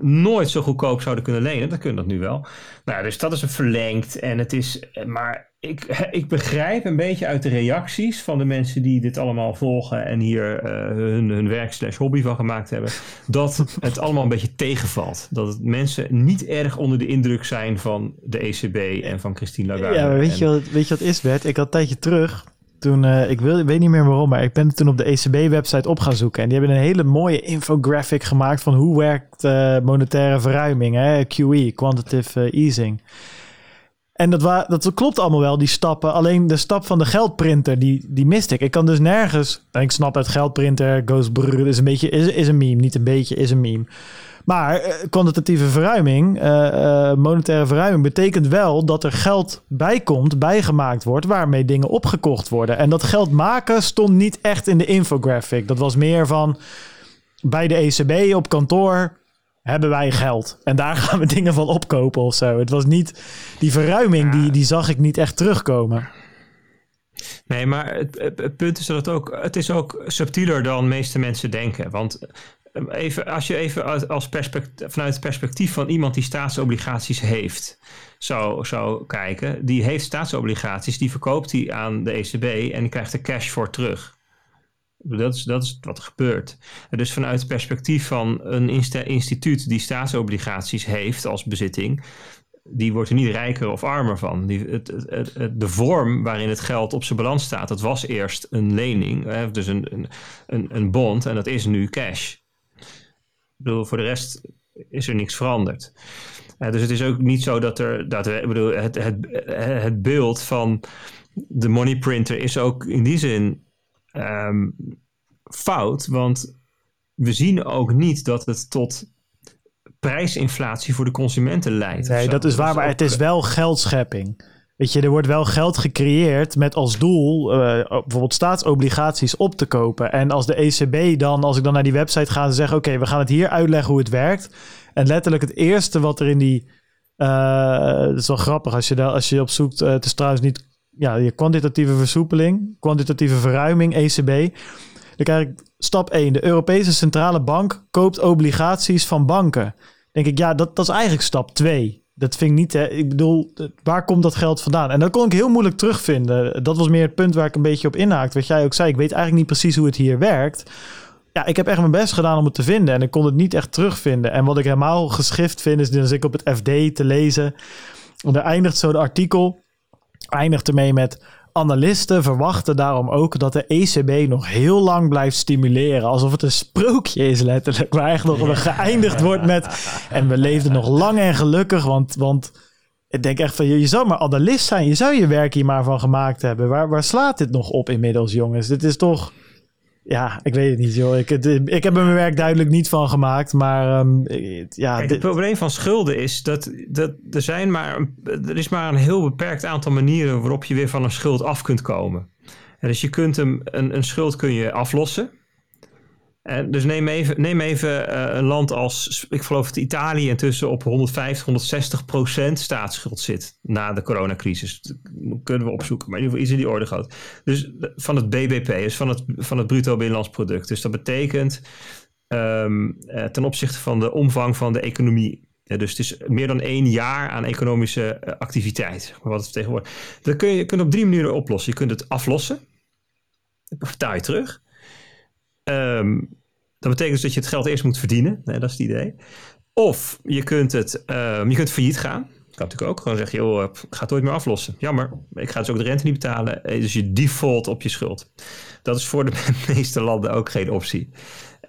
nooit zo goedkoop zouden kunnen lenen. Dan kunnen dat nu wel. Nou, dus dat is een verlengd. En het is, maar ik, ik begrijp een beetje uit de reacties van de mensen die dit allemaal volgen en hier uh, hun, hun werk slash hobby van gemaakt hebben, dat het allemaal een beetje tegenvalt. Dat mensen niet erg onder de indruk zijn van de ECB en van Christine Lagarde. Ja, weet, je wat, weet je wat is, Bert? Ik had een tijdje terug, toen, uh, ik, wil, ik weet niet meer waarom, maar ik ben toen op de ECB-website op gaan zoeken. En die hebben een hele mooie infographic gemaakt van hoe werkt uh, monetaire verruiming, hè? QE, quantitative easing. En dat, dat klopt allemaal wel, die stappen. Alleen de stap van de geldprinter, die, die miste ik. Ik kan dus nergens... En ik snap het, geldprinter, goes is een beetje... Is, een meme, niet een beetje, is een meme. Maar uh, kwantitatieve verruiming, uh, uh, monetaire verruiming... betekent wel dat er geld bijkomt, bijgemaakt wordt... waarmee dingen opgekocht worden. En dat geld maken stond niet echt in de infographic. Dat was meer van... bij de ECB op kantoor hebben wij geld. En daar gaan we dingen van opkopen of zo. Het was niet... Die verruiming, die, die zag ik niet echt terugkomen. Nee, maar het, het, punt is dat het ook... Het is ook subtieler dan de meeste mensen denken. Want even, als je even als perspectief, vanuit het perspectief van iemand die staatsobligaties heeft... zou, zou kijken, die heeft staatsobligaties... die verkoopt hij aan de ECB en die krijgt er cash voor terug... Dat is, dat is wat er gebeurt. Dus vanuit het perspectief van een instituut die staatsobligaties heeft als bezitting, die wordt er niet rijker of armer van. Die, het, het, de vorm waarin het geld op zijn balans staat, dat was eerst een lening, dus een, een, een bond, en dat is nu cash. Ik bedoel, voor de rest is er niks veranderd. dus het is ook niet zo dat er, dat bedoel, het, het, het beeld van de money printer is ook in die zin um, fout, want we zien ook niet dat het tot prijsinflatie voor de consumenten leidt. Nee, dat is waar, maar het is wel geldschepping. Weet je, er wordt wel geld gecreëerd met als doel uh, bijvoorbeeld staatsobligaties op te kopen. En als de ECB dan, als ik dan naar die website ga en zeg: Oké, we gaan het hier uitleggen hoe het werkt. En letterlijk het eerste wat er in die. Uh, dat is wel grappig als je, daar, als je op zoekt. Uh, het is trouwens niet ja, je kwantitatieve versoepeling, kwantitatieve verruiming, ECB. Dan krijg ik stap 1. De Europese Centrale Bank koopt obligaties van banken. denk ik, ja, dat, dat is eigenlijk stap 2. Dat vind ik niet, hè. ik bedoel, waar komt dat geld vandaan? En dat kon ik heel moeilijk terugvinden. Dat was meer het punt waar ik een beetje op inhaakte. Wat jij ook zei, ik weet eigenlijk niet precies hoe het hier werkt. Ja, ik heb echt mijn best gedaan om het te vinden en ik kon het niet echt terugvinden. En wat ik helemaal geschift vind, is dus ik op het FD te lezen. En er eindigt zo'n artikel eindigt ermee met analisten verwachten daarom ook dat de ECB nog heel lang blijft stimuleren. Alsof het een sprookje is letterlijk. Waar echt nog geëindigd wordt met... En we leefden nog lang en gelukkig, want... want ik denk echt van, je, je zou maar analist zijn. Je zou je werk hier maar van gemaakt hebben. Waar, waar slaat dit nog op inmiddels, jongens? Dit is toch... Ja, ik weet het niet, joh. Ik, ik heb er mijn werk duidelijk niet van gemaakt, maar um, ja. Kijk, het probleem van schulden is dat, dat er zijn maar er is maar een heel beperkt aantal manieren waarop je weer van een schuld af kunt komen. En dus je kunt hem een, een schuld kun je aflossen. En dus neem even, neem even uh, een land als, ik geloof dat Italië intussen op 150, 160 procent staatsschuld zit na de coronacrisis. Dat kunnen we opzoeken, maar in ieder geval is in die orde groot. Dus van het BBP, dus van het, van het bruto binnenlands product. Dus dat betekent um, uh, ten opzichte van de omvang van de economie. Dus het is meer dan één jaar aan economische uh, activiteit. Wat het tegenwoordig. Dat kun je, kunt op drie manieren oplossen. Je kunt het aflossen. Betaal je terug. Um, dat betekent dus dat je het geld eerst moet verdienen. Dat is het idee. Of je kunt, het, um, je kunt failliet gaan. Dat kan natuurlijk ook. Gewoon zeggen, joh, ik ga het ooit meer aflossen. Jammer, ik ga dus ook de rente niet betalen. Dus je default op je schuld. Dat is voor de meeste landen ook geen optie.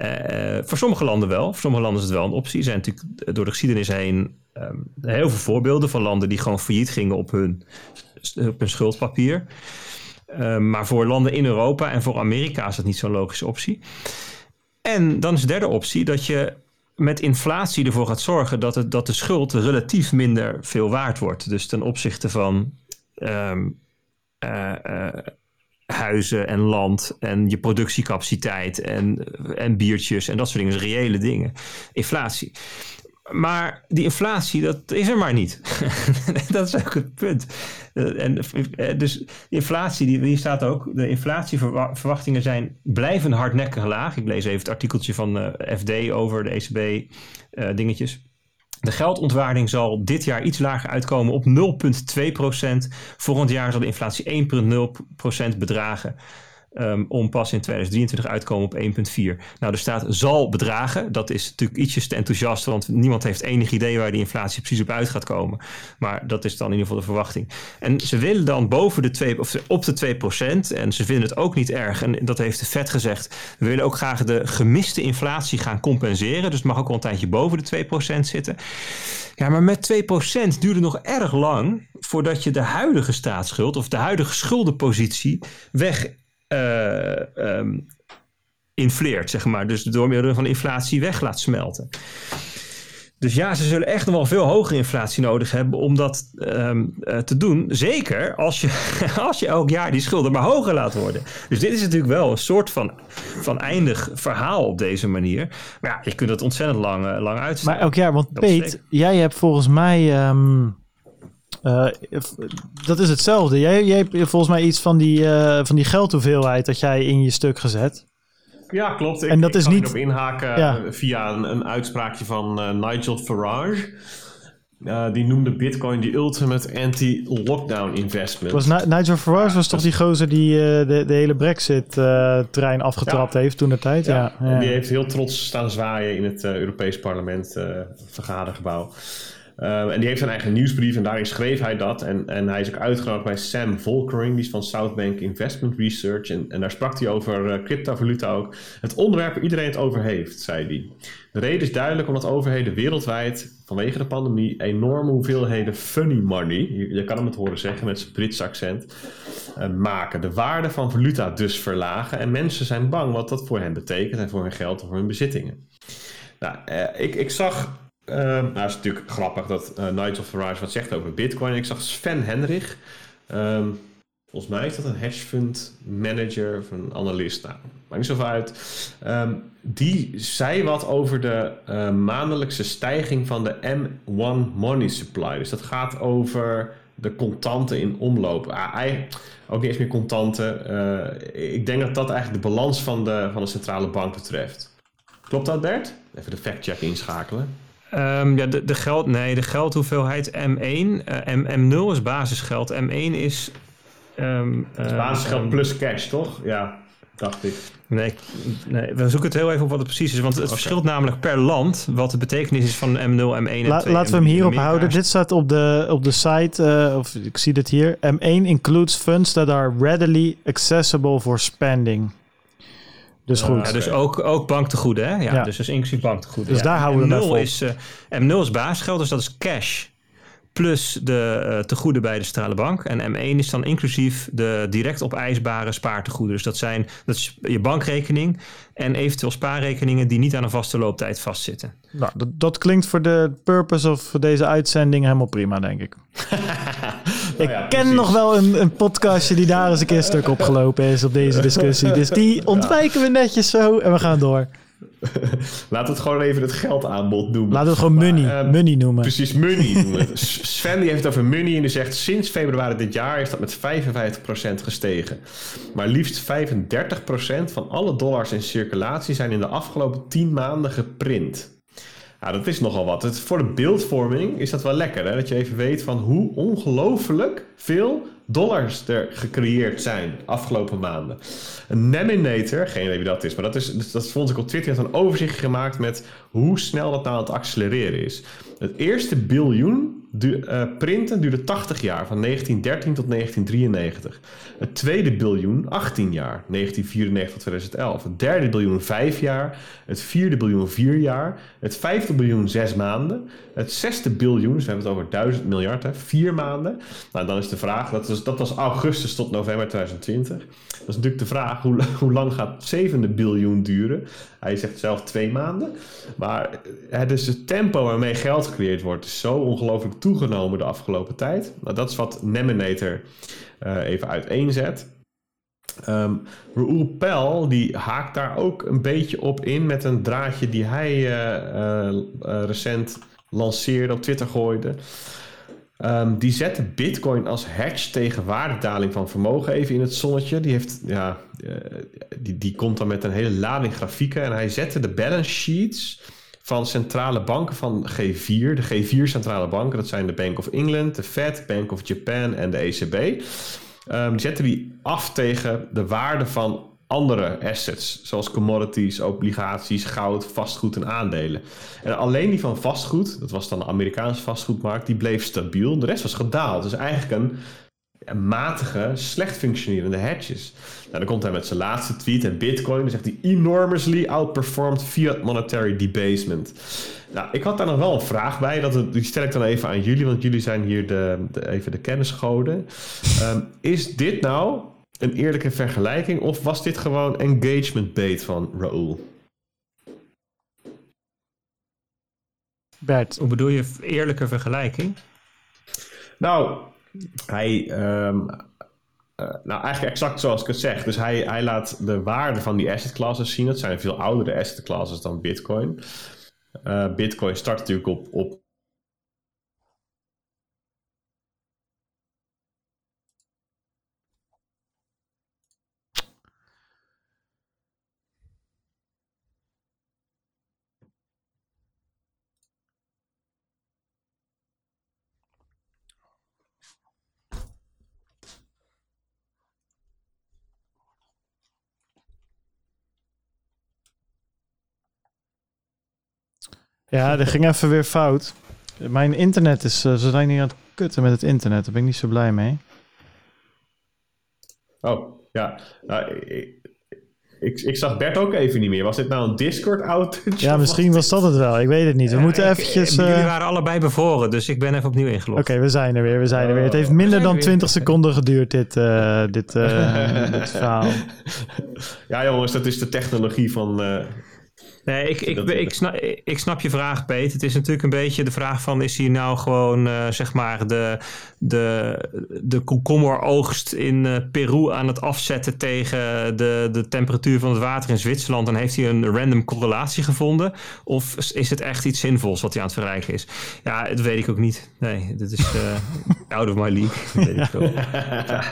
Uh, voor sommige landen wel. Voor sommige landen is het wel een optie. Er zijn natuurlijk door de geschiedenis heen um, heel veel voorbeelden van landen die gewoon failliet gingen op hun, op hun schuldpapier. Uh, maar voor landen in Europa en voor Amerika is dat niet zo'n logische optie. En dan is de derde optie dat je met inflatie ervoor gaat zorgen dat, het, dat de schuld relatief minder veel waard wordt. Dus ten opzichte van um, uh, uh, huizen en land en je productiecapaciteit en, en biertjes en dat soort dingen. Dus reële dingen. Inflatie. Maar die inflatie, dat is er maar niet. dat is ook het punt. Uh, en, uh, dus de inflatie, die, die staat ook, de inflatieverwachtingen zijn blijven hardnekkig laag. Ik lees even het artikeltje van uh, FD over de ECB dingetjes. De geldontwaarding zal dit jaar iets lager uitkomen op 0,2%. Volgend jaar zal de inflatie 1,0% bedragen. Um, om pas in 2023 uit te komen op 1,4. Nou, de staat zal bedragen. Dat is natuurlijk ietsjes te enthousiast, want niemand heeft enig idee waar die inflatie precies op uit gaat komen. Maar dat is dan in ieder geval de verwachting. En ze willen dan boven de 2, of op de 2% En ze vinden het ook niet erg. En dat heeft de Fed gezegd. We willen ook graag de gemiste inflatie gaan compenseren. Dus het mag ook wel een tijdje boven de 2% zitten. Ja, maar met 2% duurde nog erg lang voordat je de huidige staatsschuld of de huidige schuldenpositie weg uh, infleert, zeg maar. Dus door middel van inflatie weg laat smelten. Dus ja, ze zullen echt nog wel veel hogere inflatie nodig hebben om dat um, uh, te doen. Zeker als je, als je elk jaar die schulden maar hoger laat worden. Dus dit is natuurlijk wel een soort van, van eindig verhaal op deze manier. Maar ja, je kunt het ontzettend lang, uh, lang uitstellen. Maar elk jaar, want Peet, jij hebt volgens mij... Um uh, dat is hetzelfde. Jij, jij hebt volgens mij iets van die, uh, van die geldhoeveelheid dat jij in je stuk gezet. Ja, klopt. Ik, en dat ik is niet. op inhaken ja. via een, een, uitspraakje van uh, Nigel Farage. die noemde Bitcoin die ultimate anti-lockdown investment. Was Nigel Farage was toch die gozer die de, de hele Brexit-trein afgetrapt ja. heeft toen de tijd? Ja. ja. Die heeft heel trots staan zwaaien in het Europees Parlement vergadergebouw. Uh, en die heeft zijn eigen nieuwsbrief en daarin schreef hij dat. En, en hij is ook uitgenodigd bij Sam Volkering, die is van Southbank Investment Research. En, en daar sprak hij over uh, cryptovaluta ook. Het onderwerp waar iedereen het over heeft, zei hij. De reden is duidelijk omdat overheden wereldwijd vanwege de pandemie enorme hoeveelheden funny money, je, kan hem het horen zeggen met zijn Brits accent, uh, maken. De waarde van valuta dus verlagen. En mensen zijn bang wat dat voor hen betekent en voor hun geld of voor hun bezittingen. Nou, ik, ik zag uh, nou, het is natuurlijk grappig dat uh, Nigel Farage wat zegt over Bitcoin. Ik zag Sven Henrich. Um, volgens mij is dat een hedge fund manager of een analist. Nou, maakt niet zoveel uit. Um, die zei wat over de uh, maandelijkse stijging van de M1 money supply. Dus dat gaat over de contanten in omloop. Ah, ook niet eens meer contanten. Uh, ik denk dat dat eigenlijk de balans van de, van de centrale bank betreft. Klopt dat, Bert? Even de fact-check inschakelen. Um, ja, de, de, geld, nee, de geldhoeveelheid M1. Uh, M, M0 is basisgeld. M1 is. Um, uh, is basisgeld plus cash, toch? Ja, dacht ik. Nee, nee, we zoeken het heel even op wat het precies is. Want het okay. verschilt namelijk per land wat de betekenis is van M0, M1 en La, 2. Laten we hem hierop houden. Dit staat op de, op de site, uh, of ik zie dit hier. M1 includes funds that are readily accessible for spending. Dus goed. Ja, dus ook, ook banktegoeden, hè? Ja, ja. Dus, inclusief banktegoeden. Dus daar houden we M0 is, uh, M0 is basisgeld, dus dat is cash plus de uh, tegoeden bij de centrale bank. En M1 is dan inclusief de direct opeisbare spaartegoeden. Dus dat zijn dat is je bankrekening en eventueel spaarrekeningen die niet aan een vaste looptijd vastzitten. Nou, dat, dat klinkt voor de purpose of deze uitzending helemaal prima, denk ik. ik ja, ken precies. nog wel een, een, podcastje die daar eens een keer stuk opgelopen is op deze discussie. Dus die ontwijken we netjes zo en we gaan door. Laten we het gewoon even het geldaanbod noemen. Laten we het gewoon money, uh, money noemen. Precies, money noemen. Sven die heeft het over money en die zegt... sinds februari dit jaar is dat met 55% gestegen. Maar liefst 35% van alle dollars in circulatie... zijn in de afgelopen 10 maanden geprint. Ja, dat is nogal wat. Het, voor de beeldvorming is dat wel lekker. Hè? Dat je even weet van hoe ongelooflijk veel dollars er gecreëerd zijn afgelopen maanden. Een Neminator, geen idee wie dat is, maar dat, is, dat vond ik op Twitter, had een overzicht gemaakt met hoe snel dat nou aan het accelereren is. Het eerste biljoen du uh, printen duurde 80 jaar, van 1913 tot 1993. Het tweede biljoen 18 jaar, 1994 tot 2011. Het derde biljoen 5 jaar. Het vierde biljoen 4 jaar. Het vijfde biljoen 6 maanden. Het zesde biljoen, dus we hebben het over 1000 miljard, hè, 4 maanden. Nou, dan is de vraag, dat was, dat was augustus tot november 2020. Dat is natuurlijk de vraag, hoe, hoe lang gaat het zevende biljoen duren? Hij zegt zelf twee maanden. Maar het is het tempo waarmee geld gecreëerd wordt is zo ongelooflijk toegenomen de afgelopen tijd. Nou, dat is wat Neminator uh, even uiteenzet. Um, Raoul Pell die haakt daar ook een beetje op in met een draadje die hij uh, uh, recent lanceerde, op Twitter gooide. Ehm, die zette Bitcoin als hedge tegen waardedaling van vermogen even in het zonnetje. Die, heeft, ja, eh, die, die komt dan met een hele lading grafieken. En hij zette de balance sheets van centrale banken van G4. De G4 centrale banken, dat zijn de Bank of England, de Fed, Bank of Japan en de ECB. Um, die zetten die af tegen de waarde van andere assets, zoals commodities, obligaties, goud, vastgoed en aandelen. En alleen die van vastgoed, dat was dan de Amerikaanse vastgoedmarkt, die bleef stabiel. De rest was gedaald. Dus eigenlijk een matige, slecht functionerende hedges. Nou, dan komt hij met zijn laatste tweet en Bitcoin. Dan zegt hij enormously outperformed fiat monetary debasement. Nou, ik had daar nog wel een vraag bij. Dat, die stel ik dan even aan jullie, want jullie zijn hier de, de even de kennisgoden. Um, is dit nou een eerlijke vergelijking of was dit gewoon engagement bait van Raoul? Bert. Hoe bedoel je eerlijke vergelijking? Nou, hij. Um, nou, eigenlijk exact zoals ik het zeg. Dus hij, hij laat de waarde van die asset classes zien. Dat zijn veel oudere asset classes dan Bitcoin. Uh, Bitcoin start natuurlijk op, op Ja, dat ging even weer fout. Mijn internet is, uh, ze zijn niet aan het kutten met het internet. Daar ben ik niet zo blij mee. Oh, ja. Nou, ik, ik, ik, zag Bert ook even niet meer. Was dit nou een Discord-outage? Ja, misschien was dat het wel. Ik weet het niet. We moeten eventjes... Uh... Jullie waren allebei bevoren, dus ik ben even opnieuw ingelogd. Oké, we zijn er weer. We zijn er weer. Het heeft oh, minder dan 20 seconden geduurd, dit, uh, dit, uh, dit verhaal. Ja, jongens, dat is de technologie van Nee, ik, ik, ik, snap, ik snap je vraag, Peet. Het is natuurlijk een beetje de vraag van... is hier nou gewoon, uh, zeg maar, de, de, de komkommeroogst in uh, Peru aan het afzetten... tegen de, de temperatuur van het water in Zwitserland... en heeft hij een random correlatie gevonden? Of is het echt iets zinvols wat hij aan het verrijken is? Ja, dat weet ik ook niet. Nee, dat is uh, out of my league. weet ik ja.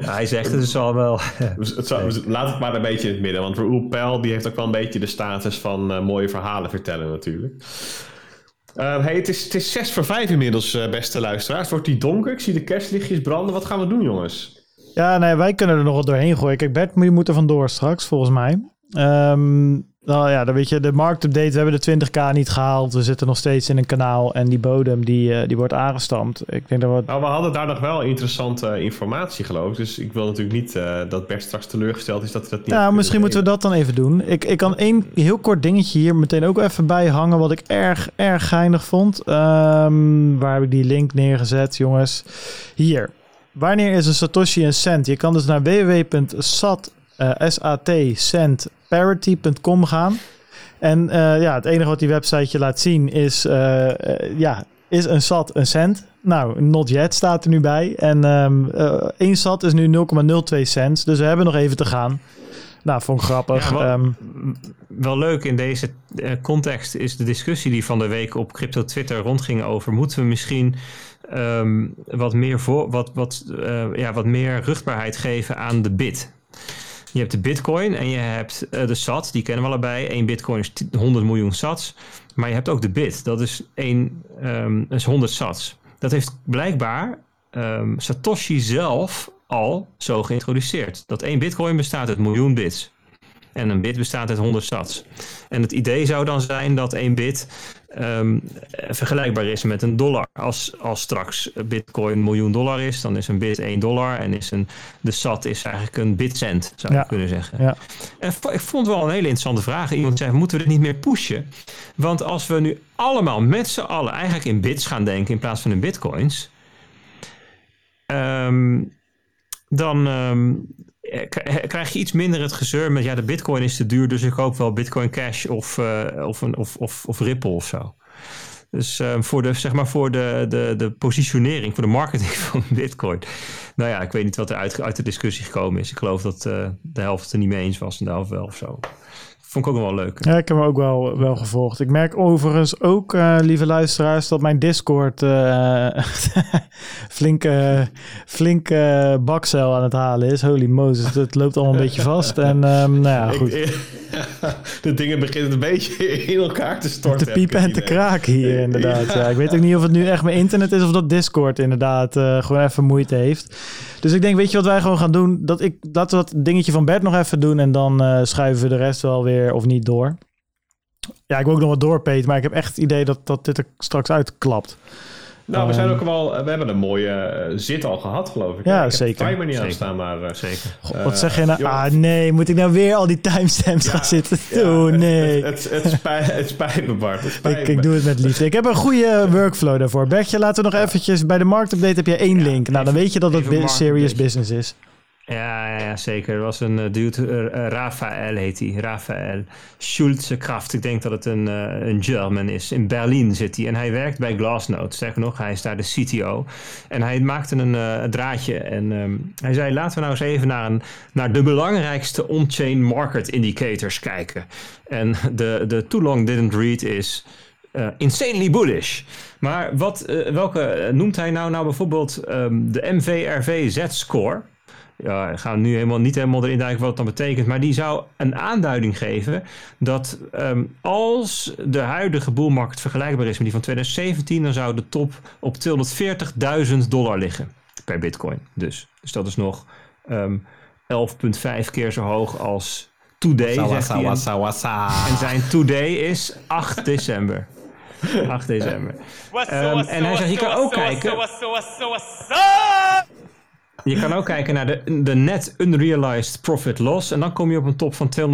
hij zegt het is al wel... het zou, laat het maar een beetje in het midden. Want Raoul Pell die heeft ook wel een beetje de status van uh, mooie verhalen vertellen natuurlijk. Uh, hey, het, is, het is 6 voor 5 inmiddels, uh, beste luisteraars. Wordt die donker. Ik zie de kerstlichtjes branden. Wat gaan we doen, jongens? Ja, nee, wij kunnen er nog wat doorheen gooien. Kijk, Bert, moet er vandoor straks, volgens mij. Um, nou ja, dan weet je, de marktupdate, we hebben de 20k niet gehaald. We zitten nog steeds in een kanaal en die bodem die, uh, die wordt aangestampt. Ik denk dat we... Nou, we hadden daar nog wel interessante informatie geloof ik. Dus ik wil natuurlijk niet uh, dat Bert straks teleurgesteld is dat we dat niet Nou, misschien moeten we dat dan even doen. Ik, ik kan één heel kort dingetje hier meteen ook even bij hangen wat ik erg, erg geinig vond. Um, waar heb ik die link neergezet, jongens? Hier. Wanneer is een Satoshi een cent? Je kan dus naar www.sat uh, satcentparity.com gaan. En uh, ja, het enige wat die website laat zien is, uh, ja, is een sat een cent? Nou, not yet staat er nu bij. En um, één sat is nu 0,02 cent. Dus we hebben nog even te gaan. Nou, vond ik grappig. Ja, wel, um, wel, leuk in deze context is de discussie die van de week op crypto Twitter rondging over... moeten we misschien um, wat, meer voor, wat, wat, uh, ja, wat meer rugbaarheid geven aan de bit? Je hebt de bitcoin en je hebt uh, de sat, die kennen we allebei. 1 bitcoin is 100 miljoen sats. Maar je hebt ook de bit, dat is, 1, um, is 100 sats. Dat heeft blijkbaar um, Satoshi zelf al zo geïntroduceerd. Dat 1 bitcoin bestaat uit miljoen bits. En een bit bestaat uit 100 sats. En het idee zou dan zijn dat 1 bit um, vergelijkbaar is met een dollar. Als, als straks bitcoin een miljoen dollar is, dan is een bit 1 dollar. En is een, de SAT is eigenlijk een bitcent, zou je kunnen zeggen. Ja. En ik vond het wel een hele interessante vraag. Iemand zei, moeten we dit niet meer pushen? Want als we nu allemaal met z'n allen eigenlijk in bits gaan denken in plaats van in bitcoins... Um, dan um, krijg je iets minder het gezeur met ja, de bitcoin is te duur, dus ik koop wel bitcoin cash of, uh, of, een, of, of, of Ripple of zo. Dus uh, voor, de, zeg maar voor de, de, de positionering, voor de marketing van bitcoin. Nou ja, ik weet niet wat er uit, uit de discussie gekomen is. Ik geloof dat de helft er niet mee eens was en de helft wel of zo. Vond ik ook wel leuk. Ja, ik heb hem ook wel, wel gevolgd. Ik merk overigens ook, uh, lieve luisteraars, dat mijn Discord uh, flinke, flinke bakcel aan het halen is. Holy Moses, het loopt allemaal een beetje vast. En um, nou ja, goed. de dingen beginnen een beetje in elkaar te storten. Te piepen en te kraken hier, inderdaad. Ja. ik weet ook niet of het nu echt mijn internet is of dat Discord inderdaad uh, gewoon even moeite heeft. Dus ik denk, weet je wat wij gewoon gaan doen? Dat ik, laten we dat dingetje van Bert nog even doen en dan uh, schuiven we de rest wel weer of niet door. Ja, ik wil ook nog wat doorpeet, maar ik heb echt het idee dat, dat dit er straks uitklapt. Nou, we zijn ook wel. We hebben een mooie uh, zit al gehad, geloof ik. Ja, ik zeker. Ik heb niet aan staan, maar uh, zeker. God, wat zeg je nou? Uh, ah, nee, moet ik nou weer al die timestamps ja, gaan zitten doen? Ja, nee. Het, het, het, spijt, het spijt me, Bart. Het spijt ik, me. ik doe het met liefde. Ik heb een goede workflow daarvoor. Bertje, laten we nog eventjes bij de marktupdate heb je één link. Nou, dan weet je dat het serious business is. Ja, ja, zeker. Er was een uh, dude, uh, Rafael heet hij. Rafael Schulze Kraft. Ik denk dat het een, een German is. In Berlin zit hij. En hij werkt bij Glassnode. Sterker nog, hij is daar de CTO. En hij maakte een draadje. En um, hij zei, laten we nou eens even naar, naar de belangrijkste on-chain market indicators kijken. En de, de too long didn't read is... Insanely bullish. Maar wat, welke noemt hij nou? Nou bijvoorbeeld um, de MVRV Z-score. Ja, gaan nu helemaal niet helemaal erin duiken wat dat dan betekent. Maar die zou een aanduiding geven dat um, als de huidige boelmarkt vergelijkbaar is met die van 2017, dan zou de top op 240.000 dollar liggen per bitcoin. Dus, dus dat is nog um, 11,5 keer zo hoog als today. Zegt sawa. En zijn today is 8 december. 8 december. Um, en hij zegt, je kan ook kijken... Je kan ook kijken naar de, de net unrealized profit loss. En dan kom je op een top van 286.000.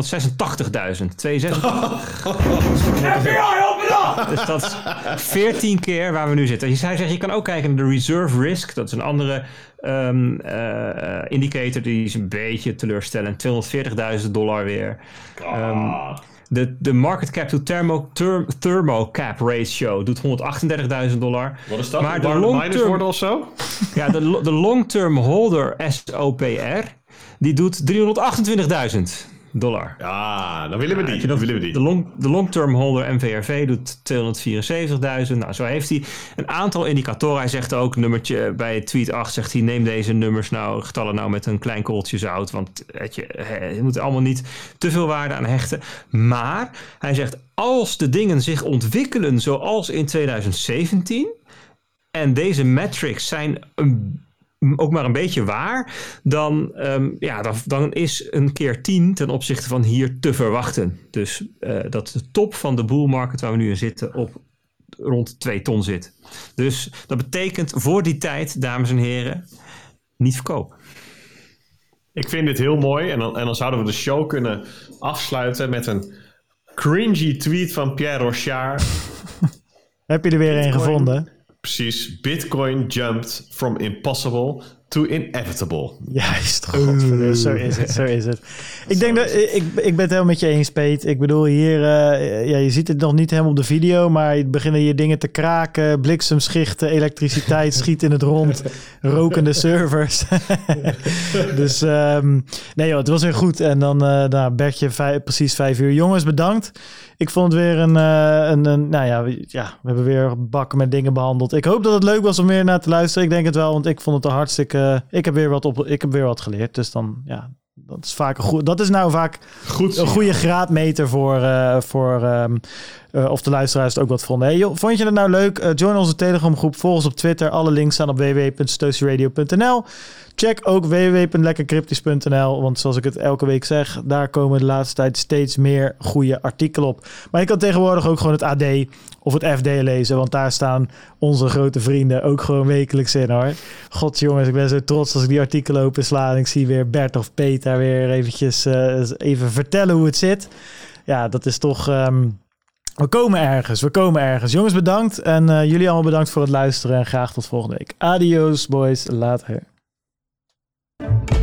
286. dus dat is 14 keer waar we nu zitten. Hij zegt, je kan ook kijken naar de reserve risk. Dat is een andere um, uh, indicator. Die is een beetje teleurstellend. 240.000 dollar weer. Um, de, de market cap to thermo, term, thermocap ratio doet 138.000 dollar. Wat is dat? Maar de long term, worden of zo? ja, de, de long term holder SOPR die doet 328.000 dollar. Ja, dan willen we die. Ja, willen we die. De long, de long term holder MVRV doet 274.000. Nou, zo heeft hij een aantal indicatoren. Hij zegt ook, nummertje bij tweet 8 zegt hij, neem deze nummers nou, getallen nou met een klein korreltje zout. Want weet je, je moet er allemaal niet te veel waarde aan hechten. Maar hij zegt, als de dingen zich ontwikkelen zoals in 2017 en deze metrics zijn een ook maar een beetje waar, dan, um, ja, dan, dan is een keer 10 ten opzichte van hier te verwachten. Dus uh, dat de top van de bull market waar we nu in zitten op rond 2 ton zit. Dus dat betekent voor die tijd, dames en heren, niet verkopen. Ik vind dit heel mooi en dan, en dan zouden we de show kunnen afsluiten met een cringy tweet van Pierre Rochard. Heb je er weer een gevonden? Precies. Bitcoin jumped from impossible to inevitable. Juist, godverdomme. Zo is het, zo is het. Ik denk dat, ik, ik ben het helemaal met je eens, Peet. Ik bedoel, hier, uh, ja, je ziet het nog niet helemaal op de video, maar beginnen hier dingen te kraken, bliksemschichten, elektriciteit schiet in het rond, rokende servers. dus um, nee joh, het was weer goed. En dan, uh, Bertje, precies vijf uur. Jongens, bedankt. Ik vond het weer een, uh, een, een, nou ja, ja, we hebben weer bakken met dingen behandeld. Ik hoop dat het leuk was om weer naar te luisteren. Ik denk het wel, want ik vond het er hartstikke ik heb weer wat op, ik heb weer wat geleerd. Dus dan, ja, dat is vaak een goed. Dat is nou vaak goed, een goede graadmeter voor, uh, voor um, uh, of de luisteraars het ook wat vonden. Hey, joh, vond je het nou leuk? Join onze Telegram groep, volg ons op Twitter. Alle links staan op www.statieradio.nl. Check ook www.lekkercryptisch.nl, want zoals ik het elke week zeg, daar komen de laatste tijd steeds meer goede artikelen op. Maar je kan tegenwoordig ook gewoon het AD of het FD lezen, want daar staan onze grote vrienden ook gewoon wekelijks in hoor. God jongens, ik ben zo trots als ik die artikelen opensla en ik zie weer Bert of Peter weer eventjes uh, even vertellen hoe het zit. Ja, dat is toch... Um, we komen ergens, we komen ergens. Jongens, bedankt. En uh, jullie allemaal bedankt voor het luisteren. En graag tot volgende week. Adios, boys. Later. Thank you